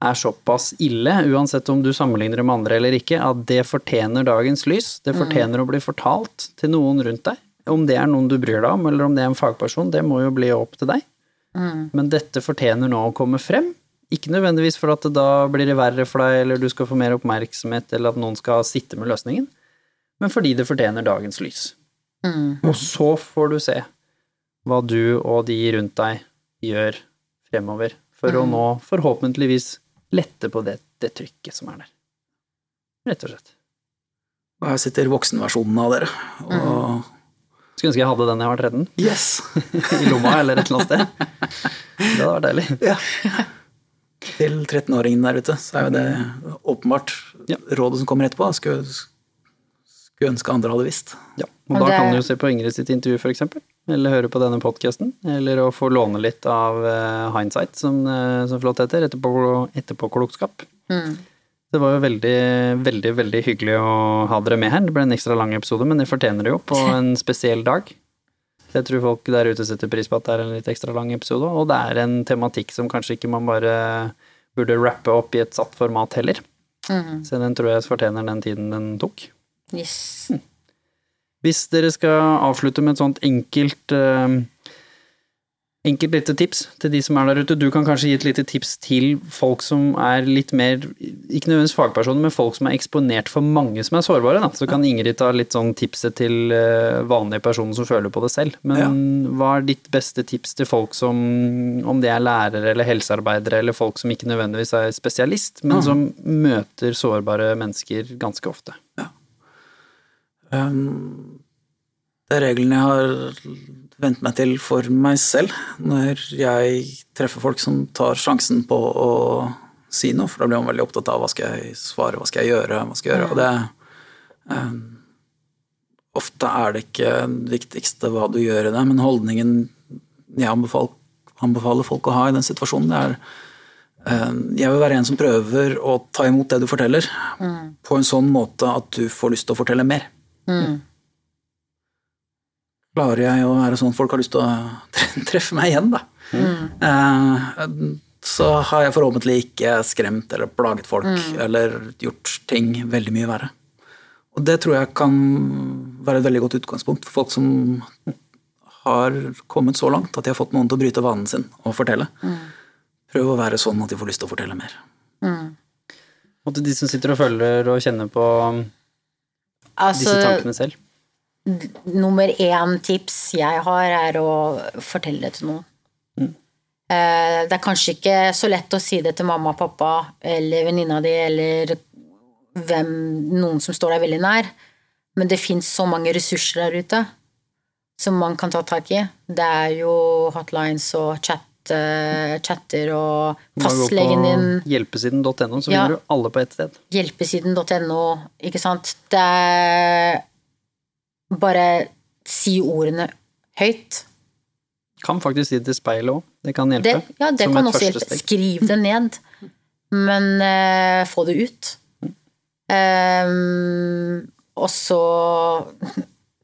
er såpass ille, uansett om du sammenligner det med andre eller ikke, at det fortjener dagens lys. Det fortjener å bli fortalt til noen rundt deg. Om det er noen du bryr deg om, eller om det er en fagperson, det må jo bli opp til deg. Mm. Men dette fortjener nå å komme frem. Ikke nødvendigvis for at det da blir det verre for deg, eller du skal få mer oppmerksomhet, eller at noen skal sitte med løsningen, men fordi det fortjener dagens lys. Mm. Og så får du se hva du og de rundt deg gjør fremover, for å nå forhåpentligvis lette på det, det trykket som er der. Rett og slett. Og her sitter voksenversjonen av dere. Og Skulle ønske jeg hadde den jeg var 13, yes! i lomma eller et eller annet sted. Det hadde vært deilig. Ja. Til 13-åringen der ute, så er jo det åpenbart Ja. rådet som kommer etterpå. Skulle, skulle ønske andre hadde visst. Ja, og da det- kan du jo se på Ingrid sitt intervju, eksempel. Eller høre på denne podkasten. Eller å få låne litt av eh, hindsight, som, uh, som flott heter. Etterpå, etterpåklokskap. Mm. Det var jo veldig, veldig, veldig hyggelig å ha dere med her. Det ble en ekstra lang episode, men det fortjener det jo på en spesiell dag. Jeg tror folk der ute setter pris på at det er en litt ekstra lang episode, og det er en tematikk som kanskje ikke man bare burde rappe opp i et satt format heller. Mm. Så den tror jeg fortjener den tiden den tok. Yes. Hvis dere skal avslutte med et sånt enkelt eh, Enkelt lite tips til de som er der ute. Du kan kanskje gi et lite tips til folk som er litt mer Ikke nødvendigvis fagpersoner, men folk som er eksponert for mange som er sårbare. Da. Så kan Ingrid ta litt sånn tipset til eh, vanlige personer som føler på det selv. Men hva er ditt beste tips til folk som Om det er lærere eller helsearbeidere eller folk som ikke nødvendigvis er spesialist, men som møter sårbare mennesker ganske ofte? Um, det er reglene jeg har vent meg til for meg selv når jeg treffer folk som tar sjansen på å si noe, for da blir man veldig opptatt av hva skal jeg svare, hva skal jeg gjøre, hva skal jeg gjøre, og det um, Ofte er det ikke det viktigste hva du gjør i det, men holdningen jeg anbefaler, anbefaler folk å ha i den situasjonen, det er um, jeg vil være en som prøver å ta imot det du forteller, på en sånn måte at du får lyst til å fortelle mer. Mm. klarer jeg å være sånn folk har lyst til å treffe meg igjen, da. Mm. så har jeg forhåpentlig ikke skremt eller plaget folk eller gjort ting veldig mye verre. Og det tror jeg kan være et veldig godt utgangspunkt for folk som har kommet så langt at de har fått noen til å bryte vanen sin og fortelle. Prøv å være sånn at de får lyst til å fortelle mer. Og til de som sitter og følger og kjenner på disse Altså, tankene selv. nummer én tips jeg har, er å fortelle det til noen. Mm. Det er kanskje ikke så lett å si det til mamma og pappa eller venninna di eller hvem, noen som står deg veldig nær, men det fins så mange ressurser der ute som man kan ta tak i. Det er jo hotlines og chat, eh, chatter og fastlegen din hjelpesiden.no, så Ja. finner du alle på ett sted. hjelpesiden.no, ikke sant. Det er Bare si ordene høyt. Kan faktisk si det til speilet òg. Det kan hjelpe. Det, ja, det kan også hjelpe. steg. Skriv det ned, men uh, få det ut. Um, og så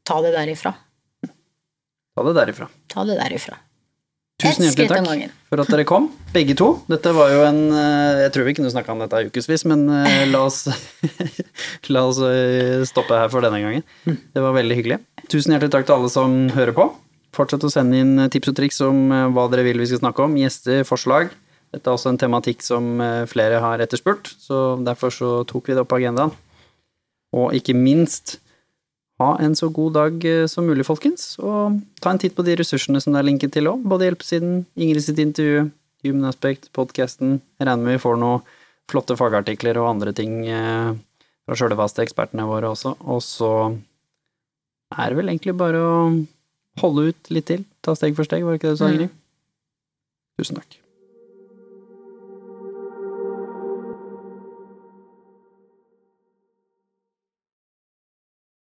ta det derifra. Ta det derifra. Ta det derifra. Tusen hjertelig takk for at dere kom, begge to. Dette var jo en eh, Jeg tror vi kunne snakka om dette i ukevis, men eh, la oss La oss eh, stoppe her for denne gangen. Det var veldig hyggelig. Tusen hjertelig takk til alle som hører på. Fortsett å sende inn tips og triks om hva dere vil vi skal snakke om, gjester, forslag. Dette er også en tematikk som flere har etterspurt, så derfor så tok vi det opp på agendaen. Og ikke minst ha en så god dag eh, som mulig, folkens. Og ta en titt på de ressursene som det er linket til òg. Både Hjelpesiden, Ingrid sitt intervju, Human Aspect, podkasten. Regner med vi får noen flotte fagartikler og andre ting eh, fra sjølvaste ekspertene våre også. Og så er det vel egentlig bare å holde ut litt til. Ta steg for steg, var det ikke det du sa, Ingrid? Tusen takk.